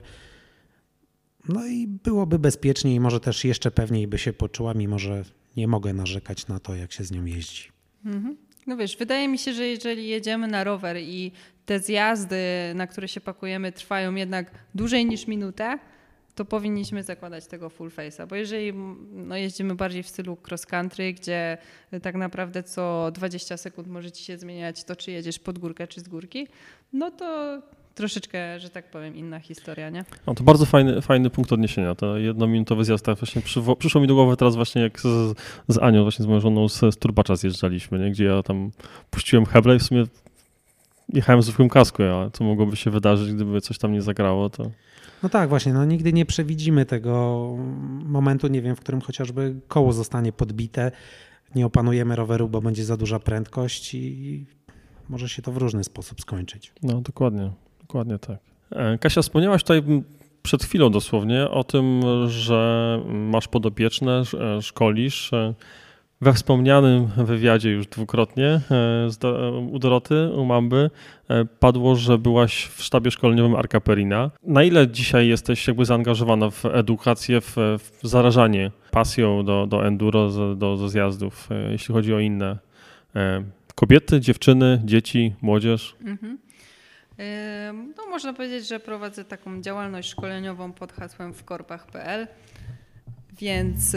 No i byłoby bezpieczniej, może też jeszcze pewniej by się poczuła, mimo że nie mogę narzekać na to, jak się z nią jeździ.
Mhm. No wiesz, wydaje mi się, że jeżeli jedziemy na rower i te zjazdy, na które się pakujemy, trwają jednak dłużej niż minutę, to powinniśmy zakładać tego full face'a, bo jeżeli no, jeździmy bardziej w stylu cross country, gdzie tak naprawdę co 20 sekund może ci się zmieniać to, czy jedziesz pod górkę, czy z górki, no to troszeczkę, że tak powiem, inna historia, nie?
No to bardzo fajny, fajny punkt odniesienia. To jednominutowy zjazd, tak właśnie przywo, przyszło mi do głowy teraz właśnie jak z, z Anią, właśnie z moją żoną z, z Turbacza zjeżdżaliśmy, nie? gdzie ja tam puściłem heble i w sumie jechałem w zwykłym kasku, ale co mogłoby się wydarzyć, gdyby coś tam nie zagrało, to...
No tak, właśnie, no nigdy nie przewidzimy tego momentu, nie wiem, w którym chociażby koło zostanie podbite, nie opanujemy roweru, bo będzie za duża prędkość i może się to w różny sposób skończyć.
No dokładnie, dokładnie tak. E, Kasia, wspomniałaś tutaj przed chwilą dosłownie o tym, że masz podopieczne, szkolisz. We wspomnianym wywiadzie już dwukrotnie e, u Doroty, u Mamby, e, padło, że byłaś w sztabie szkoleniowym Arka Perina. Na ile dzisiaj jesteś jakby zaangażowana w edukację, w, w zarażanie pasją do, do enduro, do, do zjazdów, e, jeśli chodzi o inne kobiety, dziewczyny, dzieci, młodzież? Mhm.
No, można powiedzieć, że prowadzę taką działalność szkoleniową pod hasłem wkorpach.pl, więc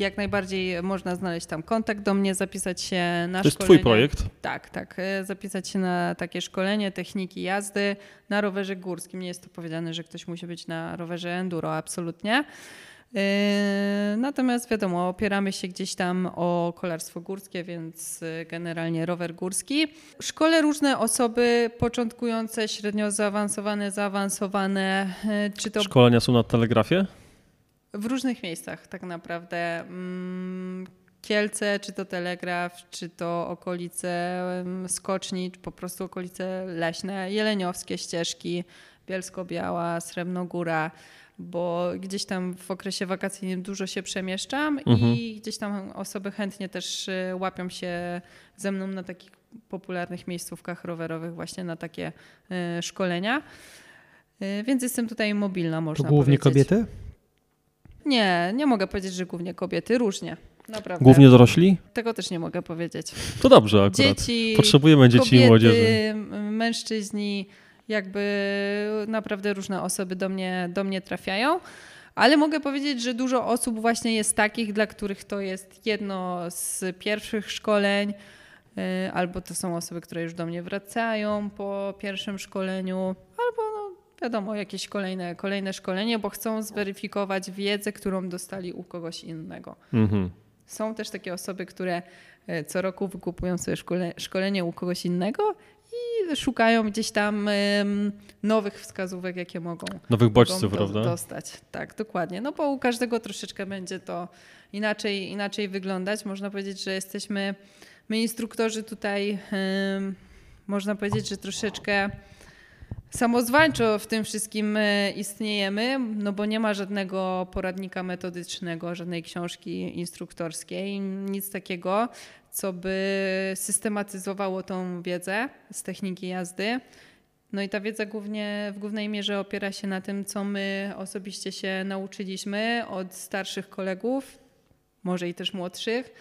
jak najbardziej można znaleźć tam kontakt do mnie, zapisać się na szkolenie.
To jest twój projekt?
Tak, tak. E, zapisać się na takie szkolenie techniki jazdy na rowerze górskim. Nie jest to powiedziane, że ktoś musi być na rowerze enduro, absolutnie. E, natomiast wiadomo, opieramy się gdzieś tam o kolarstwo górskie, więc e, generalnie rower górski. Szkole różne osoby początkujące, średnio zaawansowane, zaawansowane.
Czy to... Szkolenia są na telegrafie?
W różnych miejscach tak naprawdę. Mm, Kielce, czy to Telegraf, czy to okolice Skoczni, czy po prostu okolice leśne, jeleniowskie ścieżki, Bielsko-Biała, Srebrnogóra, bo gdzieś tam w okresie wakacyjnym dużo się przemieszczam mhm. i gdzieś tam osoby chętnie też y, łapią się ze mną na takich popularnych miejscówkach rowerowych właśnie na takie y, szkolenia. Y, więc jestem tutaj mobilna, można
to głównie
powiedzieć.
kobiety?
Nie, nie mogę powiedzieć, że głównie kobiety, różnie. Naprawdę.
Głównie dorośli?
Tego też nie mogę powiedzieć.
To dobrze akurat. Dzieci, Potrzebujemy dzieci
kobiety,
i młodzieży.
mężczyźni, jakby naprawdę różne osoby do mnie, do mnie trafiają. Ale mogę powiedzieć, że dużo osób właśnie jest takich, dla których to jest jedno z pierwszych szkoleń, y, albo to są osoby, które już do mnie wracają po pierwszym szkoleniu, albo no, wiadomo, jakieś kolejne, kolejne szkolenie, bo chcą zweryfikować wiedzę, którą dostali u kogoś innego. Mhm. Są też takie osoby, które e, co roku wykupują sobie szkole, szkolenie u kogoś innego i szukają gdzieś tam nowych wskazówek, jakie mogą,
nowych bodźców, mogą do, prawda?
dostać. Tak, dokładnie. No bo u każdego troszeczkę będzie to inaczej, inaczej wyglądać. Można powiedzieć, że jesteśmy, my instruktorzy tutaj, można powiedzieć, że troszeczkę Samozwańczo w tym wszystkim e, istniejemy, no bo nie ma żadnego poradnika metodycznego, żadnej książki instruktorskiej, nic takiego, co by systematyzowało tą wiedzę z techniki jazdy. No i ta wiedza głównie, w głównej mierze opiera się na tym, co my osobiście się nauczyliśmy od starszych kolegów, może i też młodszych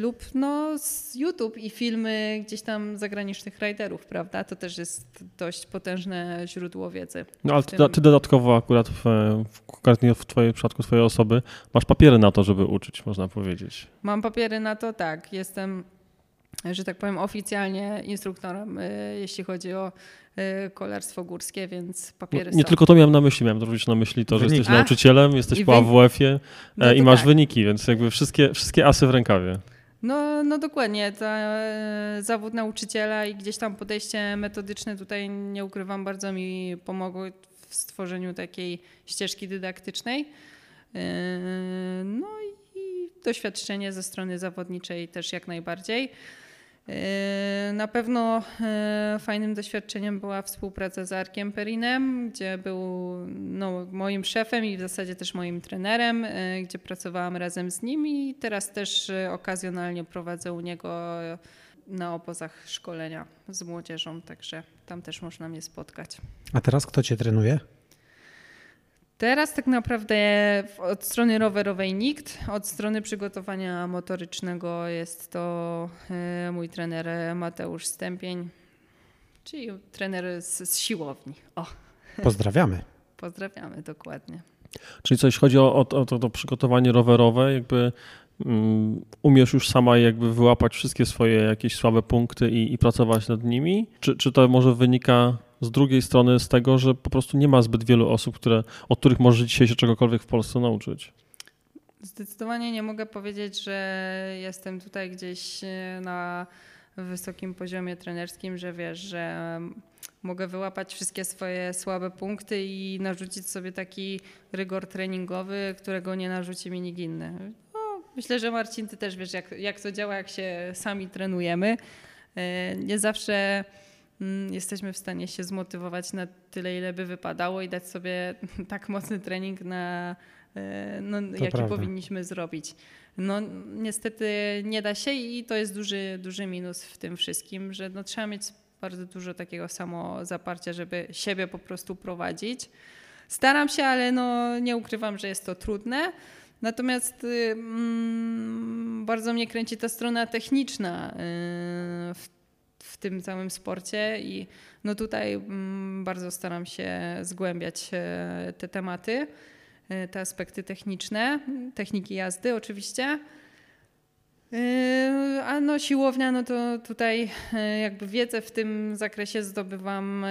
lub no z YouTube i filmy gdzieś tam zagranicznych riderów, prawda? To też jest dość potężne źródło wiedzy.
No ale ty, ty, dodatkowo akurat w, konkretnie w twojej przypadku twojej osoby masz papiery na to, żeby uczyć, można powiedzieć.
Mam papiery na to, tak. Jestem że tak powiem, oficjalnie instruktorem, e, jeśli chodzi o e, kolarstwo górskie, więc papiery
no, Nie
są.
tylko to miałem na myśli, miałem również na myśli to, że jesteś nauczycielem, jesteś po AWF-ie no i masz tak. wyniki, więc jakby wszystkie, wszystkie asy w rękawie.
No, no dokładnie. To, e, zawód nauczyciela i gdzieś tam podejście metodyczne tutaj, nie ukrywam, bardzo mi pomogły w stworzeniu takiej ścieżki dydaktycznej. no i doświadczenie ze strony zawodniczej też jak najbardziej. Yy, na pewno yy, fajnym doświadczeniem była współpraca z Arkiem Perinem, gdzie był no, moim szefem i w zasadzie też moim trenerem, yy, gdzie pracowałam razem z nim i teraz też okazjonalnie prowadzę u niego na obozach szkolenia z młodzieżą, także tam też można mnie spotkać.
A teraz kto cię trenuje?
Teraz tak naprawdę od strony rowerowej nikt, od strony przygotowania motorycznego jest to e, mój trener Mateusz Stępień, czyli trener z, z siłowni. O.
Pozdrawiamy.
Pozdrawiamy, dokładnie.
Czyli coś chodzi o, o, o to, to przygotowanie rowerowe, jakby um, umiesz już sama jakby wyłapać wszystkie swoje jakieś słabe punkty i, i pracować nad nimi? Czy, czy to może wynika z drugiej strony z tego, że po prostu nie ma zbyt wielu osób, które, od których może dzisiaj się czegokolwiek w Polsce nauczyć?
Zdecydowanie nie mogę powiedzieć, że jestem tutaj gdzieś e, na wysokim poziomie trenerskim, że wiesz, że mogę wyłapać wszystkie swoje słabe punkty i narzucić sobie taki rygor treningowy, którego nie narzuci mi nikt inny. No, myślę, że Marcin, ty też wiesz, jak, jak to działa, jak się sami trenujemy. E, nie zawsze jesteśmy w stanie się zmotywować na tyle, ile by wypadało i dać sobie tak mocny trening, na, e, no, jaki prawda. powinniśmy zrobić. No niestety nie da się i to jest duży, duży minus w tym wszystkim, że no, trzeba mieć bardzo dużo takiego samo zaparcia, żeby siebie po prostu prowadzić. Staram się, ale no, nie ukrywam, że jest to trudne. Natomiast y, mm, bardzo mnie kręci ta strona techniczna y, w, w, tym całym sporcie i no tutaj mm, bardzo staram się zgłębiać y, te tematy, y, te aspekty techniczne, techniki jazdy oczywiście. Yy, a no siłownia, no to tutaj jakby wiedzę w tym zakresie zdobywam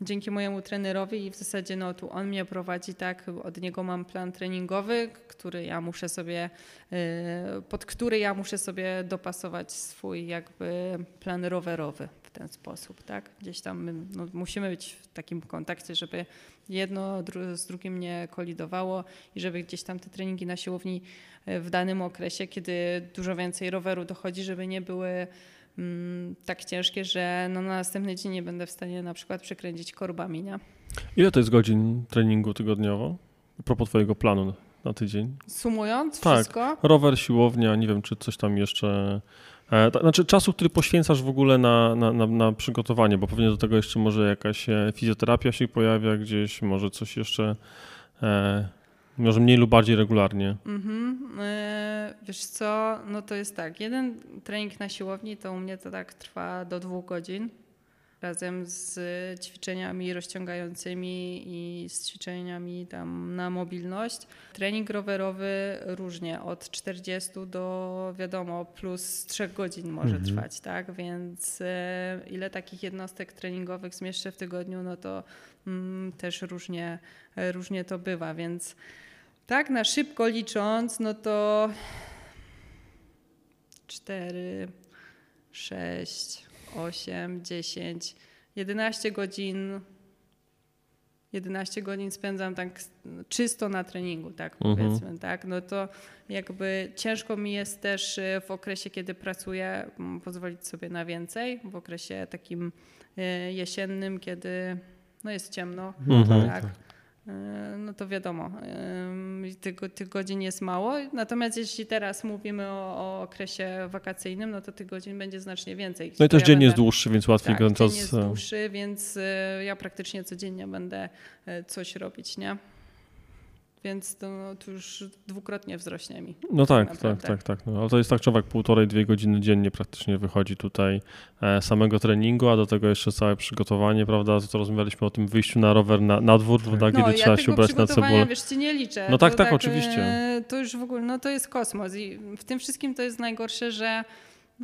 dzięki mojemu trenerowi i w zasadzie no tu on mnie prowadzi tak, od niego mam plan treningowy, który ja muszę sobie, pod który ja muszę sobie dopasować swój jakby plan rowerowy w ten sposób, tak? Gdzieś tam no, musimy być w takim kontakcie, żeby jedno z drugim nie kolidowało i żeby gdzieś tam te treningi na siłowni e, w danym okresie, kiedy dużo więcej roweru dochodzi, żeby nie były tak ciężkie, że no na następny dzień nie będę w stanie na przykład przekręcić korbami. Nie?
Ile to jest godzin treningu tygodniowo? A propos twojego planu na tydzień?
Sumując
tak.
wszystko?
rower, siłownia, nie wiem czy coś tam jeszcze E, znaczy czasu, który poświęcasz w ogóle na, na, na, na, przygotowanie, bo pewnie do tego jeszcze może jakaś e, fizjoterapia się pojawia gdzieś, może coś jeszcze, e, może mniej lub bardziej regularnie.
Mhm. E, wiesz co, no to jest tak, jeden trening na siłowni to u mnie to tak trwa do dwóch godzin razem z ćwiczeniami rozciągającymi i z ćwiczeniami tam na mobilność. Trening rowerowy różnie, od 40 do wiadomo plus 3 godzin może mhm. trwać, tak? Więc e, ile takich jednostek treningowych zmieszczę w tygodniu, no to mm, też różnie, różnie to bywa, więc tak na szybko licząc, no to 4, 6, 8, 10, 11 godzin 11 godzin spędzam tak czysto na treningu, tak mhm. powiedzmy, tak, no to jakby ciężko mi jest też y, w okresie, kiedy pracuję, pozwolić sobie na więcej, w okresie takim y, jesiennym, kiedy no jest ciemno, mhm. tak, tak. No to wiadomo, tych, tych godzin jest mało. Natomiast jeśli teraz mówimy o, o, okresie wakacyjnym, no to tych godzin będzie znacznie więcej.
No i też ja dzień będę, jest dłuższy, więc łatwiej
tak, czas. Dzień jest dłuższy, więc e, ja praktycznie codziennie będę e, coś robić, nie? Więc to, no, to już dwukrotnie wzrośnie mi.
No tak, tak, tak, tak, tak. No, ale to jest tak, człowiek półtorej, dwie godziny dziennie praktycznie wychodzi tutaj e, samego treningu, a do tego jeszcze całe przygotowanie, prawda? To, to rozmawialiśmy o tym wyjściu na rower na, na dwór, tak.
no,
kiedy
ja
trzeba się ubrać na cebulę.
wiesz, ci nie liczę.
No tak, tak, tak, oczywiście. E,
to już w ogóle, no to jest kosmos i w tym wszystkim to jest najgorsze, że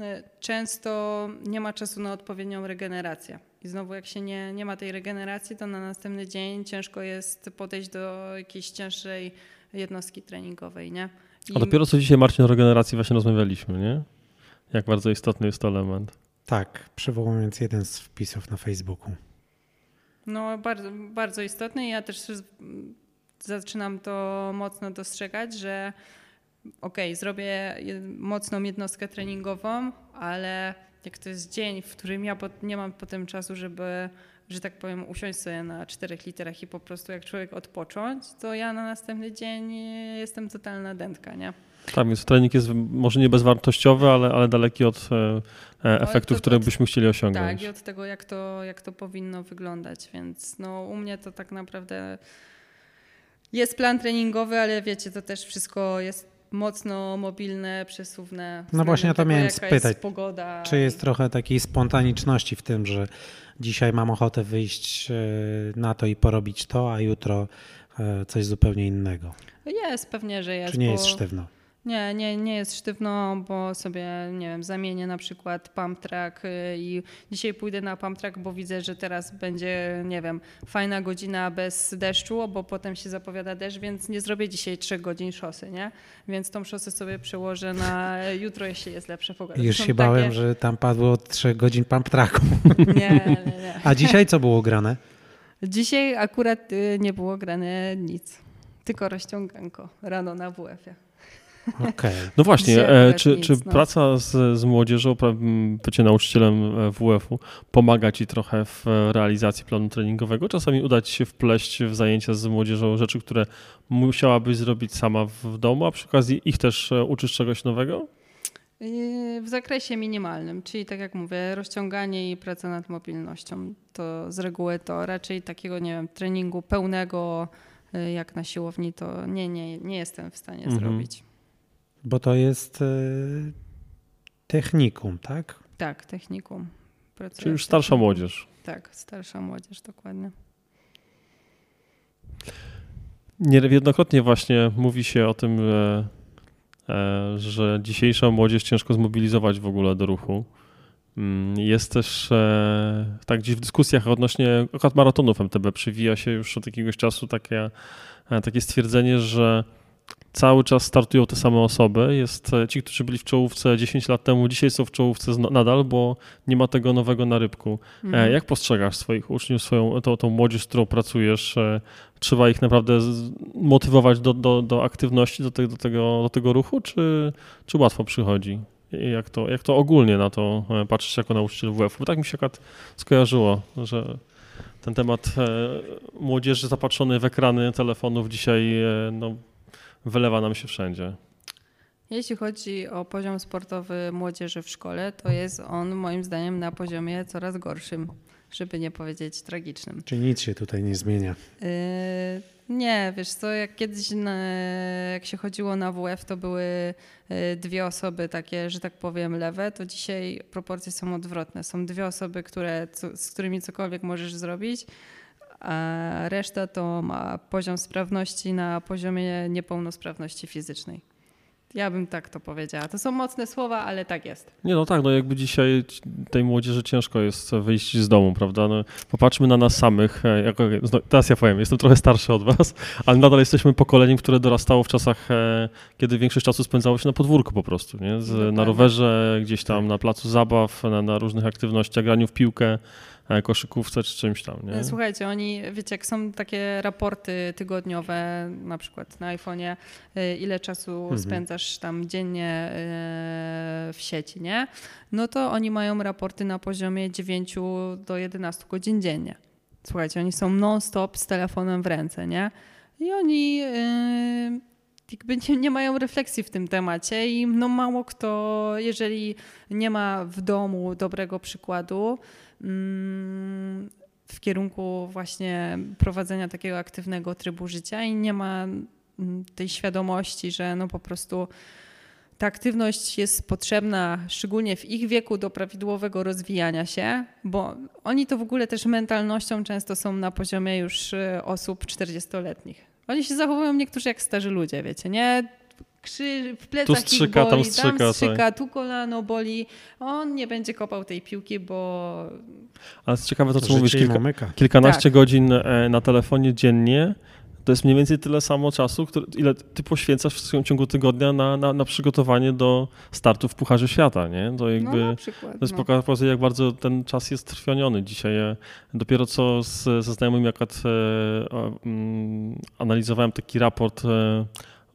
e, często nie ma czasu na odpowiednią regenerację. I znowu, jak się nie, nie ma tej regeneracji, to na następny dzień ciężko jest podejść do jakiejś cięższej jednostki treningowej, nie?
I... A dopiero co dzisiaj, Marcin, o regeneracji właśnie rozmawialiśmy, nie? Jak bardzo istotny jest to element.
Tak, przywołując jeden z wpisów na Facebooku.
No, bardzo, bardzo istotny. Ja też zaczynam to mocno dostrzegać, że okej, okay, zrobię mocną jednostkę treningową, ale jak to jest dzień, w którym ja nie mam potem czasu, żeby, że tak powiem, usiąść sobie na czterech literach i po prostu jak człowiek odpocząć, to ja na następny dzień jestem totalna dętka, nie?
Tak, więc trening jest może nie bezwartościowy, ale, ale daleki od e, e no, efektów, które byśmy chcieli osiągnąć.
Tak, i od tego, jak to, jak to powinno wyglądać, więc no, u mnie to tak naprawdę Jest plan treningowy, ale wiecie, to też wszystko jest mocno mobilne, przesuwne.
No właśnie o to miałem spytać.
Jest.
Czy jest trochę takiej spontaniczności w tym, że dzisiaj mam ochotę wyjść e, na to i porobić to, a jutro e, coś zupełnie innego?
Jest, pewnie, że jest.
Czy nie
bo...
jest sztywno?
Nie, nie, nie jest sztywno, bo sobie, nie wiem, zamienię na przykład pump track y, i dzisiaj pójdę na pump track, bo widzę, że teraz będzie, nie wiem, fajna godzina bez deszczu, bo potem się zapowiada deszcz, więc nie zrobię dzisiaj trzech godzin szosy, nie? Więc tą szosę sobie przełożę na jutro, jeśli jest lepsza pogoda.
Już
Są
się bałem,
takie-
że tam padło 3 godzin pump tracku.
Nie, nie, nie.
A dzisiaj co było grane?
Dzisiaj akurat y, nie było grane nic, tylko rozciąganko rano na WF-ie.
Okej.
No właśnie, e, czy, czy
no.
praca z, z młodzieżą, bycie nauczycielem e, WF-u pomaga ci trochę w e, realizacji planu treningowego? Czasami uda ci się wpleść w zajęcia z młodzieżą rzeczy, które musiałabyś zrobić sama w domu, a przy okazji ich też uczysz czegoś nowego?
Yy, W zakresie minimalnym, czyli tak jak mówię, rozciąganie i praca nad mobilnością. To z reguły to raczej takiego, nie wiem, treningu pełnego jak na siłowni, to nie, nie, nie jestem w stanie
Mhm.
zrobić.
Bo to jest e, technikum, tak?
Tak, technikum. Pracuję
Czyli już starsza
technikum.
młodzież.
Tak, starsza młodzież, dokładnie.
Niejednokrotnie właśnie mówi się o tym, e, e, że dzisiejsza młodzież ciężko zmobilizować w ogóle do ruchu. Mm, Jest też tak gdzieś w dyskusjach odnośnie akurat maratonów MTB przywija się już od jakiegoś czasu takie, takie stwierdzenie, że cały czas startują te same osoby. Jest e, ci, którzy byli w czołówce 10 lat temu, dzisiaj są w czołówce nadal, bo nie ma tego nowego narybku. E,
Mhm.
Jak postrzegasz swoich uczniów, swoją, tą, tą młodzież, z którą pracujesz? E, Trzeba ich naprawdę motywować do, do, do aktywności, do, te, do, tego, do tego ruchu, czy, czy łatwo przychodzi? Jak to, jak to ogólnie na to patrzysz jako nauczyciel WF? Bo tak mi się akurat skojarzyło, że ten temat młodzieży zapatrzonej w ekrany telefonów dzisiaj no, wylewa nam się wszędzie.
Jeśli chodzi o poziom sportowy młodzieży w szkole, to jest on moim zdaniem na poziomie coraz gorszym, żeby nie powiedzieć tragicznym.
Czyli nic się tutaj nie zmienia.
Yy, Nie, wiesz co, jak kiedyś na, jak się chodziło na WF, to były yy, dwie osoby takie, że tak powiem, lewe, to dzisiaj proporcje są odwrotne. Są dwie osoby, które, co, z którymi cokolwiek możesz zrobić, a reszta to ma poziom sprawności na poziomie niepełnosprawności fizycznej. Ja bym tak to powiedziała. To są mocne słowa, ale tak jest.
Nie, no tak, no jakby dzisiaj tej młodzieży ciężko jest wyjść z domu, prawda? No, popatrzmy na nas samych. e, teraz ja powiem, jestem trochę starszy od was, ale nadal jesteśmy pokoleniem, które dorastało w czasach, e, kiedy większość czasu spędzało się na podwórku po prostu, nie? Z, na rowerze, gdzieś tam na placu zabaw, na, na różnych aktywnościach, graniu w piłkę, koszykówce czy czymś tam, nie?
Słuchajcie, oni, wiecie, jak są takie raporty tygodniowe, na przykład na iPhone'ie, y, ile czasu
Mhm.
spędzasz tam dziennie y, w sieci, nie? No to oni mają raporty na poziomie 9 do 11 godzin dziennie. Słuchajcie, oni są non-stop z telefonem w ręce, nie? I oni y, jakby nie, nie mają refleksji w tym temacie i no mało kto, jeżeli nie ma w domu dobrego przykładu, w kierunku właśnie prowadzenia takiego aktywnego trybu życia i nie ma mm, tej świadomości, że no po prostu ta aktywność jest potrzebna, szczególnie w ich wieku, do prawidłowego rozwijania się, bo oni to w ogóle też mentalnością często są na poziomie już y, osób 40-letnich. Oni się zachowują niektórzy jak starzy ludzie, wiecie, nie? Krzy, w plecach
strzyka,
ich
tam
boli,
strzyka,
tam strzyka, tu kolano boli. On nie będzie kopał tej piłki, bo
Ale jest ciekawe to, co
Życie
mówisz, kilka, kilkanaście
Tak.
godzin e, na telefonie dziennie, to jest mniej więcej tyle samo czasu, które, ile ty poświęcasz w swoim ciągu tygodnia na, na, na przygotowanie do startu w Pucharze Świata, nie? To jakby...
no na przykład.
To jest
no.
pokazuje, jak bardzo ten czas jest trwioniony. Dzisiaj e, dopiero co z, ze znajomymi akurat e, mm, analizowałem taki raport e,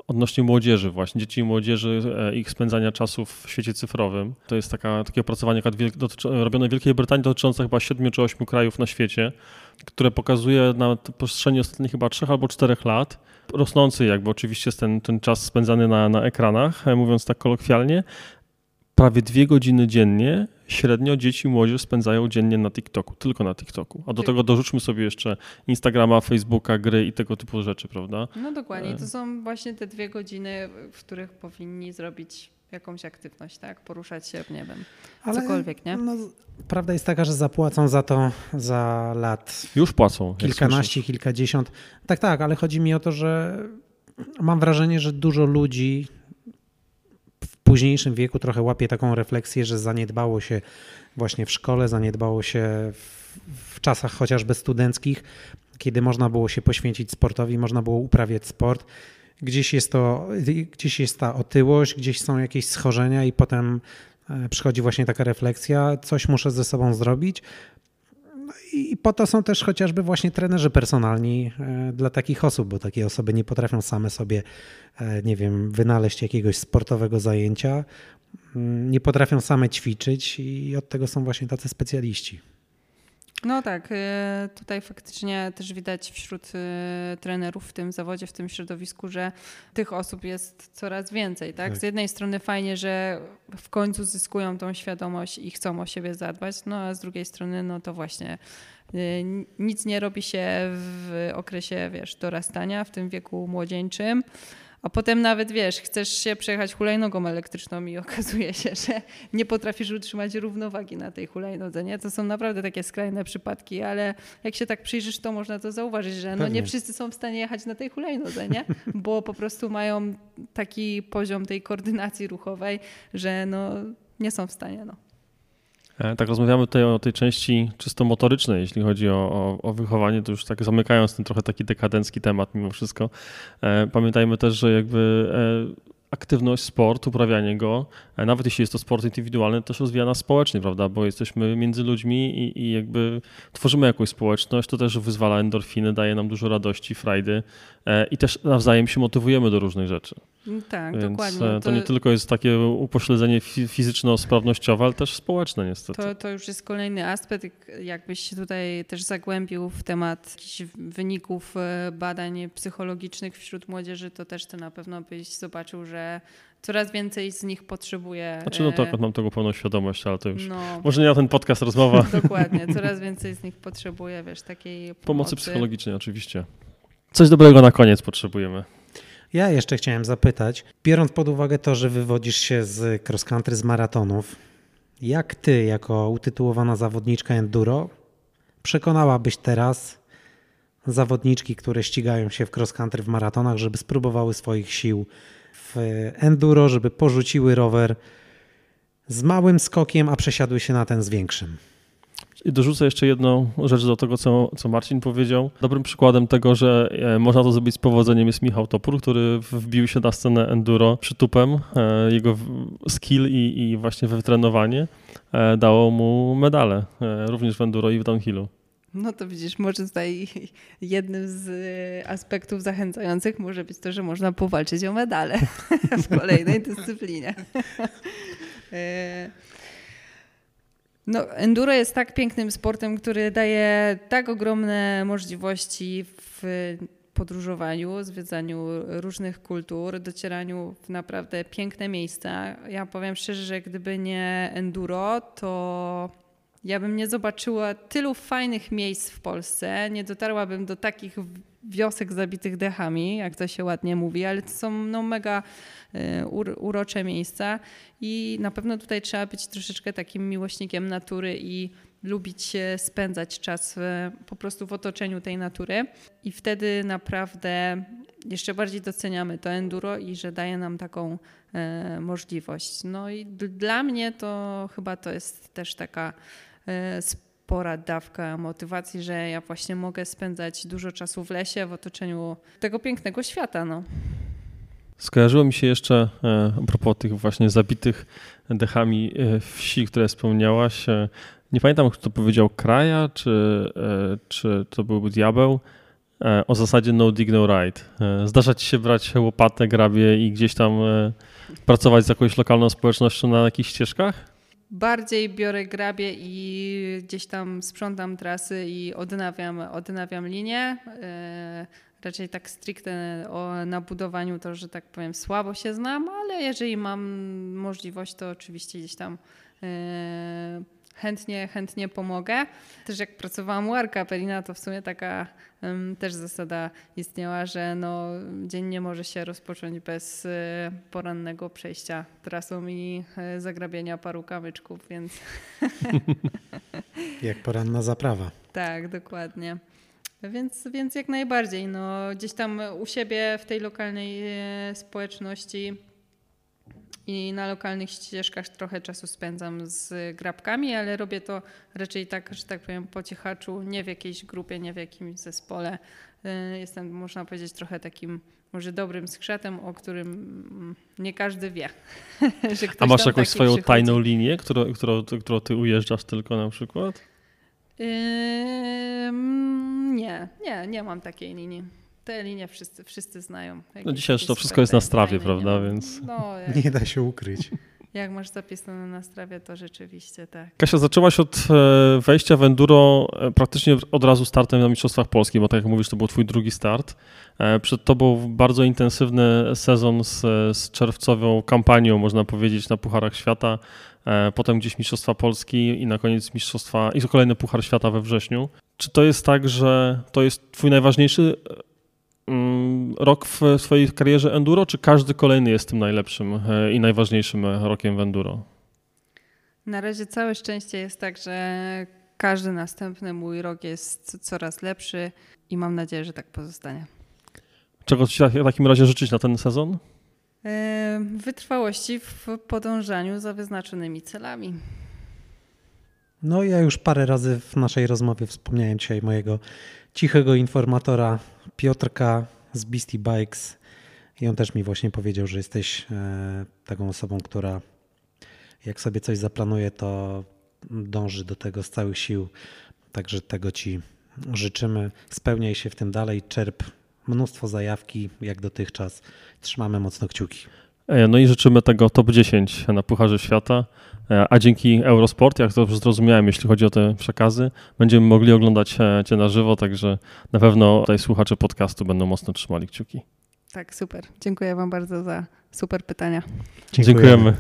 odnośnie młodzieży właśnie, dzieci i młodzieży, e, ich spędzania czasu w świecie cyfrowym. To jest taka, takie opracowanie robione w Wielkiej Brytanii dotyczące chyba siedmiu czy ośmiu krajów na świecie, które pokazuje na przestrzeni ostatnich chyba trzech albo czterech lat rosnący jakby oczywiście jest ten, ten czas spędzany na, na ekranach, e, mówiąc tak kolokwialnie, prawie dwie godziny dziennie średnio dzieci i młodzież spędzają dziennie na TikToku, tylko na TikToku. A do tego dorzućmy sobie jeszcze Instagrama, Facebooka, gry i tego typu rzeczy, prawda?
No dokładnie. To są właśnie te dwie godziny, w których powinni zrobić jakąś aktywność, tak? Poruszać się, nie wiem, Ale, cokolwiek, nie? No,
prawda jest taka, że zapłacą za to za lat.
Już płacą.
Kilkanaście, kilkadziesiąt. Tak, tak, ale chodzi mi o to, że mam wrażenie, że dużo ludzi późniejszym wieku trochę łapie taką refleksję, że zaniedbało się właśnie w szkole, zaniedbało się w, w czasach chociażby studenckich, kiedy można było się poświęcić sportowi, można było uprawiać sport gdzieś jest to, gdzieś jest ta otyłość, gdzieś są jakieś schorzenia i potem e, przychodzi właśnie taka refleksja, coś muszę ze sobą zrobić. I po to są też chociażby właśnie trenerzy personalni e, dla takich osób, bo takie osoby nie potrafią same sobie, e, nie wiem, wynaleźć jakiegoś sportowego zajęcia, mm, nie potrafią same ćwiczyć i od tego są właśnie tacy specjaliści.
No tak, y, tutaj faktycznie też widać wśród y, trenerów w tym zawodzie, w tym środowisku, że tych osób jest coraz więcej. Tak? tak? Z jednej strony fajnie, że w końcu zyskują tą świadomość i chcą o siebie zadbać, no a z drugiej strony no to właśnie y, nic nie robi się w okresie wiesz, dorastania, w tym wieku młodzieńczym a potem nawet wiesz, chcesz się przejechać hulajnogą elektryczną i okazuje się, że nie potrafisz utrzymać równowagi na tej hulajnodze. Nie? To są naprawdę takie skrajne przypadki, ale jak się tak przyjrzysz, to można to zauważyć, że no nie wszyscy są w stanie jechać na tej hulajnodze, nie? bo po prostu mają taki poziom tej koordynacji ruchowej, że no nie są w stanie. No.
E, tak, rozmawiamy tutaj o tej części czysto motorycznej, jeśli chodzi o, o, o, wychowanie, to już tak zamykając ten trochę taki dekadencki temat mimo wszystko. E, pamiętajmy też, że jakby e, aktywność, sport, uprawianie go, nawet jeśli jest to sport indywidualny, też rozwija nas społecznie, prawda? Bo jesteśmy między ludźmi i, i jakby tworzymy jakąś społeczność, to też wyzwala endorfiny, daje nam dużo radości, frajdy i też nawzajem się motywujemy do różnych rzeczy.
Mm, tak, Więc dokładnie. To,
to nie tylko jest takie upośledzenie fizyczno-sprawnościowe, ale też społeczne niestety.
To, to już jest kolejny aspekt, jakbyś się tutaj też zagłębił w temat wyników e, badań psychologicznych wśród młodzieży, to też to na pewno byś zobaczył, że coraz więcej z nich potrzebuje.
Znaczy, no tak, mam tego pełną świadomość, ale to już no, może nie na ten podcast rozmowa.
Dokładnie, coraz więcej z nich potrzebuje, wiesz, takiej pomocy.
Pomocy psychologicznej oczywiście. Coś dobrego na koniec potrzebujemy.
Ja jeszcze chciałem zapytać, biorąc pod uwagę to, że wywodzisz się z cross country, z maratonów, jak ty, jako utytułowana zawodniczka enduro, przekonałabyś teraz zawodniczki, które ścigają się w cross country, w maratonach, żeby spróbowały swoich sił w enduro, żeby porzuciły rower z małym skokiem, a przesiadły się na ten z większym?
I dorzucę jeszcze jedną rzecz do tego, co, co Marcin powiedział. Dobrym przykładem tego, że e, można to zrobić z powodzeniem jest Michał Topór, który wbił się na scenę enduro przytupem. E, jego skill i, i właśnie wytrenowanie e, dało mu medale, również w enduro i w downhillu.
No to widzisz, może tutaj jednym z aspektów zachęcających może być to, że można powalczyć o medale w kolejnej dyscyplinie. No, enduro jest tak pięknym sportem, który daje tak ogromne możliwości w podróżowaniu, zwiedzaniu różnych kultur, docieraniu w naprawdę piękne miejsca. Ja powiem szczerze, że gdyby nie enduro, to ja bym nie zobaczyła tylu fajnych miejsc w Polsce, nie dotarłabym do takich wiosek zabitych dechami, jak to się ładnie mówi, ale to są no, mega y, urocze miejsca i na pewno tutaj trzeba być troszeczkę takim miłośnikiem natury i lubić spędzać czas po prostu w otoczeniu tej natury i wtedy naprawdę jeszcze bardziej doceniamy to enduro i że daje nam taką e, możliwość. No i dla mnie to chyba to jest też taka e, spora dawka motywacji, że ja właśnie mogę spędzać dużo czasu w lesie, w otoczeniu tego pięknego świata. No.
Skojarzyło mi się jeszcze e, a propos tych właśnie zabitych dechami e, wsi, które wspomniałaś. E, nie pamiętam, kto powiedział Kraja, czy, czy to byłby Diabeł, o zasadzie no dig, no ride. Zdarza ci się brać łopatę, grabie i gdzieś tam pracować z jakąś lokalną społecznością na jakichś ścieżkach?
Bardziej biorę grabie i gdzieś tam sprzątam trasy i odnawiam, odnawiam linię. E, raczej tak stricte o, na budowaniu to, że tak powiem, słabo się znam, ale jeżeli mam możliwość, to oczywiście gdzieś tam e, chętnie, chętnie pomogę. Też jak pracowałam u Arka Pelina, to w sumie taka um, też zasada istniała, że no, dzień nie może się rozpocząć bez e, porannego przejścia trasą i e, zagrabienia paru kamyczków, więc
Jak poranna zaprawa.
tak, dokładnie. Więc, więc jak najbardziej. No, gdzieś tam u siebie w tej lokalnej e, społeczności i na lokalnych ścieżkach trochę czasu spędzam z grabkami, ale robię to raczej tak, że tak powiem, po cichaczu, nie w jakiejś grupie, nie w jakimś zespole. E, Jestem, można powiedzieć, trochę takim może dobrym skrzatem, o którym mm, nie każdy wie.
A masz jakąś swoją
przychodzi.
tajną linię, którą, którą, którą ty ujeżdżasz tylko na przykład?
Ym, nie, nie, nie mam takiej linii. Te linie wszyscy, wszyscy znają.
No dzisiaj to wszystko jest na strawie, prawda,
nie mam.
więc-
No, jak,
Nie da się ukryć.
jak masz zapisane na strawie, to rzeczywiście tak.
Kasia, zaczęłaś od e, wejścia w enduro e, praktycznie od razu startem na Mistrzostwach Polski, bo tak jak mówisz, to był twój drugi start. E, Przed tobą bardzo intensywny sezon z, z czerwcową kampanią, można powiedzieć, na Pucharach Świata. Potem gdzieś Mistrzostwa Polski i na koniec Mistrzostwa i kolejny Puchar Świata we wrześniu. Czy to jest tak, że to jest twój najważniejszy rok w swojej karierze enduro, czy każdy kolejny jest tym najlepszym e, i najważniejszym rokiem w enduro?
Na razie całe szczęście jest tak, że każdy następny mój rok jest coraz lepszy i mam nadzieję, że tak pozostanie.
Czego ci w takim razie życzyć na ten sezon?
E, Wytrwałości w podążaniu za wyznaczonymi celami.
No ja już parę razy w naszej rozmowie wspomniałem dzisiaj mojego cichego informatora Piotrka z Beastie Bikes i on też mi właśnie powiedział, że jesteś e, taką osobą, która jak sobie coś zaplanuje, to dąży do tego z całych sił. Także tego Ci życzymy. Spełniaj się w tym dalej, czerp mnóstwo zajawki jak dotychczas. Trzymamy mocno kciuki.
E, No i życzymy tego top 10 na Pucharze Świata, a dzięki Eurosport, jak dobrze zrozumiałem, jeśli chodzi o te przekazy, będziemy mogli oglądać e, Cię na żywo, także na pewno tutaj słuchacze podcastu będą mocno trzymali kciuki.
Tak, super. Dziękuję Wam bardzo za super pytania.
Dziękujemy.